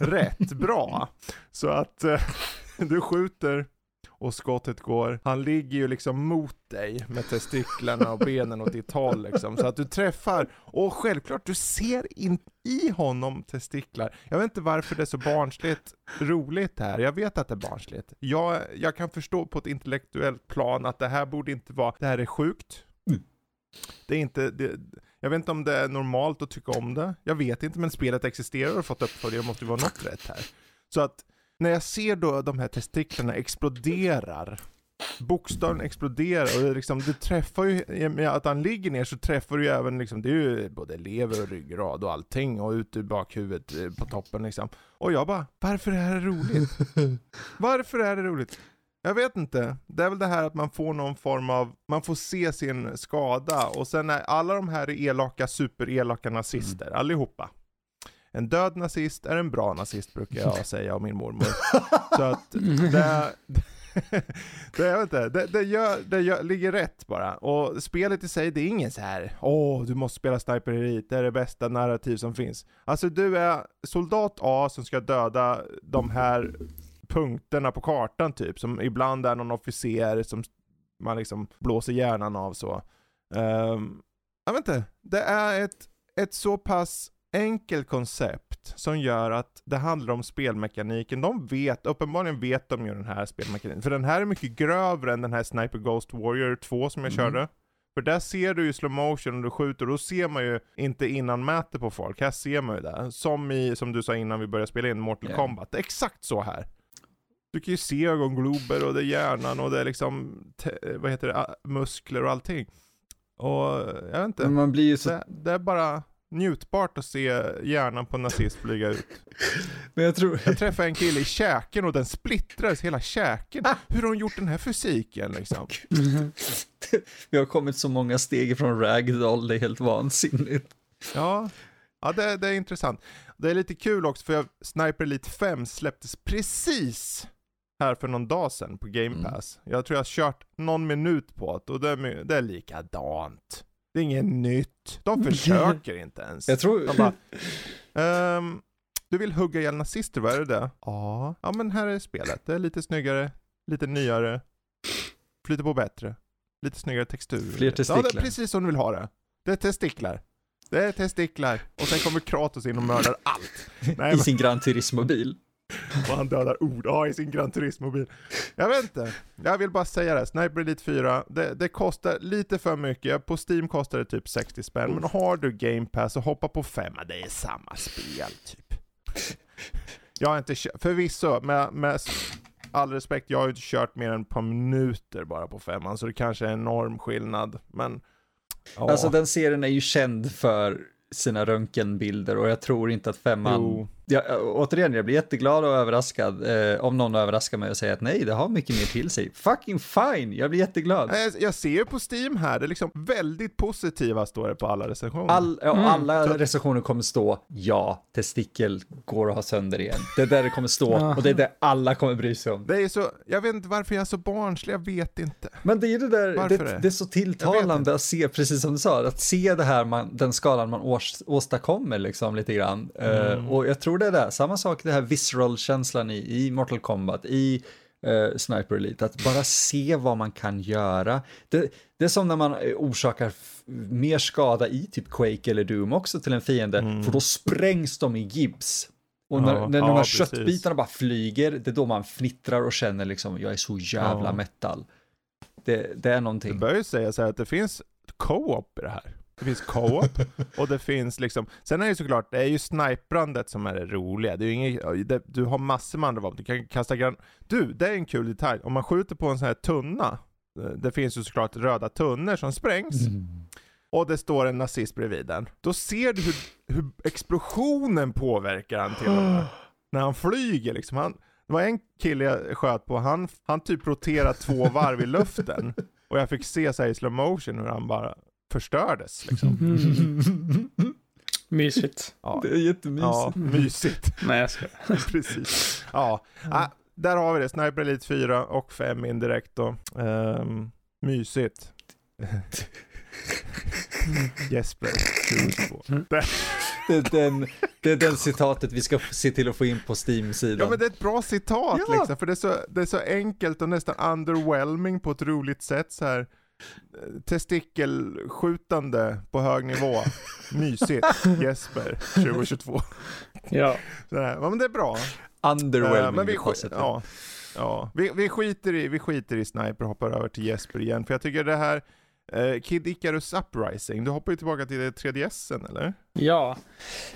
rätt bra. Så att eh, du skjuter och skottet går, han ligger ju liksom mot dig med testiklarna och benen åt ditt håll liksom, så att du träffar, och självklart, du ser in i honom testiklar. Jag vet inte varför det är så barnsligt roligt här, jag vet att det är barnsligt. Jag, jag kan förstå på ett intellektuellt plan att det här borde inte vara, det här är sjukt. Mm. Det är inte, det, jag vet inte om det är normalt att tycka om det, jag vet inte, men spelet existerar och har fått uppföljare, det måste ju vara något rätt här. Så att när jag ser då de här testiklarna exploderar bokstaven exploderar och det, liksom, det träffar ju, med att han ligger ner så träffar det ju även liksom, det är ju både lever och ryggrad och allting och ut ur bakhuvudet eh, på toppen liksom. Och jag bara, varför är det här roligt? varför är det roligt? Jag vet inte. Det är väl det här att man får någon form av, man får se sin skada och sen är alla de här elaka, superelaka nazister, mm. allihopa. En död nazist är en bra nazist brukar jag säga om min mormor. Så att det, det, jag inte, det, det, gör, det gör, ligger rätt bara. Och spelet i sig, det är ingen så här, åh du måste spela Sniper Elite, det är det bästa narrativ som finns. Alltså du är soldat A som ska döda de här punkterna på kartan typ, som ibland är någon officer som man liksom blåser hjärnan av så. Um, jag vet inte, det är ett, ett så pass enkelt koncept som gör att det handlar om spelmekaniken. De vet, uppenbarligen vet de ju den här spelmekaniken. För den här är mycket grövre än den här Sniper Ghost Warrior 2 som jag mm. körde. För där ser du ju slow motion och du skjuter, och då ser man ju inte innan mäter på folk. Här ser man ju det. Som i, som du sa innan vi började spela in, Mortal yeah. Kombat. Exakt så här. Du kan ju se ögonglober och det är hjärnan och det är liksom, vad heter det, muskler och allting. Och jag vet inte. Men man blir ju så... Det, det är bara njutbart att se hjärnan på en nazist flyga ut. Men jag, tror... jag träffade en kille i käken och den splittrades, hela käken. Hur har de gjort den här fysiken liksom? Vi har kommit så många steg från ragdoll, det är helt vansinnigt. Ja, ja det, det är intressant. Det är lite kul också för Sniper Elite 5 släpptes precis här för någon dag sedan på Game mm. Pass. Mm. Jag tror jag har kört någon minut på det och det är, det är likadant. Det är inget nytt. De försöker inte ens. Jag tror... De bara, um, du vill hugga ihjäl nazister, vad är det där? Ja. Ja men här är spelet. Det är lite snyggare, lite nyare, flyter på bättre, lite snyggare textur. Fler testiklar. Ja, det är precis som du vill ha det. Det är testiklar. Det är testiklar. Och sen kommer Kratos in och mördar allt. Nej, I sin Gran Turismo-bil. Och han dödar ord, ja i sin Gran Turismo-bil. Jag vet inte, jag vill bara säga det, Sniper Elite 4, det, det, kostar lite för mycket, på Steam kostar det typ 60 spänn, men har du Game Pass och hoppa på 5, det är samma spel typ. Jag har inte kört, förvisso, med, med all respekt, jag har ju inte kört mer än ett par minuter bara på femman, så det kanske är en enorm skillnad, men ja. Alltså den serien är ju känd för sina röntgenbilder och jag tror inte att femman jo jag, återigen, jag blir jätteglad och överraskad eh, om någon överraskar mig och säger att nej, det har mycket mer till sig. Fucking fine, jag blir jätteglad. Jag, jag ser ju på Steam här, det är liksom väldigt positiva står det på alla recensioner. All, ja, mm. Alla Så. recensioner kommer stå ja, testikel går att ha sönder igen. Det är där det kommer stå och det är det alla kommer bry sig om. Det är så, jag vet inte varför jag är så barnslig, jag vet inte. Men det är det där, det, det, är så tilltalande att se, precis som du sa, att se det här, man, den skalan man års, åstadkommer liksom lite grann. Eh, mm. Uh, och jag tror tror det är det. Samma sak det här visceral-känslan i, i Mortal Kombat, i uh, Sniper Elite, att bara se vad man kan göra. Det, det är som när man eh, orsakar mer skada i typ Quake eller Doom också till en fiende, mm. för då sprängs de i gips. Och när, ja, när de här ja, köttbitarna bara flyger, det är då man fnittrar och känner liksom, jag är så jävla ja. metal. Det, det är någonting. Det bör ju säga så här att det finns co-op i det här. Det finns co-op och det finns liksom, sen är det ju såklart, det är ju sniprandet som är det roliga. Det är ju inget, det, du har massor med andra vapen, du kan kasta gran... Du, det är en kul detalj. Om man skjuter på en sån här tunna, eh, det finns ju såklart röda tunnor som sprängs, mm. och det står en nazist bredvid den. Då ser du hur, hur explosionen påverkar han till och med. När han flyger liksom. Han, det var en kille jag sköt på, han, han typ roterade två varv i luften. Och jag fick se så i slow motion hur han bara förstördes. Liksom. Mysigt. Ja. Det är jättemysigt. Ja, mysigt. Nej, jag ska. Precis. Ja. Mm. Ah, där har vi det. Sniper Elite 4 och 5 indirekt då. Um, mysigt. Jesper, 22. Mm. Det. Det, är den, det är den citatet vi ska se till att få in på Steam-sidan. Ja men det är ett bra citat ja. liksom, för det är, så, det är så enkelt och nästan underwhelming på ett roligt sätt så här testikelskjutande på hög nivå. Mysigt. Jesper, 2022. Ja. Sådär. Ja men det är bra. Underwhelming. Uh, men vi, ja, ja. Vi, vi, skiter i, vi skiter i Sniper och hoppar över till Jesper igen. För jag tycker det här, Eh, Kid Icarus Uprising, du hoppar ju tillbaka till 3DSen eller? Ja.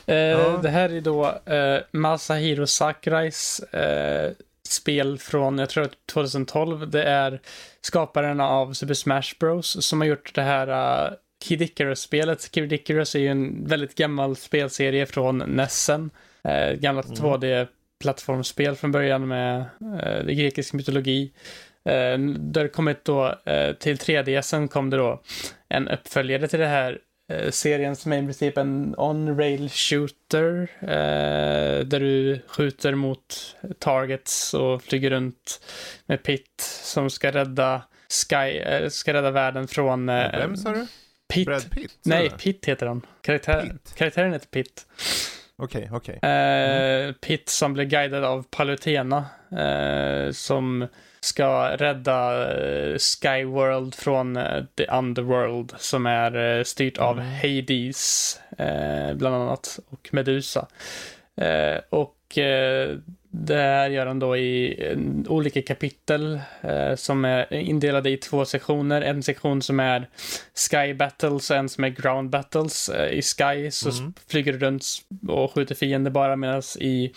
Eh, ja. Det här är då eh, Masahiro Sakurais eh, spel från, jag tror 2012. Det är skaparna av Super Smash Bros som har gjort det här uh, Kid Icarus-spelet. Kid Icarus är ju en väldigt gammal spelserie från Nessen. Eh, gamla mm. 2D-plattformsspel från början med eh, grekisk mytologi. Eh, där kommit då eh, till 3DSen kom det då en uppföljare till det här serien som är i princip en on-rail shooter eh, där du skjuter mot targets och flyger runt med Pit som ska rädda Sky, eh, ska rädda världen från... Eh, Vem sa du? Pitt. Brad Pitt? Nej, Pitt heter han. Karaktär, Pitt. Karaktären heter Pitt. Okej, okay, okej. Okay. Mm. Pitt som blir guidad av Palutena som ska rädda uh, Skyworld från uh, The Underworld som är uh, styrt mm. av Hades bland annat och Medusa. och det här gör han då i olika kapitel som är indelade i två sektioner. En sektion som är Sky Battles och en som är Ground Battles. I Sky så mm. flyger du runt och skjuter fiender bara medan i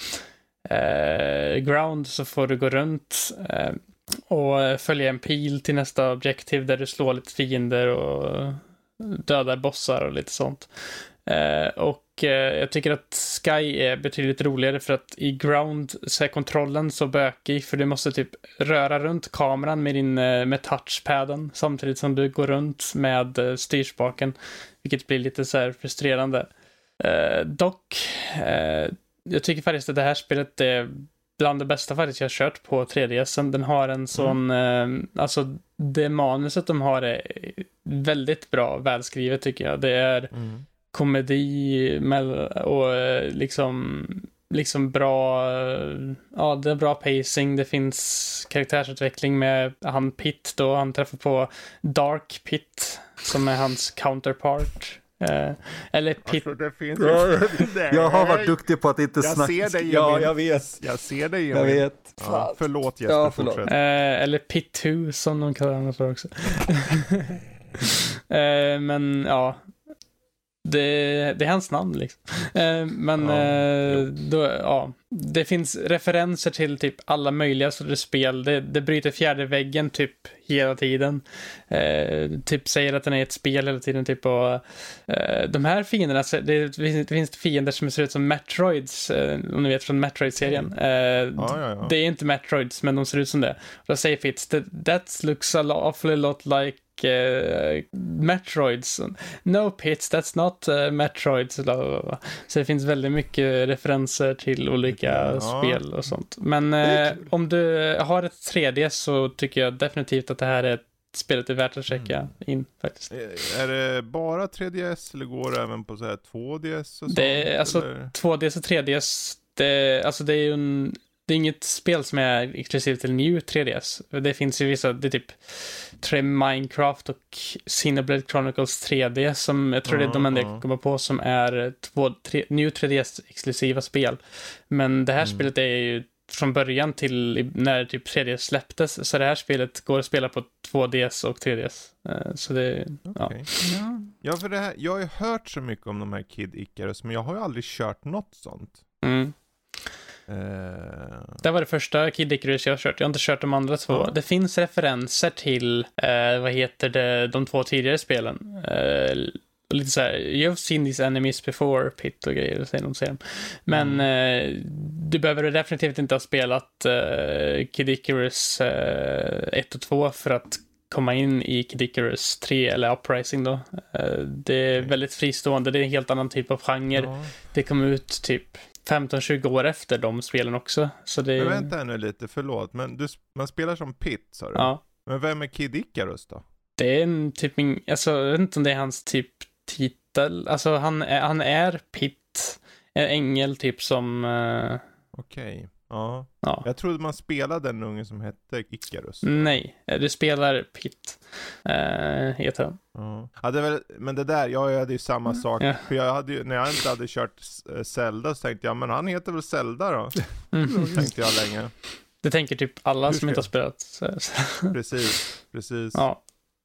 Ground så får du gå runt och eh, följa en pil till nästa objektiv där du slår lite fiender och dödar bossar och lite sånt. Eh, och eh, jag tycker att Sky är betydligt roligare för att i Ground så är kontrollen så bökig för du måste typ röra runt kameran med din med touchpaden samtidigt som du går runt med styrspaken. Vilket blir lite så här frustrerande. Dock, jag tycker faktiskt att det här spelet är bland det bästa faktiskt jag har kört på 3DS. Den har en sån, mm. eh, alltså det manuset de har är väldigt bra välskrivet tycker jag. Det är mm. komedi och eh, liksom, liksom bra, ja det är bra pacing, det finns karaktärsutveckling med han Pitt då, han träffar på Dark Pitt som är hans counterpart. Uh, eller Pit... Alltså, det finns jag har varit duktig på att inte snacka. Jag ser dig Ja, jag vet. Jag ser dig Jag vet. Ja, förlåt Jesper, ja, förlåt. Uh, eller Pit2 som de kallar honom för också. uh, men ja, det, det är hans namn liksom. Eh, men ja, eh, då, ja, det finns referenser till typ alla möjliga sorters spel. Det, det bryter fjärde väggen typ hela tiden. Eh, typ säger att den är ett spel hela tiden. Typ och, eh, de här fienderna, det, det finns fiender som ser ut som Metroids, eh, om ni vet från Metroid-serien. Eh, ja, ja, ja. Det är inte Metroids, men de ser ut som det. Och då säger Fitz, that, that looks a awfully lot like uh, Metroids. No pits, that's not uh, Metroids. Så det finns väldigt mycket referenser till olika ja. spel och sånt. Men uh, om du har ett 3D så tycker jag definitivt att det här är ett spelet är värt att checka mm. in faktiskt. Är det bara 3DS eller går det även på så här 2DS? Och sånt, det, alltså eller? 2DS och 3DS, det, alltså det är ju en det är inget spel som är exklusivt till New 3DS. Det finns ju vissa, det är typ tre Minecraft och Cineblade Chronicles 3D som jag tror mm, det är de enda jag kan komma på som är två, tre, New 3DS exklusiva spel. Men det här mm. spelet är ju från början till när typ 3DS släpptes. Så det här spelet går att spela på 2DS och 3DS. Eh, så det, okay. ja. Ja, för det här, jag har ju hört så mycket om de här Kid Icarus, men jag har ju aldrig kört något sånt. Mm. Uh... Det var det första Kid Icarus jag har kört. Jag har inte kört de andra två. Uh. Det finns referenser till, uh, vad heter det, de två tidigare spelen. Uh, lite så här, you've seen these enemies before, Pit och grejer, säger de, säger de. Men mm. du behöver definitivt inte ha spelat Kid Icarus 1 och 2 för att komma in i Kid Icarus 3 eller Uprising då. Det är väldigt fristående, det är en helt annan typ av genre. Ja. Det kom ut typ 15-20 år efter de spelen också. Så det... Men vänta nu lite, förlåt. Men du, man spelar som Pitt sa du? Ja. Men vem är Kid Icarus då? Det är en typ, alltså jag vet inte om det är hans typ titel. Alltså han är, han är Pitt. En ängel typ som... Uh... Okej. Okay. Ja. ja. Jag trodde man spelade en unge som hette Icarus. Nej, du spelar Pitt. Uh, heter han. Ja. ja, det väl, men det där, jag hade ju samma mm. sak. Ja. För jag hade ju, när jag inte hade kört eh, Zelda så tänkte jag, men han heter väl Zelda då? Mm. tänkte jag länge. Det tänker typ alla som inte har spelat. precis, precis. Ja.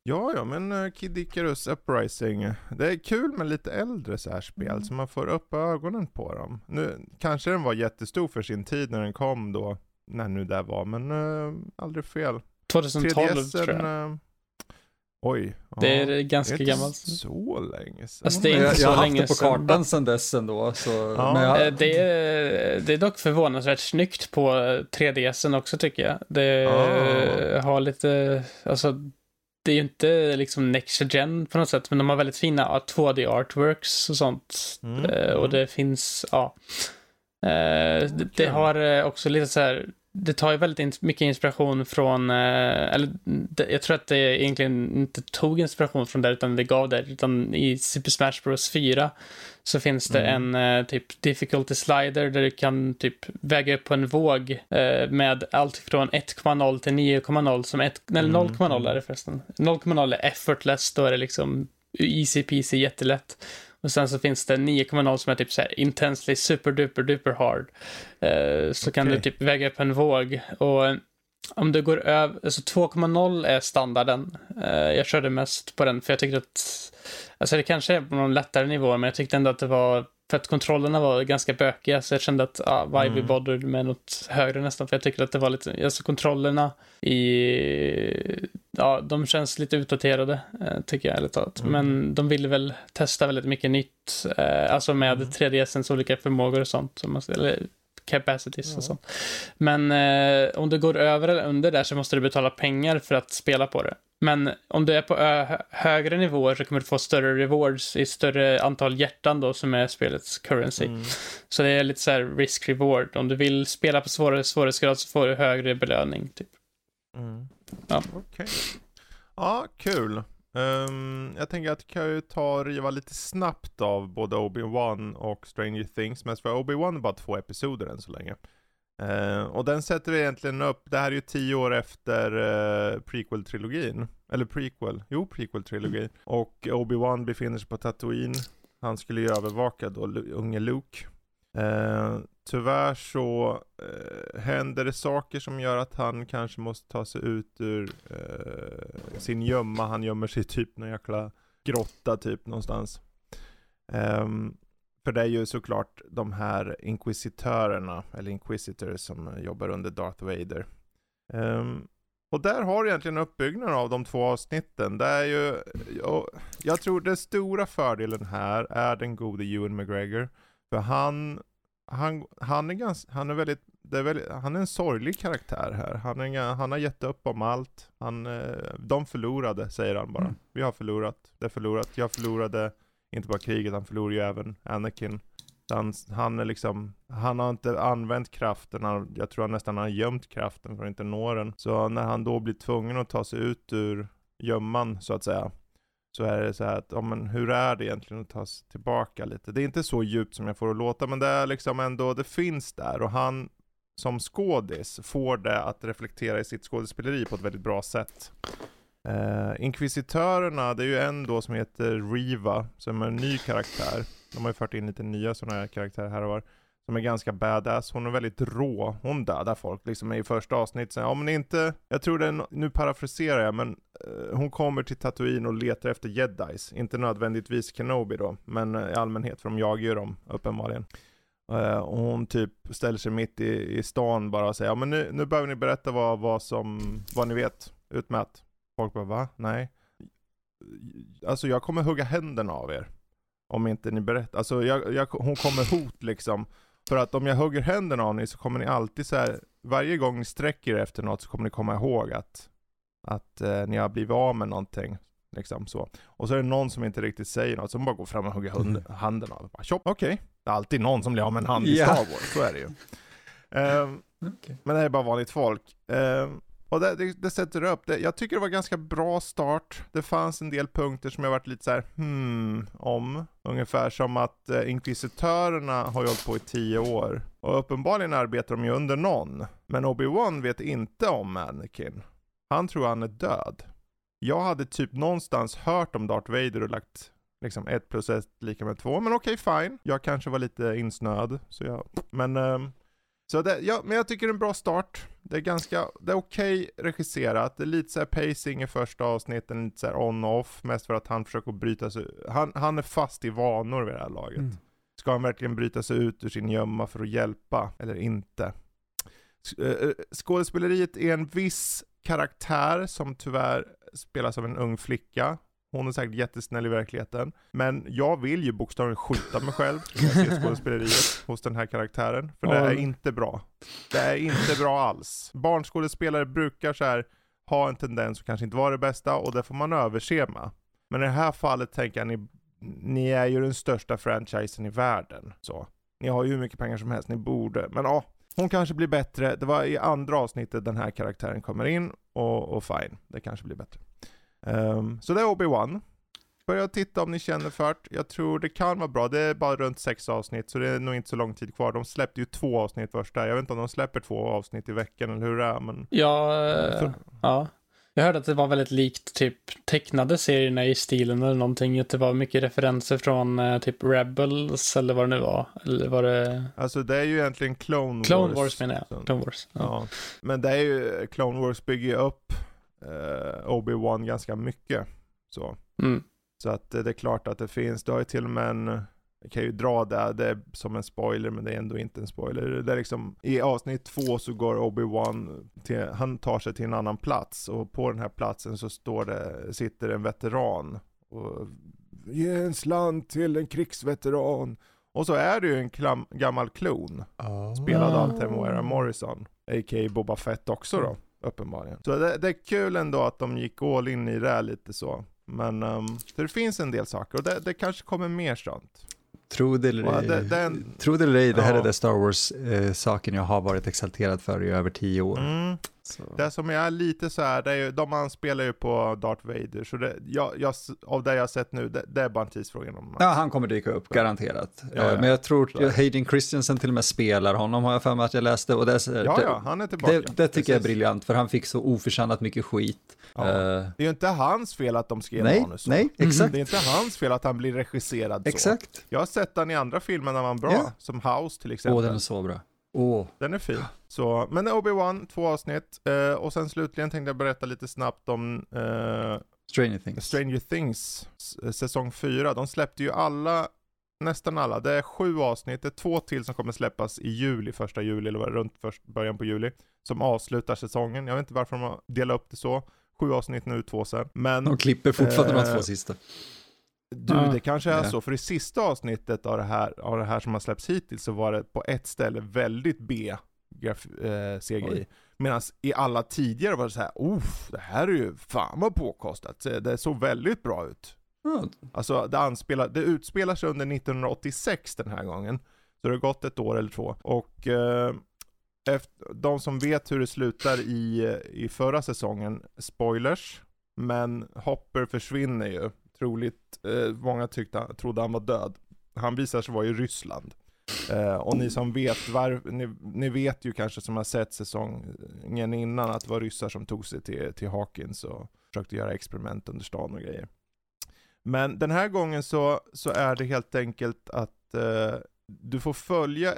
Ja, ja, men uh, Kid Icarus Uprising. Det är kul med lite äldre så här spel, mm. så man får upp ögonen på dem. Nu, kanske den var jättestor för sin tid när den kom då, när nu det var, men uh, aldrig fel. 2012 tror jag. Uh, oj. Det ja, är ganska gammalt. så länge sedan. Alltså, det är inte jag, så jag har haft det på kartan sedan dess ändå. Så, ja. jag... det, är, det är dock förvånansvärt snyggt på 3DSen också tycker jag. Det ja. har lite, alltså det är ju inte liksom next gen på något sätt, men de har väldigt fina 2D artworks och sånt. Mm. Uh, och det finns, ja. Uh, det, det, har eh, också lite så här, det tar ju väldigt mycket inspiration från, eller det, jag tror att det egentligen inte tog inspiration från det, utan det gav det, utan i Super Smash Bros 4 så finns det mm. en eh, typ difficulty slider där du kan typ väga upp på en våg eh, med allt från 1,0 till 9,0 som 1, eller 0,0 mm. är det förresten. 0,0 är effortless, då är det liksom easy peasy jättelätt. Och sen så finns det 9,0 som är typ så här intensely super duper duper hard. Eh, så okay. kan du typ väga upp en våg och om du går över, alltså 2,0 är standarden. Eh, jag körde mest på den för jag tyckte att Alltså det kanske är på någon lättare nivå, men jag tyckte ändå att det var för att kontrollerna var ganska bökiga, så jag kände att ah, why mm. we bothered med något högre nästan, för jag tycker att det var lite, alltså kontrollerna i, ja, de känns lite utdaterade, eh, tycker jag ärligt talat. Mm. Men de ville väl testa väldigt mycket nytt, eh, alltså med mm. 3DSens olika förmågor och sånt, som man, eller capacities ja. och sånt. Men eh, om du går över eller under där så måste du betala pengar för att spela på det. Men om du är på högre nivåer så kommer du få större rewards i större antal hjärtan då som är spelets currency. Mm. Så det är lite så här risk-reward. Om du vill spela på svårare svårighetsgrad så får du högre belöning. Typ. Mm. Ja. Okej. Okay. Ja, kul. Um, jag tänker att jag kan ju ta och riva lite snabbt av både Obi-Wan och Stranger Things. Mest för Obi-Wan är bara två episoder än så länge. Uh, och den sätter vi egentligen upp, det här är ju tio år efter uh, prequel-trilogin. Eller prequel, jo prequel-trilogin. Och Obi-Wan befinner sig på Tatooine. Han skulle ju övervaka då unge Luke. Eh, tyvärr så eh, händer det saker som gör att han kanske måste ta sig ut ur eh, sin gömma. Han gömmer sig typ någon jäkla grotta typ någonstans. Eh, för det är ju såklart de här inkvisitörerna, eller inquisitors som jobbar under Darth Vader. Ehm, och där har du egentligen uppbyggnaden av de två avsnitten. Det är ju, jag, jag tror den stora fördelen här är den gode Ewan McGregor. För han han, han är ganska, han är väldigt, är väldigt, han är en sorglig karaktär här. Han, är, han har gett upp om allt. Han, eh, de förlorade, säger han bara. Mm. Vi har förlorat, det är förlorat. Jag förlorade inte bara kriget, han förlorade ju även Anakin. Han, han är liksom, han har inte använt kraften, han, jag tror han nästan har gömt kraften för att inte nå den. Så när han då blir tvungen att ta sig ut ur gömman, så att säga, så är det så här att, ja, men hur är det egentligen att ta sig tillbaka lite? Det är inte så djupt som jag får det låta, men det är liksom ändå, det finns där och han som skådis får det att reflektera i sitt skådespeleri på ett väldigt bra sätt. Eh, Inkvisitörerna, det är ju en då som heter Riva, som är en ny karaktär. De har ju fört in lite nya sådana här karaktärer här och var som är ganska badass. Hon är väldigt rå. Hon dödar folk liksom i första avsnittet. Ja men inte, jag tror det, nu parafraserar jag, men uh, hon kommer till Tatooine och letar efter jedis. Inte nödvändigtvis Kenobi då, men uh, i allmänhet, för de jagar ju dem uppenbarligen. Uh, och hon typ ställer sig mitt i, i stan bara och säger, ja men nu, nu behöver ni berätta vad, vad som, vad ni vet, utmätt. Folk bara, va? Nej. Alltså jag kommer hugga händerna av er. Om inte ni berättar. Alltså jag, jag, hon kommer hot liksom. För att om jag hugger händerna av ni så kommer ni alltid så här, varje gång ni sträcker er efter något så kommer ni komma ihåg att, att eh, ni har blivit av med någonting. Liksom så. Och så är det någon som inte riktigt säger något, som bara går fram och hugger hund, mm. handen av. Okej, okay. det är alltid någon som blir av med en hand i Star Wars, så är det ju. Um, okay. Men det är bara vanligt folk. Um, och det, det, det, sätter upp, det, jag tycker det var ganska bra start. Det fanns en del punkter som jag varit lite så här, hmm, om. Ungefär som att eh, inkvisitörerna har ju hållit på i tio år. Och uppenbarligen arbetar de ju under någon. Men Obi-Wan vet inte om Anakin. Han tror han är död. Jag hade typ någonstans hört om Darth Vader och lagt liksom 1 plus 1 lika med 2. Men okej, okay, fine. Jag kanske var lite insnöad. Så jag, men eh, så det, ja, men jag tycker det är en bra start. Det är ganska, det är okej okay regisserat. Det är lite såhär pacing i första avsnittet, lite såhär on-off. Mest för att han försöker bryta sig han, han är fast i vanor vid det här laget. Mm. Ska han verkligen bryta sig ut ur sin gömma för att hjälpa, eller inte? Eh, eh, skådespeleriet är en viss karaktär som tyvärr spelas av en ung flicka. Hon är säkert jättesnäll i verkligheten. Men jag vill ju bokstavligen skjuta mig själv när skådespeleriet hos den här karaktären. För det är inte bra. Det är inte bra alls. Barnskådespelare brukar så här ha en tendens att kanske inte vara det bästa och det får man överse med. Men i det här fallet tänker jag, ni, ni är ju den största franchisen i världen. Så. Ni har ju hur mycket pengar som helst, ni borde. Men ja, hon kanske blir bättre. Det var i andra avsnittet den här karaktären kommer in och, och fine, det kanske blir bättre. Um, så det är Obi-Wan. Börja titta om ni känner för det. Jag tror det kan vara bra. Det är bara runt sex avsnitt, så det är nog inte så lång tid kvar. De släppte ju två avsnitt första. Jag vet inte om de släpper två avsnitt i veckan eller hur det är, men... Ja, ja. Jag hörde att det var väldigt likt typ tecknade serierna i stilen eller någonting. Att det var mycket referenser från eh, typ Rebels eller vad det nu var. Eller var det... Alltså det är ju egentligen Clone Wars. Clone Wars menar jag. Clone Wars. Ja. ja. Men det är ju, Clone Wars bygger ju upp eh, Obi-Wan ganska mycket. Så. Mm. så att det är klart att det finns, du har ju till och med en jag kan ju dra det, det är som en spoiler men det är ändå inte en spoiler. Det är liksom, I avsnitt två så går Obi-Wan, han tar sig till en annan plats och på den här platsen så står det, sitter en veteran och ge en slant till en krigsveteran. Och så är det ju en klam, gammal klon, oh. spelad av Temuera Morrison, a.k.a. Boba Fett också då, uppenbarligen. Så det, det, är kul ändå att de gick all in i det lite så. Men um, det finns en del saker och det, det kanske kommer mer sånt. Tro det eller ej, det, här ja. är den Star Wars-saken eh, jag har varit exalterad för i över tio år. Mm. Det som är lite så här, det är ju, de anspelar ju på Darth Vader, så det, jag, jag, av det jag har sett nu, det, det är bara en tidsfråga. Om ja, han kommer dyka upp, garanterat. Ja, ja. Men jag tror att Hayden Christensen till och med spelar honom, har jag för mig att jag läste. Och det, ja, ja, han är tillbaka. Det, det tycker Precis. jag är briljant, för han fick så oförtjänat mycket skit. Ja. Uh, det är ju inte hans fel att de skrev nej, manus så. Nej, exakt. Mm. Det är inte hans fel att han blir regisserad så. Exakt. Jag har sett han i andra filmer när han var bra, som House till exempel. Åh, den är så bra. Oh. Den är fin. Så, men Obi-Wan, två avsnitt. Eh, och sen slutligen tänkte jag berätta lite snabbt om eh, Stranger Things. Stranger Things säsong 4. De släppte ju alla, nästan alla. Det är sju avsnitt, det är två till som kommer släppas i juli, första juli eller runt först, början på juli. Som avslutar säsongen. Jag vet inte varför de har delat upp det så. Sju avsnitt nu, två sen. Men, de klipper fortfarande eh, de två sista. Du, ah, det kanske är yeah. så, för i sista avsnittet av det, här, av det här som har släppts hittills så var det på ett ställe väldigt B eh, CGI. Medan i alla tidigare var det så här, Uff, det här är ju fan vad påkostat, det såg väldigt bra ut. Mm. Alltså det, anspelar, det utspelar sig under 1986 den här gången. Så det har gått ett år eller två. Och eh, efter, de som vet hur det slutar i, i förra säsongen, spoilers, men Hopper försvinner ju troligt, eh, många tyckte, trodde han var död. Han visar sig vara i Ryssland. Eh, och ni som vet, var, ni, ni, vet ju kanske som har sett säsongen innan att det var ryssar som tog sig till, till Hawkins och försökte göra experiment under stan och grejer. Men den här gången så, så är det helt enkelt att eh, du får följa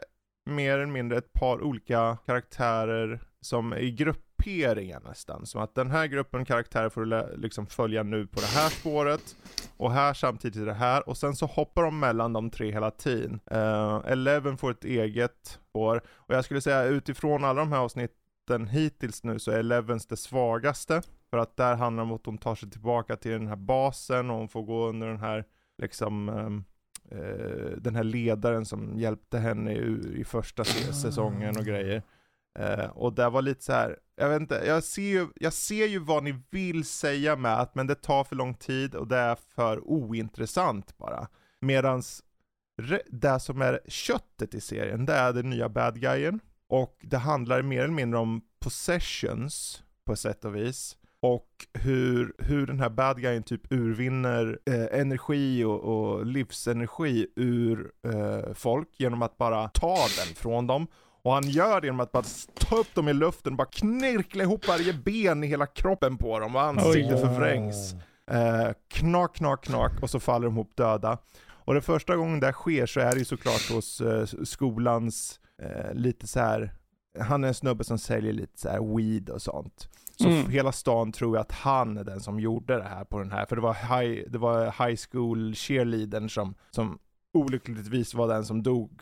mer eller mindre ett par olika karaktärer som är i grupp grupperingar nästan. Som att den här gruppen karaktärer får du liksom följa nu på det här spåret, och här samtidigt det här, och sen så hoppar de mellan de tre hela tiden. Uh, Eleven får ett eget spår, och jag skulle säga utifrån alla de här avsnitten hittills nu så är Elevens det svagaste. För att där handlar det om att hon tar sig tillbaka till den här basen och hon får gå under den här liksom um, den här ledaren som hjälpte henne i, i första säsongen och grejer. Uh, och det var lite så här, jag vet inte, jag ser, ju, jag ser ju vad ni vill säga med att men det tar för lång tid och det är för ointressant bara. Medans det som är köttet i serien, det är den nya bad guyen. Och det handlar mer eller mindre om possessions på sätt och vis. Och hur, hur den här bad guyen typ urvinner eh, energi och, och, livsenergi ur eh, folk genom att bara ta den från dem och han gör det genom att bara ta upp dem i luften och bara knirkla ihop varje ben i hela kroppen på dem och ansiktet förvrängs. Eh, knak, knak, knak och så faller de ihop döda. Och den första gången det sker så är det ju såklart hos eh, skolans eh, lite så här. han är en snubbe som säljer lite så här weed och sånt. Så Mm. hela stan tror jag att han är den som gjorde det här på den här, för det var high, det var high school cheerleadern som, som olyckligtvis var den som dog.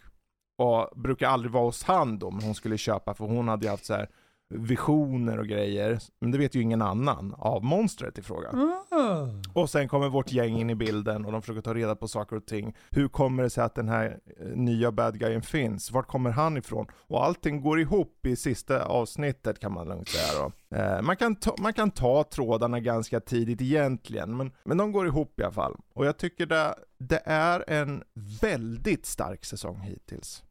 Och brukar aldrig vara hos han då, men hon skulle köpa, för hon hade ju haft så här visioner och grejer. Men det vet ju ingen annan av monstret i fråga. Ah. Och sen kommer vårt gäng in i bilden och de försöker ta reda på saker och ting. Hur kommer det sig att den här eh, nya bad guyen finns? Vart kommer han ifrån? Och allting går ihop i sista avsnittet kan man lugnt säga då. Eh, man, kan ta, man kan ta trådarna ganska tidigt egentligen, men, men de går ihop i alla fall. Och jag tycker det, det är en väldigt stark säsong hittills.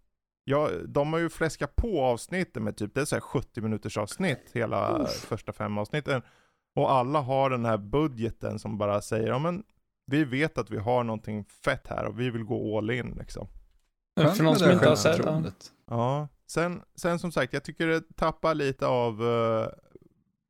Ja, de har ju fläskat på avsnitten med typ, det är så här 70 minuters avsnitt, hela första fem avsnitten. Och alla har den här budgeten som bara säger, ja men vi vet att vi har någonting fett här och vi vill gå all in liksom. För någon som inte har sett den. den. Ja, sen, sen som sagt, jag tycker det tappar lite av, eh,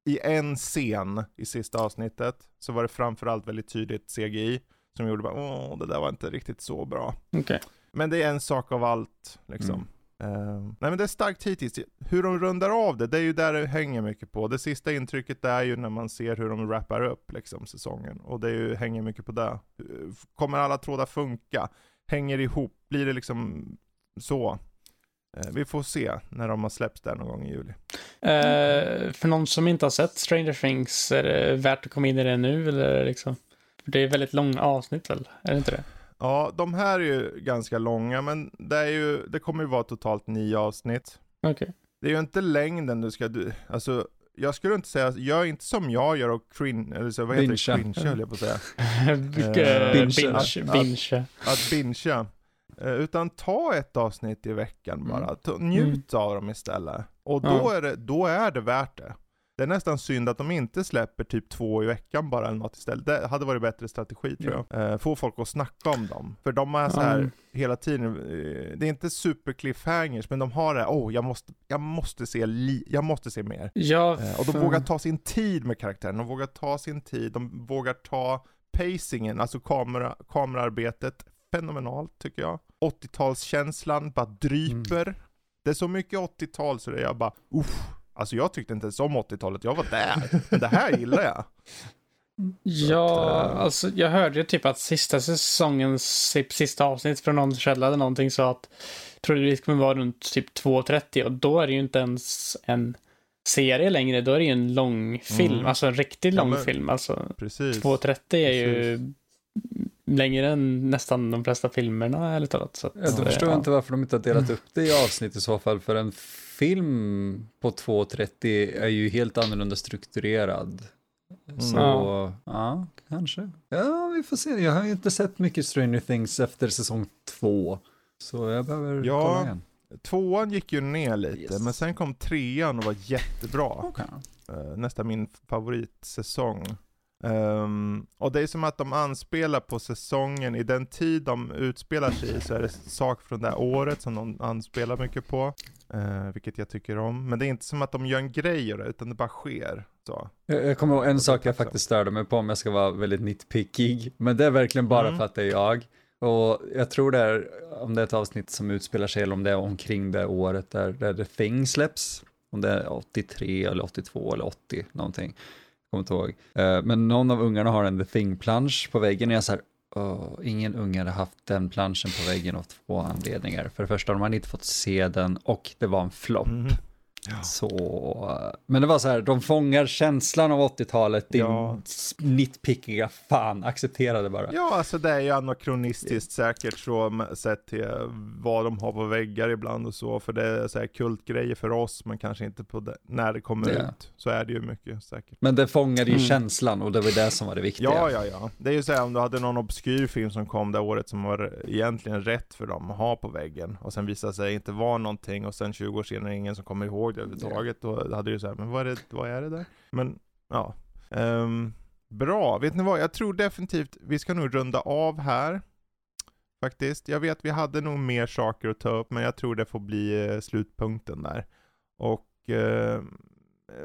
i en scen i sista avsnittet, så var det framförallt väldigt tydligt CGI, som gjorde bara, åh, det där var inte riktigt så bra. Okej. Men det är en sak av allt, liksom. Eh, nej men det är starkt hittills. Hur de rundar av det, det är ju där det hänger mycket på. Det sista intrycket är ju när man ser hur de wrappar upp liksom säsongen. Och det är ju, hänger mycket på det. Kommer alla trådar funka? Hänger ihop? Blir det liksom så? Eh, vi får se när de har släppts där någon gång i juli. Eh, för någon som inte har sett Stranger Things, är det värt att komma in i det nu eller liksom? För det är väldigt långa avsnitt väl? Är det inte det? Ja, de här är ju ganska långa, men det, är ju, det kommer ju vara totalt nio avsnitt. Okej. Det är ju inte längden du ska, du, alltså jag skulle inte säga, gör inte som jag gör och cringe, eller så, vad heter Bingea. det? Cringe höll jag på att säga. Vilka- binge. binge. binge. Att bingea. Eh, Utan ta ett avsnitt i veckan Mm. bara. Ta, njut av dem istället. Och då, Ja. är det, då är det värt det. Det är nästan synd att de inte släpper typ två i veckan bara eller något istället. Det hade varit bättre strategi tror jag. Eh, få folk att snacka om dem. För de är så här Mm. hela tiden, eh, det är inte super cliffhangers men de har det här, oh jag måste, jag måste se, li, jag måste se mer. Ja, Eh, och de vågar ta sin tid med karaktären, de vågar ta sin tid, de vågar ta pacingen, alltså kamera, kameraarbetet, fenomenalt tycker jag. 80-talskänslan bara dryper. Det är så mycket 80-tal så det är jag bara, uff. Alltså jag tyckte inte ens om 80-talet, jag var där. Men det här gillar jag. Ja, att, eh, alltså jag hörde ju typ att sista säsongens typ, sista avsnitt från någon källa eller någonting sa att trodde det kommer vara runt typ 2.30 och då är det ju inte ens en serie längre, då är det ju en lång film, Mm. alltså en riktigt Ja, lång men- film. Alltså Precis. 2.30 är ju längre än nästan de flesta filmerna ärligt talat. Så att, Ja, då eh, förstår ja. jag inte varför de inte har delat upp det i avsnitt i så fall, för en film på 2.30 är ju helt annorlunda strukturerad. Så, Ja. ja. kanske. Ja, vi får se. Jag har ju inte sett mycket Stranger Things efter säsong två. Så jag behöver Ja. kolla igen. Tvåan gick ju ner lite, Yes. men sen kom trean och var jättebra. Okej. Eh, nästan min favoritsäsong. Ehm, och det är som att de anspelar på säsongen, i den tid de utspelar sig i så är det saker från det här året som de anspelar mycket på. Eh, vilket jag tycker om. Men det är inte som att de gör en grej av det, utan det bara sker. Så. Jag, jag kommer ihåg en sak jag faktiskt störde mig på om jag ska vara väldigt nitpickig. Men det är verkligen bara Mm. för att det är jag. Och jag tror det är, om det är ett avsnitt som utspelar sig eller om det är omkring det året där, där The Thing släpps. Om det är 83 eller 82 eller 80 någonting. Jag kommer inte ihåg. Eh, Men någon av ungarna har en The Thing-plansch på väggen och jag är så här, "Åh, ingen unge hade haft den planschen på väggen av två anledningar. För det första, de hade inte fått se den och det var en flopp. Mhm. Mhm. Så, men det var så här, de fångar känslan av 80-talet, din Ja. nitpickiga fan, acceptera det bara. Ja, alltså det är ju anakronistiskt säkert så sett till vad de har på väggar ibland och så. För det är så här kultgrejer för oss, men kanske inte på det, när det kommer Ja. ut. Så är det ju mycket säkert. Men det fångade ju Mm. känslan och det var det som var det viktiga. Ja, ja, ja. Det är ju så här om du hade någon obskyr film som kom det året som var egentligen rätt för dem att ha på väggen och sen visade sig inte vara någonting och sen 20 år senare är ingen som kommer ihåg det överhuvudtaget. Då hade du så här, men vad är det, vad är det där? Men, ja. Ehm, bra, vet ni vad? Jag tror definitivt vi ska nog runda av här. Faktiskt. Jag vet vi hade nog mer saker att ta upp, men jag tror det får bli eh, slutpunkten där. Och eh,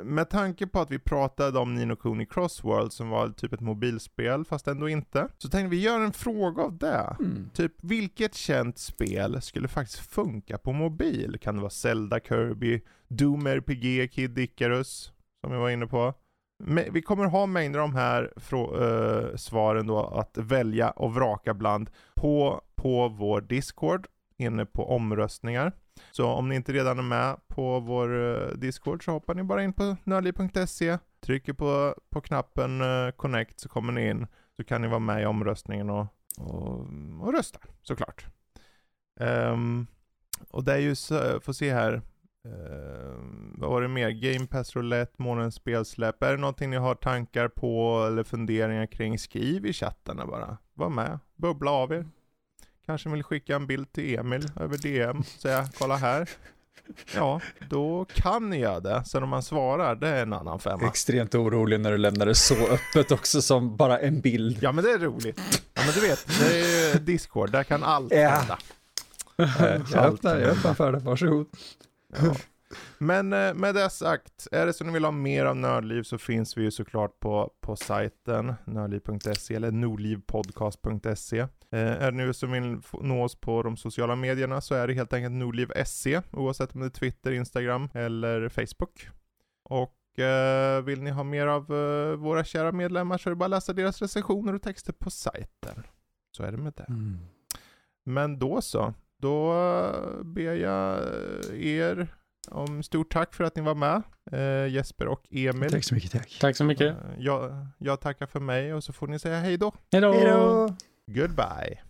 med tanke på att vi pratade om Nino Kuni Crossworld som var typ ett mobilspel fast ändå inte. Så tänkte vi göra en fråga av det. Mm. Typ vilket känt spel skulle faktiskt funka på mobil? Kan det vara Zelda, Kirby, Doom RPG, Kid Icarus som jag var inne på. Men vi kommer ha mängder av de här uh, svaren då att välja och vraka bland på, på vår Discord inne på omröstningar. Så om ni inte redan är med på vår eh, Discord så hoppar ni bara in på nördliv.se, trycker på, på knappen eh, connect så kommer ni in. Så kan ni vara med i omröstningen och, och, och rösta såklart. Um, och det är ju så, får se här, Uh, vad var det mer? Game Pass Roulette, månens spelsläpp. Är det någonting ni har tankar på eller funderingar kring? Skriv i chattarna bara. Var med, bubbla av er. Kanske vill skicka en bild till Emil över DM, säga kolla här. Ja, då kan göra det. Sen om man svarar, det är en annan femma. Extremt orolig när du lämnar det så öppet också som bara en bild. Ja men det är roligt. Ja men du vet, det är Discord, där kan allt ja. hända. Jag öppnar, jag öppnar för det, varsågod. Ja. Men eh, med det sagt, är det så ni vill ha mer av Nördliv så finns vi ju såklart på, på sajten nördliv.se eller nordlivpodcast.se. Eh, är det nu som vill nå oss på de sociala medierna så är det helt enkelt nordliv.se oavsett om det är Twitter, Instagram eller Facebook. Och eh, vill ni ha mer av eh, våra kära medlemmar så är det bara att läsa deras recensioner och texter på sajten. Så är det med det. Mm. Men då så. Då ber jag er om stort tack för att ni var med, eh, Jesper och Emil. Tack så mycket, tack. Tack så mycket. jag, jag tackar för mig och så får ni säga hej då. Hej då. Goodbye.